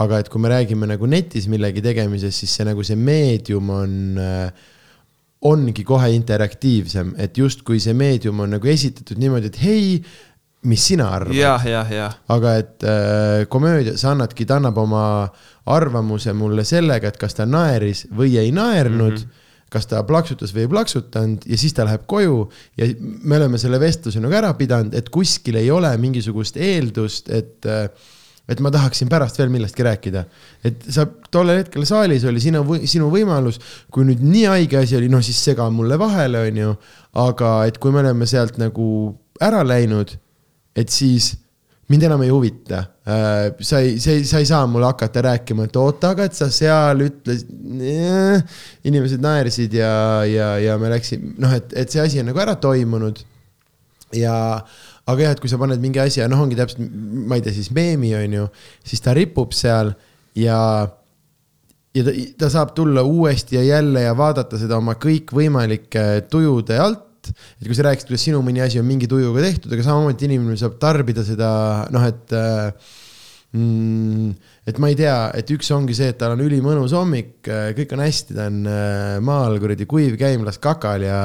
aga et kui me räägime nagu netis millegi tegemisest, siis see nagu see meedium on äh, ongi kohe interaktiivsem, et justkui see meedium on nagu esitatud niimoodi, et hei, mis sina arvad? aga et äh, komöödia, sa annadki, ta annab oma arvamuse mulle sellega, et kas ta naeris või ei naernud mm. -hmm kas ta plaksutas või ei plaksutanud ja siis ta läheb koju ja me oleme selle vestluse nagu ära pidanud, et kuskil ei ole mingisugust eeldust, et äh, et ma tahaksin pärast veel millestki rääkida. et sa tollel hetkel saalis oli sinu, sinu võimalus, kui nüüd nii haige asi oli, no siis sega mulle vahele, on ju. aga et kui me oleme sealt nagu ära läinud, et siis mind enam ei huvita äh,. sa ei, sa ei, sa ei saa mulle hakata rääkima, et oota, aga et sa seal ütlesid. inimesed naersid ja, ja, ja me läksime, noh, et, et see asi on nagu ära toimunud. ja aga jah, et kui sa paned mingi asja, noh, ongi täpselt, ma ei tea, siis meemi on ju, siis ta ripub seal ja ja ta, ta saab tulla uuesti ja jälle ja vaadata seda oma kõikvõimalike tujude alt. et kui sa rääkisid, kuidas sinu mõni asi on mingi tujuga tehtud, aga samamoodi inimene saab tarbida seda noh, et äh, mm, et ma ei tea, et üks ongi see, et tal on ülimõnus hommik, kõik on hästi, ta on äh, maal kuradi kuiv käimlas kakal ja,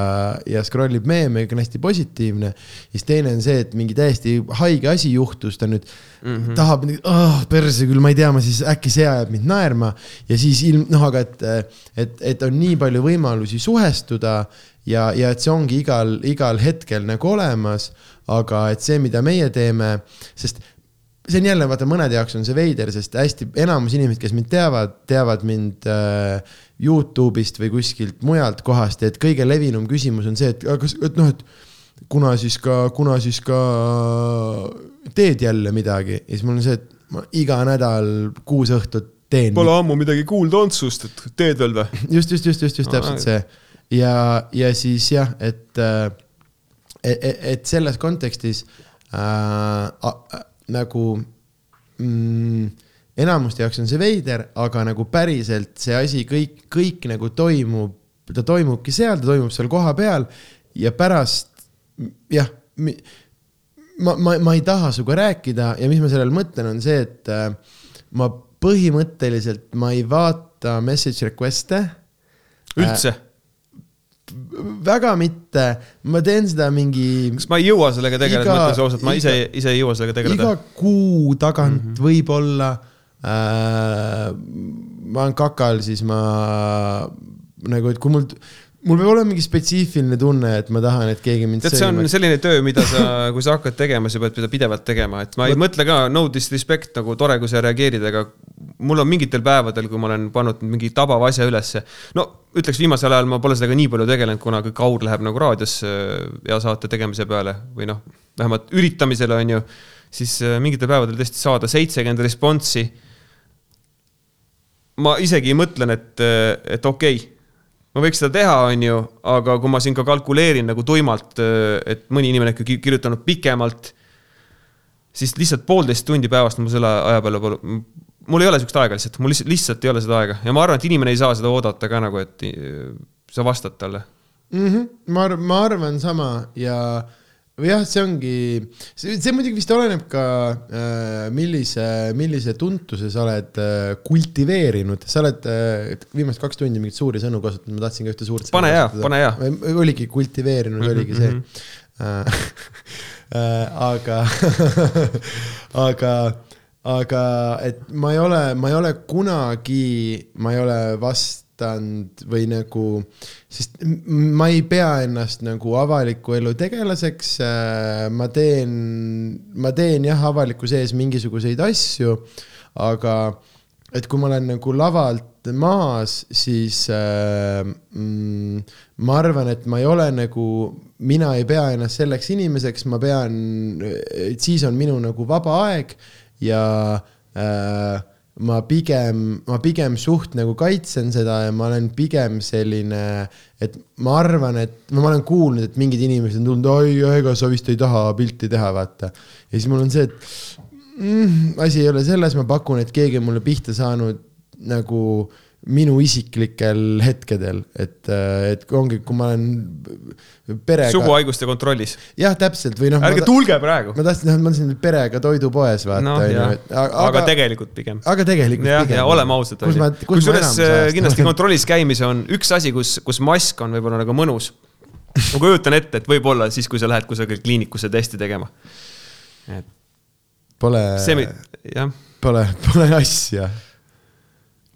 ja scroll ib meeme, kõik on hästi positiivne. siis teine on see, et mingi täiesti haige asi juhtus, ta nüüd mm -hmm. tahab, oh, perse küll, ma ei tea, ma siis äkki see ajab mind naerma ja siis ilm, noh, aga et, et, et on nii palju võimalusi suhestuda ja, ja et see ongi igal, igal hetkel nagu olemas, aga et see, mida meie teeme, sest see on jälle, vaata mõnede jaoks on see veider, sest hästi enamus inimesed, kes mind teavad, teavad mind äh, Youtube'ist või kuskilt mujalt kohast, et kõige levinum küsimus on see, et kas, et noh, et kuna siis ka, kuna siis ka teed jälle midagi ja siis mul on see, et ma iga nädal kuus õhtut teen. Pole ammu midagi kuulda olnud sust, et teed veel või? just, just, just, just, just täpselt see ja, ja siis jah, et, et, et selles kontekstis äh, äh, nagu mm, enamuste jaoks on see veider, aga nagu päriselt see asi kõik, kõik nagu toimub, ta toimubki seal, ta toimub seal kohapeal ja pärast jah, ma, ma, ma ei taha sinuga rääkida ja mis ma sellel mõtlen, on see, et äh, ma põhimõtteliselt, ma ei vaata message request'e üldse? Väga mitte, ma teen seda mingi kas ma ei jõua sellega tegeleda, Iga- mõtlen ausalt, ma ise, ise ei jõua sellega iga tegeleda. kuu tagant mm -hmm. võib-olla äh,. ma olen kakal, siis ma nagu, et kui mul, mul peab olema mingi spetsiifiline tunne, et ma tahan, et keegi mind tead, see on selline töö, mida sa, kui sa hakkad tegema, sa pead seda pidevalt tegema, et ma ei mõtle ka no disrespect nagu tore, kui sa reageerid, aga mul on mingitel päevadel, kui ma olen pannud mingi tabava asja ülesse. no ütleks viimasel ajal ma pole sellega nii palju tegelenud, kuna kõik aur läheb nagu raadiosse ja saate tegemise peale või noh, vähemalt üritamisele on ju, siis äh, mingitel päevadel tõesti saada seitsekümmend responsi. ma isegi mõtlen, et, et okei okay, ma võiks seda teha, on ju, aga kui ma siin ka kalkuleerin nagu tuimalt, et mõni inimene on ikkagi kirjutanud pikemalt, siis lihtsalt poolteist tundi päevast mul selle aja peale pole, mul ei ole sihukest aega lihtsalt, mul lihtsalt, lihtsalt ei ole seda aega ja ma arvan, et inimene ei saa seda oodata ka nagu, et eh, sa vastad talle. mm. -hmm. ma arvan, ma arvan sama ja või jah, see ongi, see, muidugi vist oleneb ka äh,, millise, millise tuntuse sa oled äh, kultiveerinud, sa oled äh, viimased kaks tundi mingeid suuri sõnu kasutanud, ma tahtsin ka ühte suurt. Pane hea, pane hea.. oligi kultiveerinud mm, -hmm, oligi see äh,. äh, aga, aga, aga et ma ei ole, ma ei ole kunagi, ma ei ole vastanud või nagu, sest ma ei pea ennast nagu avaliku elu tegelaseks. ma teen, ma teen jah, avaliku sees mingisuguseid asju, aga et kui ma olen nagu lavalt maas, siis äh, mm, ma arvan, et ma ei ole nagu, mina ei pea ennast selleks inimeseks, ma pean, et siis on minu nagu vaba aeg ja äh, ma pigem, ma pigem suht nagu kaitsen seda ja ma olen pigem selline, et ma arvan, et ma olen kuulnud, et mingid inimesed on tulnud, oi, ega sa vist ei taha pilti teha, vaata. ja siis mul on see, et mm, asi ei ole selles, ma pakun, et keegi on mulle pihta saanud nagu minu isiklikel hetkedel, et, et ongi, kui ma olen perega. suguhaiguste kontrollis. jah, täpselt või noh. ärge tulge praegu. ma tahtsin, ma tahtsin perega toidupoes vaata noh, et aga, aga tegelikult pigem. aga tegelikult jah, pigem. ja oleme ausad, kusjuures ajast kindlasti olen? kontrollis käimise on üks asi, kus, kus mask on võib-olla nagu mõnus. ma kujutan ette, et võib-olla siis, kui sa lähed kusagile kliinikusse testi tegema. et Pole, see, jah, pole, pole asja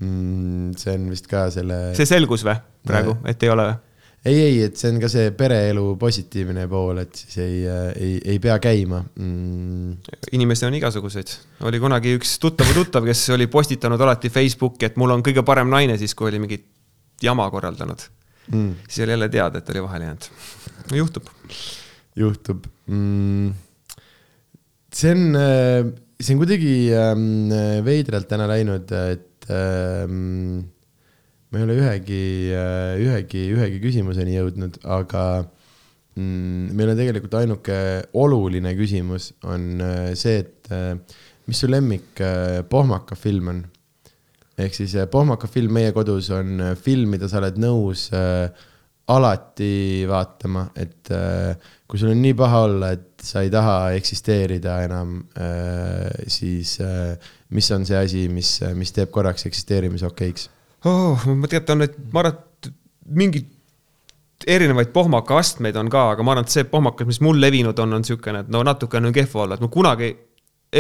mm,. see on vist ka selle, see selgus või praegu, et ei ole või? ei, ei, et see on ka see pereelu positiivne pool, et siis ei, ei, ei pea käima mm.. inimesi on igasuguseid. oli kunagi üks tuttav tuttav, kes oli postitanud alati Facebooki, et mul on kõige parem naine siis, kui oli mingit jama korraldanud. Mm. siis oli jälle teada, et oli vahele jäänud. juhtub. juhtub mm.. see on, see on kuidagi ähm, veidralt täna läinud, et ähm, ma ei ole ühegi, ühegi, ühegi küsimuseni jõudnud, aga mm, meil on tegelikult ainuke oluline küsimus on äh, see, et äh, mis su lemmik äh, pohmaka film on? ehk siis äh, pohmaka film meie kodus on äh, film, mida sa oled nõus äh, alati vaatama, et äh, kui sul on nii paha olla, et sa ei taha eksisteerida enam äh,, siis äh, mis on see asi, mis, mis teeb korraks eksisteerimise okeiks? oh,. ma tean, et ma arvan, et mingeid erinevaid pohmaka astmeid on ka, aga ma arvan, et see pohmakas, mis mul levinud on, on niisugune, et no natukene on kehva olla, et ma kunagi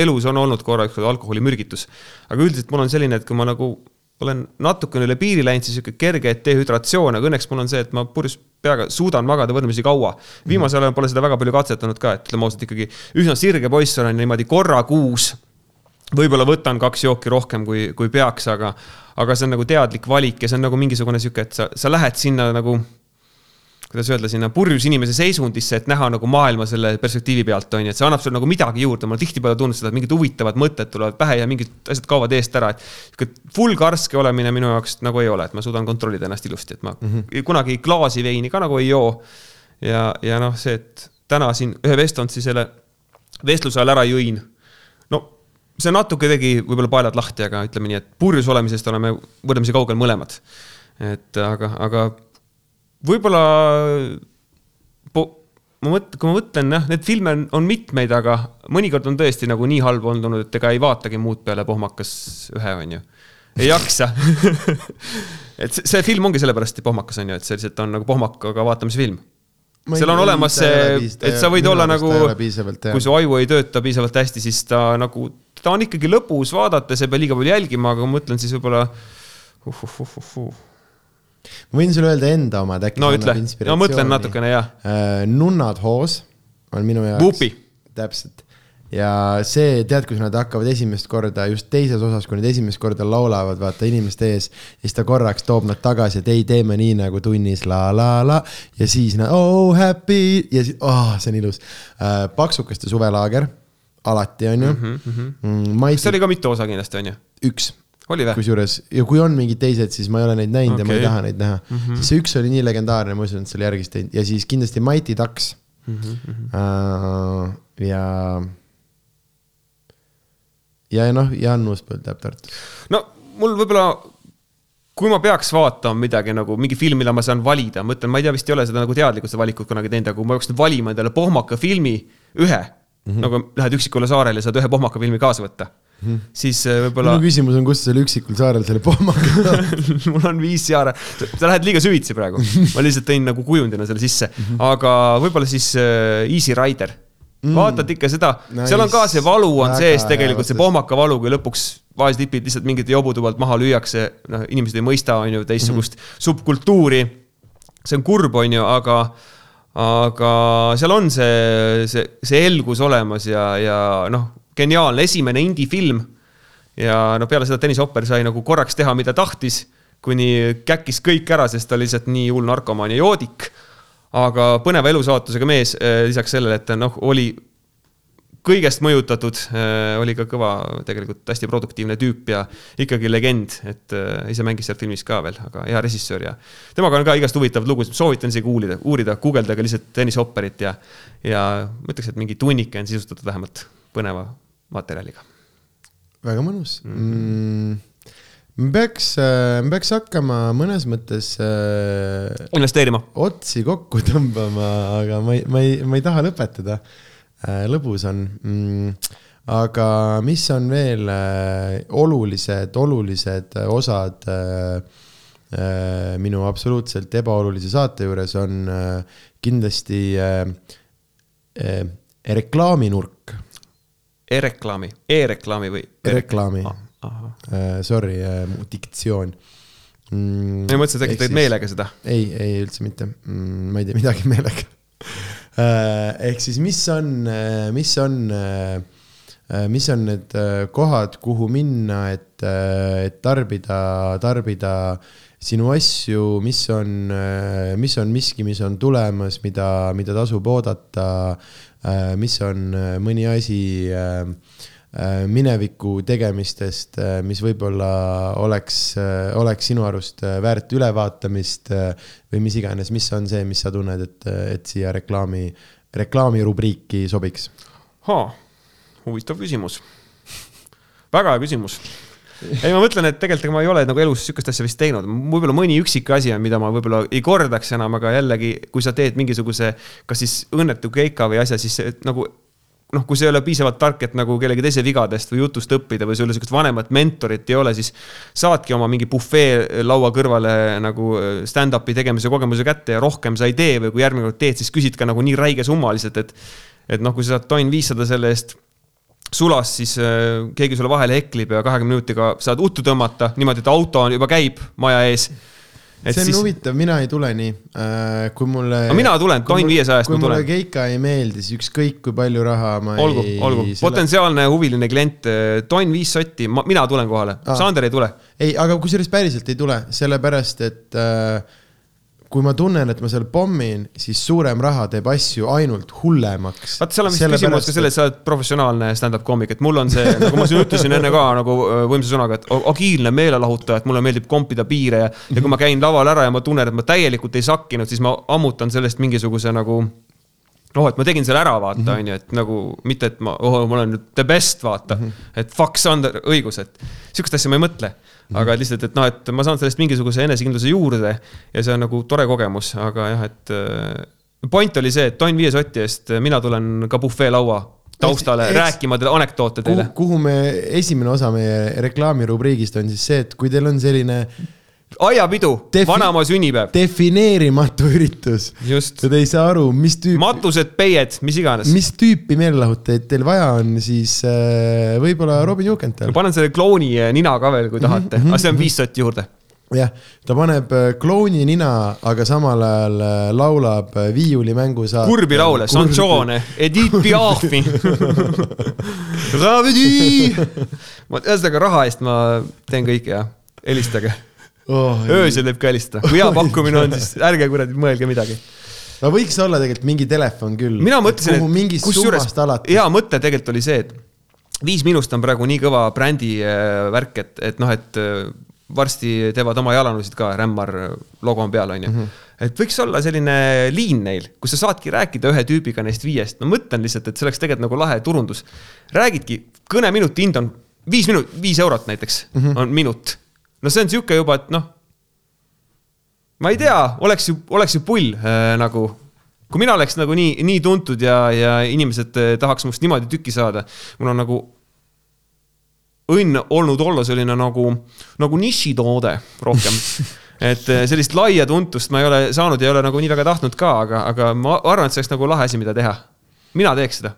elus on olnud korra üks alkoholimürgitus. aga üldiselt mul on selline, et kui ma nagu olen natukene üle piiri läinud, siis sihuke kerge dehüdratsioon, aga õnneks mul on see, et ma purjus peaga suudan magada võrdlemisi kaua. viimasel ajal pole seda väga palju katsetanud ka, et ütleme ausalt ikkagi üsna sirge poiss olen niimoodi korra kuus võib-olla võtan kaks jooki rohkem, kui, kui peaks, aga, aga see on nagu teadlik valik ja see on nagu mingisugune sihuke, et sa, sa lähed sinna nagu kuidas öelda, sinna purjus inimese seisundisse, et näha nagu maailma selle perspektiivi pealt, on ju, et see annab sulle nagu midagi juurde, ma tihtipeale tundnud seda, et mingid huvitavad mõtted tulevad pähe ja mingid asjad kaovad eest ära, et. sihuke full karske olemine minu jaoks nagu ei ole, et ma suudan kontrollida ennast ilusti, et ma mm -hmm. kunagi klaasi veini ka nagu ei joo. ja, ja noh, see, et täna siin ühe Vestontsi selle vestluse ajal ära jõin. See natuke tegi võib-olla paelad lahti, aga ütleme nii, et purjus olemisest oleme võrdlemisi kaugel mõlemad. et aga, aga võib-olla ma mõtlen, kui ma mõtlen jah, neid filme on, on mitmeid, aga mõnikord on tõesti nagu nii halb olnud, et ega ei vaatagi muud peale pohmakas ühe, on ju. ei jaksa et see, see film ongi sellepärast pohmakas, on ju, et see lihtsalt on nagu pohmakaga vaatamise film. seal on olemas see, et sa võid olla nagu, kui su aju ei tööta piisavalt hästi, siis ta nagu, ta on ikkagi lõbus vaadata, sa ei pea liiga palju jälgima, aga ma mõtlen siis võib-olla uh, uh, uh, uh, ma võin sulle öelda enda omad, äkki no ütle, no mõtlen natukene, jah uh,. nunnad hoos on minu jaoks. Täpselt. ja see, tead, kus nad hakkavad esimest korda, just teises osas, kui nad esimest korda laulavad, vaata inimeste ees. ja siis ta korraks toob nad tagasi, et ei, teeme nii nagu tunnis la la la. ja siis nad oh happy ja siis, oh, see on ilus uh,. paksukaste suvelaager, alati on ju mm. -hmm. Mm, see oli ka mitu osa kindlasti, on ju? üks kusjuures ja kui on mingid teised, siis ma ei ole neid näinud okay. ja ma ei taha neid näha mm. -hmm. sest see üks oli nii legendaarne, ma usun, et selle järgist teinud ja siis kindlasti Mighty Ducks mm. -hmm. Uh, ja. ja noh, Jaan Uuspõld jääb Tartus. no mul võib-olla kui ma peaks vaatama midagi nagu mingi film, mida ma saan valida, ma ütlen, ma ei tea, vist ei ole seda nagu teadlikult seda valikut kunagi teinud, aga kui ma peaks valima endale pohmaka filmi ühe mm, -hmm. nagu lähed üksikule saarele ja saad ühe pohmaka filmi kaasa võtta Mm. siis äh, võib-olla. minu küsimus on, kus seal üksikul saarel selle pohmaga saad mul on viis saare, sa lähed liiga süvitsi praegu, ma lihtsalt tõin nagu kujundina selle sisse, mhm. aga võib-olla siis uh, Easy Rider mm.. vaatad ikka seda nice., seal on ka see valu on Väga sees tegelikult, see pohmaka valu, kui lõpuks vaestipid lihtsalt mingite jobude pealt maha lüüakse, noh, inimesed ei mõista, on ju, teistsugust mm -hmm. subkultuuri. see on kurb, on ju, aga aga seal on see, see, see elgus olemas ja, ja noh, geniaalne, esimene indie-film. ja no peale seda Tõnis Hopper sai nagu korraks teha, mida tahtis, kuni käkkis kõik ära, sest ta oli lihtsalt nii hull narkomaan ja joodik. aga põneva elusaatusega mees, eh, lisaks sellele, et ta noh, oli kõigest mõjutatud, eh, oli ka kõva, tegelikult hästi produktiivne tüüp ja ikkagi legend, et äh, ise mängis seal filmis ka veel, aga hea režissöör ja. temaga on ka igast huvitavaid lugusid, soovitan isegi uurida, uurida, guugeldage lihtsalt Tõnis Hopperit ja, ja ma ütleks, et mingi tunnike on sisustatud vähemalt põneva materjaliga. väga mõnus mhm. mm. -hmm. me peaks, me peaks hakkama mõnes mõttes äh,. investeerima. otsi kokku tõmbama, aga ma ei, ma ei, ma ei taha lõpetada äh,. Lõbus on mm aga mis on veel äh, olulised, olulised osad äh, äh, minu absoluutselt ebaolulise saate juures on äh, kindlasti äh, äh, reklaaminurk E-reklaami e, e-reklaami või e? E-reklaami ah,. Sorry diktsioon mm,. ma mõtlesin, et äkki teed meelega seda. ei, ei üldse mitte mm,, ma ei tee midagi meelega. Ehk siis, mis on, mis on uh, mis on need kohad, kuhu minna, et, et tarbida, tarbida sinu asju, mis on, mis on miski, mis on tulemas, mida, mida tasub oodata, Äh, mis on äh, mõni asi äh, mineviku tegemistest, mis võib-olla oleks, oleks sinu arust väärt ülevaatamist või mis iganes, mis on see, mis sa tunned, et, et siia reklaami, reklaamirubriiki sobiks? huvitav küsimus. väga hea küsimus ei, ma mõtlen, et tegelikult ega ma ei ole nagu elus sihukest asja vist teinud, võib-olla mõni üksik asi on, mida ma võib-olla ei kordaks enam, aga jällegi, kui sa teed mingisuguse, kas siis õnnetu keika või asja, siis nagu noh, kui sa ei ole piisavalt tark, et nagu kellegi teise vigadest või jutust õppida või sul sihukest vanemat mentorit ei ole, siis saadki oma mingi bufee laua kõrvale nagu stand-up'i tegemise kogemuse kätte ja rohkem sa ei tee või kui järgmine kord teed, siis küsid ka nagu nii räige summaliselt, et et noh, kui sa saad tonn viissada selle eest sulas, siis äh, keegi sulle vahele heklib ja kahekümne minutiga saad uttu tõmmata niimoodi, et auto juba käib maja ees. Et see on siis... huvitav, mina ei tule nii äh,, kui mulle. no mina tulen, tonn viiesajast ma tulen. kui mulle keika ei meeldi, siis ükskõik kui palju raha ma olgu, ei. olgu, olgu, potentsiaalne huviline klient, äh, tonn viis sotti, mina tulen kohale, Sander ei tule. ei, aga kusjuures päriselt ei tule, sellepärast et äh, kui ma tunnen, et ma seal pommin, siis suurem raha teeb asju ainult hullemaks. vaata, seal on vist küsimus ka selles, sa oled professionaalne stand-up koomik, et mul on see, nagu ma siin ütlesin enne ka nagu öö, võimsa sõnaga, et agiilne meelelahutaja, et mulle meeldib kompida piire ja, ja kui ma käin laval ära ja ma tunnen, et ma täielikult ei sakkinud, siis ma ammutan sellest mingisuguse nagu noh, et ma tegin selle ära, vaata, on ju, et nagu mitte, et ma, oh, ma olen nüüd the best, vaata mm. -hmm. et fuck, Sander, õigus, et sihukest asja ma ei mõtle. Aga lihtsalt, et noh, et ma saan sellest mingisuguse enesekindluse juurde ja see on nagu tore kogemus, aga jah, et äh, point oli see, et tonn viie soti eest mina tulen ka bufeelaua taustale Eks- rääkima teile anekdoote teile. kuhu me, esimene osa meie reklaamirubriigist on siis see, et kui teil on selline aiapidu vanaema sünnipäev, defineerimatu üritus te ei saa aru, mis tüüpi, matused, peied, mis iganes. mis tüüpi meelelahutajaid teil vaja on, siis äh, võib-olla Robin Jukenthal. panen selle klouni nina ka veel, kui tahate, aga see on viis sotti juurde. jah, ta paneb äh, klouni nina, aga samal ajal äh, laulab äh, viiulimängu saate. kurbi laule, Sanchone, Edith Piafi. Ravidi. ühesõnaga raha eest ma teen kõike ja helistage. oh,. öösel võib ka helistada, kui hea pakkumine on, siis ärge kuradi mõelge midagi. no võiks olla tegelikult mingi telefon küll. mina mõtlesin, mingist kusjuures hea mõte tegelikult oli see, et Viis Miinust on praegu nii kõva brändi äh, värk, et, et noh, et äh, varsti teevad oma jalanõusid ka, Rämmar äh, logo on peal, onju. Mhm. et võiks olla selline liin neil, kus sa saadki rääkida ühe tüübiga neist viiest, no mõtlen lihtsalt, et see oleks tegelikult nagu lahe turundus. räägidki, kõneminuti hind on viis minut, viis eurot näiteks mm. -hmm. on minut. No see on sihuke juba, et noh ma ei tea, oleks ju, oleks ju pull äh, nagu, kui mina oleks nagu nii, nii tuntud ja, ja inimesed äh, tahaks must niimoodi tükki saada, mul on nagu õnn olnud olla selline nagu, nagu nišitoode rohkem. et äh, sellist laia tuntust ma ei ole saanud ei ole nagu nii väga tahtnud ka, aga, aga ma arvan, et see oleks nagu lahe asi, mida teha. mina teeks seda.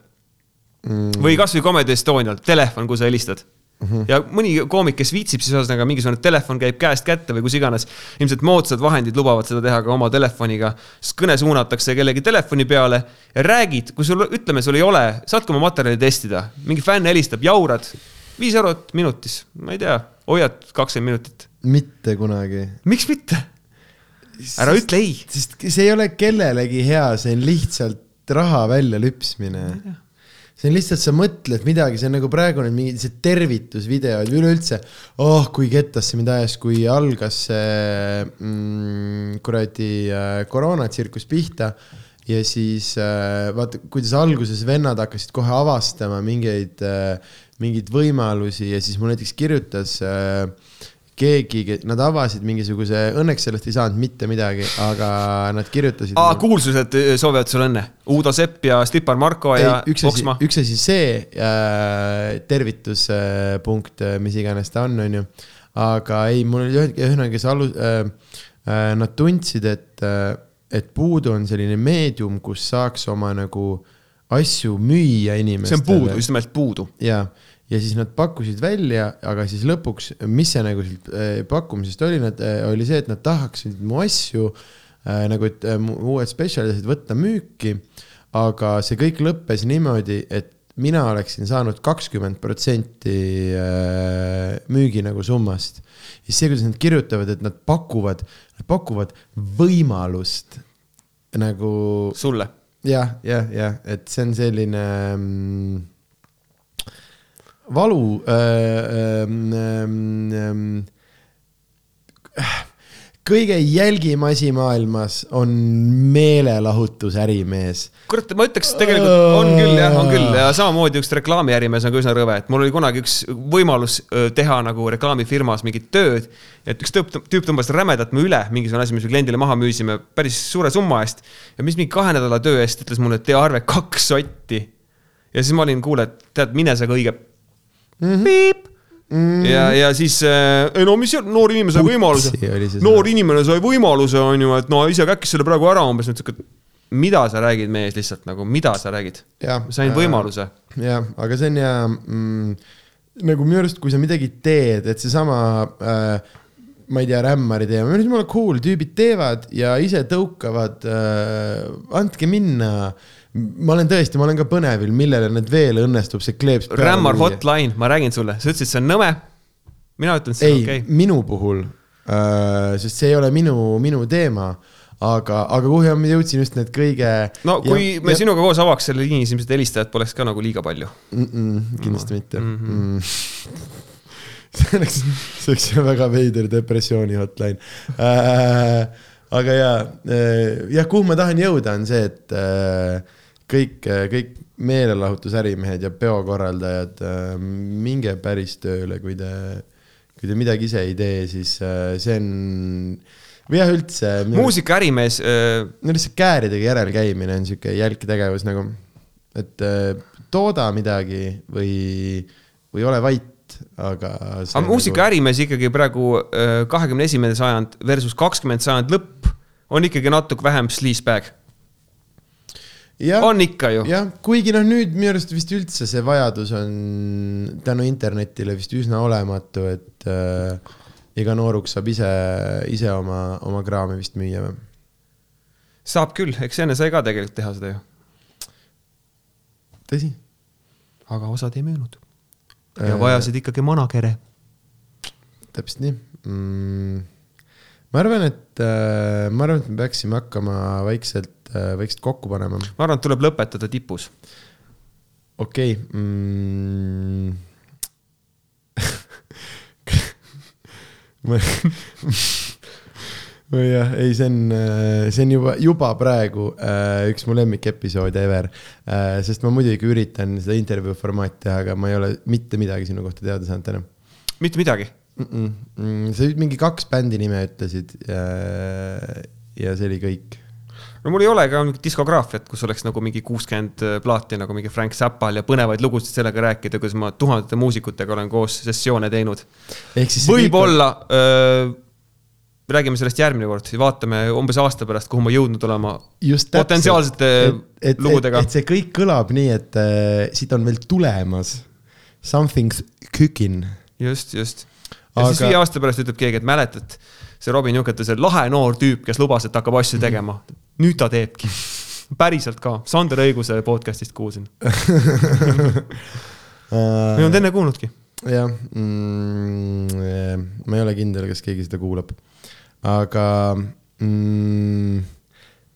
või kasvõi Comedy Estonial, telefon, kui sa helistad Mm -hmm. ja mõni koomik, kes viitsib, siis ühesõnaga mingisugune telefon käib käest kätte või kus iganes. ilmselt moodsad vahendid lubavad seda teha ka oma telefoniga, siis kõne suunatakse kellegi telefoni peale ja räägid, kui sul, ütleme, sul ei ole, saadki oma materjali testida, mingi fänn helistab, jaurad, viis eurot minutis, ma ei tea, hoiad kakskümmend minutit, mitte kunagi. miks mitte? ära ütle ei. sest see ei ole kellelegi hea, see on lihtsalt raha välja lüpsmine. See on lihtsalt, sa mõtled midagi, see on nagu praegu need mingid see tervitusvideod üleüldse. oh, kui kettasse mind ajas, kui algas see mm, kuradi äh, koroonatsirkus pihta ja siis äh, vaata, kuidas alguses vennad hakkasid kohe avastama mingeid äh,, mingeid võimalusi ja siis mul näiteks kirjutas äh, keegi, nad avasid mingisuguse, õnneks sellest ei saanud mitte mididagi, aga nad kirjutasid. aa, kuulsused soovivad sulle õnne. Uudo Sepp ja Stipar Marko ja ei, üks asi üks asi see äh, tervituspunkt äh,, mis iganes ta on, onju. aga ei, mul oli ühe- ühesõnaga, kes alus- äh,, äh, nad tundsid, et äh,, et puudu on selline meedium, kus saaks oma nagu asju müüa see inimestele. on puudu, just nimelt puudu. ja, ja siis nad pakkusid välja, aga siis lõpuks, mis see nagu sealt äh, pakkumisest oli, nad, oli see, et nad tahaksid mu asju äh, nagu, et äh, uued spetsialistid võtta müüki. aga see kõik lõppes niimoodi, et mina oleksin saanud kakskümmend protsenti äh, müügi nagu summast. ja siis see, kuidas nad kirjutavad, et nad pakuvad, nad pakuvad võimalust nagu sulle. jah, jah, jah, et see on selline mm, valu äh, ähm, ähm, kõige jälgim asi maailmas on meelelahutusärimees. kurat, ma ütleks tegelikult on küll jah, on küll ja samamoodi üks reklaamiärimees on ka üsna rõve, et mul oli kunagi üks võimalus öö, teha nagu reklaamifirmas mingit tööd. et üks tüüp, tüüp tõmbas rämedalt mu üle mingisugune asi, mis me kliendile maha müüsime päris suure summa eest. ja mis mingi kahe nädala töö eest ütles mulle, et tee arve kaks sotti. ja siis ma olin, kuule, tead, mine sa kõige mm. -hmm. piip mm.. ja, ja siis äh,, ei no mis seal, noor inimene sai võimaluse noor inimene sai võimaluse, on ju, et no ise käkkis selle praegu ära umbes, et sihuke, mida sa räägid mees lihtsalt nagu, mida sa räägid? sain võimaluse. jah, aga see on ja mm, nagu minu arust, kui sa midagi teed, et seesama äh, ma ei tea, rämmari teema, minu arust jumala cool, tüübid teevad ja ise tõukavad äh,, andke minna. Ma olen tõesti, ma olen ka põnevil, millele need veel õnnestub see kleeps. Rämmar. hotline, ma räägin sulle, sa ütlesid, see on nõme. mina ütlen, see on ei okei okay., minu puhul äh,, sest see ei ole minu, minu teema, aga, aga kuhu ma jõudsin just need kõige. no kui me sinuga koos avaks selle liini, siis ilmselt helistajat poleks ka nagu liiga palju. mm. -mm, kindlasti mitte Mhm. mm. -hmm. Mm. see oleks, see oleks väga veider depressiooni hotline äh,. aga ja, jah, kuhu ma tahan jõuda, on see, et äh, kõik, kõik meelelahutusärimehed ja peokorraldajad, minge päris tööle, kui te, kui te midagi ise ei tee, siis see on või jah, üldse. muusikaärimees äh,, no lihtsalt kääridega järel käimine on sihuke jälk tegevus nagu, et äh, tooda midagi või, või ole vait, aga. nagu aga muusikaärimees ikkagi praegu äh, kahekümne esimene sajand versus kakskümmend sajand lõpp on ikkagi natuke vähem sleazebag. Jah, on ikka ju. jah, kuigi noh, nüüd minu arust vist üldse see vajadus on tänu internetile vist üsna olematu, et äh, iga nooruk saab ise, ise oma, oma kraami vist müüa või? saab küll, eks enne sai ka tegelikult teha seda ju, tõsi? aga osad ei müünud. ja vajasid ikkagi managere. täpselt nii mm,. ma arvan, et äh,, ma arvan, et me peaksime hakkama vaikselt äh,, vaikselt kokku panema. ma arvan, et tuleb lõpetada tipus. okei okay, mm.. ma, ma jah, ei, see on, see on juba, juba praegu äh, üks mu lemmikepisood ever äh,. sest ma muidugi üritan seda intervjuu formaati teha, aga ma ei ole mitte midagi sinu kohta teada saanud täna mitte midagi. mm. -mm. sa mingi kaks bändi nime ütlesid ja, ja see oli kõik. No mul ei ole ka mingit diskograafiat, kus oleks nagu mingi kuuskümmend plaati nagu mingi Frank Zappal ja põnevaid lugusid sellega rääkida, kuidas ma tuhandete muusikutega olen koos sessioone teinud. võib-olla äh, räägime sellest järgmine kord, vaatame umbes aasta pärast, kuhu ma jõudnud olema just täpselt, potentsiaalsete lugudega. et see kõik kõlab nii, et äh, siit on veel tulemas something's cooking. just, just. ja aga... siis viie aasta pärast ütleb keegi, et mäletad, see Robin Jukete, see lahe noor tüüp, kes lubas, et hakkab asju tegema. Nüüd ta teebki. päriselt ka, Sander Õiguse podcast'ist kuulsin. ma ei olnud enne kuulnudki. jah mm,, ma ei ole kindel, kas keegi seda kuulab. aga mm,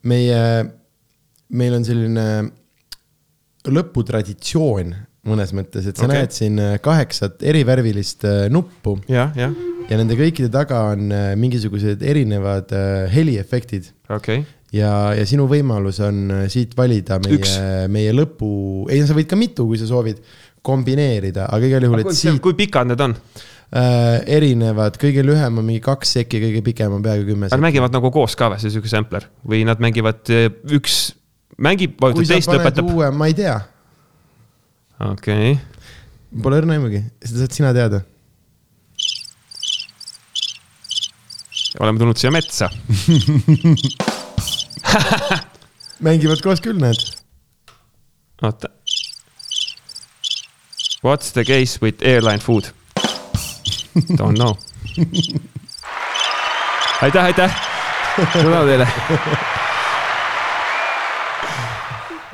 meie, meil on selline lõputraditsioon mõnes mõttes, et sa okay. näed siin kaheksat erivärvilist äh, nuppu jah, jah, ja nende kõikide taga on mingisugused erinevad heliefektid okay.. ja, ja sinu võimalus on äh, siit valida meie meie lõpu, ei no sa võid ka mitu, kui sa soovid kombineerida, aga igal juhul, et kui, siit kui pikad need on? äh, erinevad, kõige lühem on mingi kaks sekki, kõige pikem on peaaegu kümme Nad mängivad nagu koos ka või, see sihuke sampler või nad mängivad eh, üks, mängib, vajutab teist, lõpetab. uue, ma ei tea, okei okay., pole õrna aimugi, seda saad sina teada. oleme tulnud siia metsa. mängivad koos küll, näed. oota. What's the case with airline food? Don't know. aitäh, aitäh. suur tänu teile.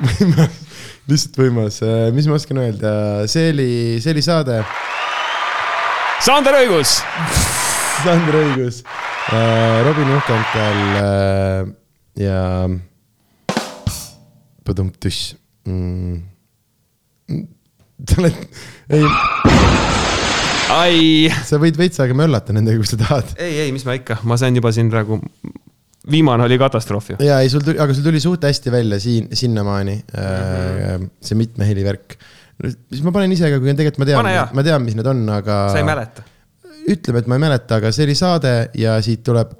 lihtsalt võimas, mis ma oskan öelda, see oli, see oli saade, Sander Õigus. Sander Õigus, Robin Uhkental äh, ja Põdum-tuss mm.. sa oled, ei, ai, sa võid veits aega möllata nendega, kui sa tahad. ei, ei, mis ma ikka, ma sain juba siin praegu, viimane oli katastroof ju. ja ei, sul tuli, aga sul tuli suht hästi välja siin, sinnamaani mm -hmm. see mitme heli värk. siis ma panen ise ka, kui tegelikult ma tean, ma tean, mis need on, aga. sa ei mäleta? ütleme, et ma ei mäleta, aga see oli saade ja siit tuleb.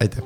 Aitäh.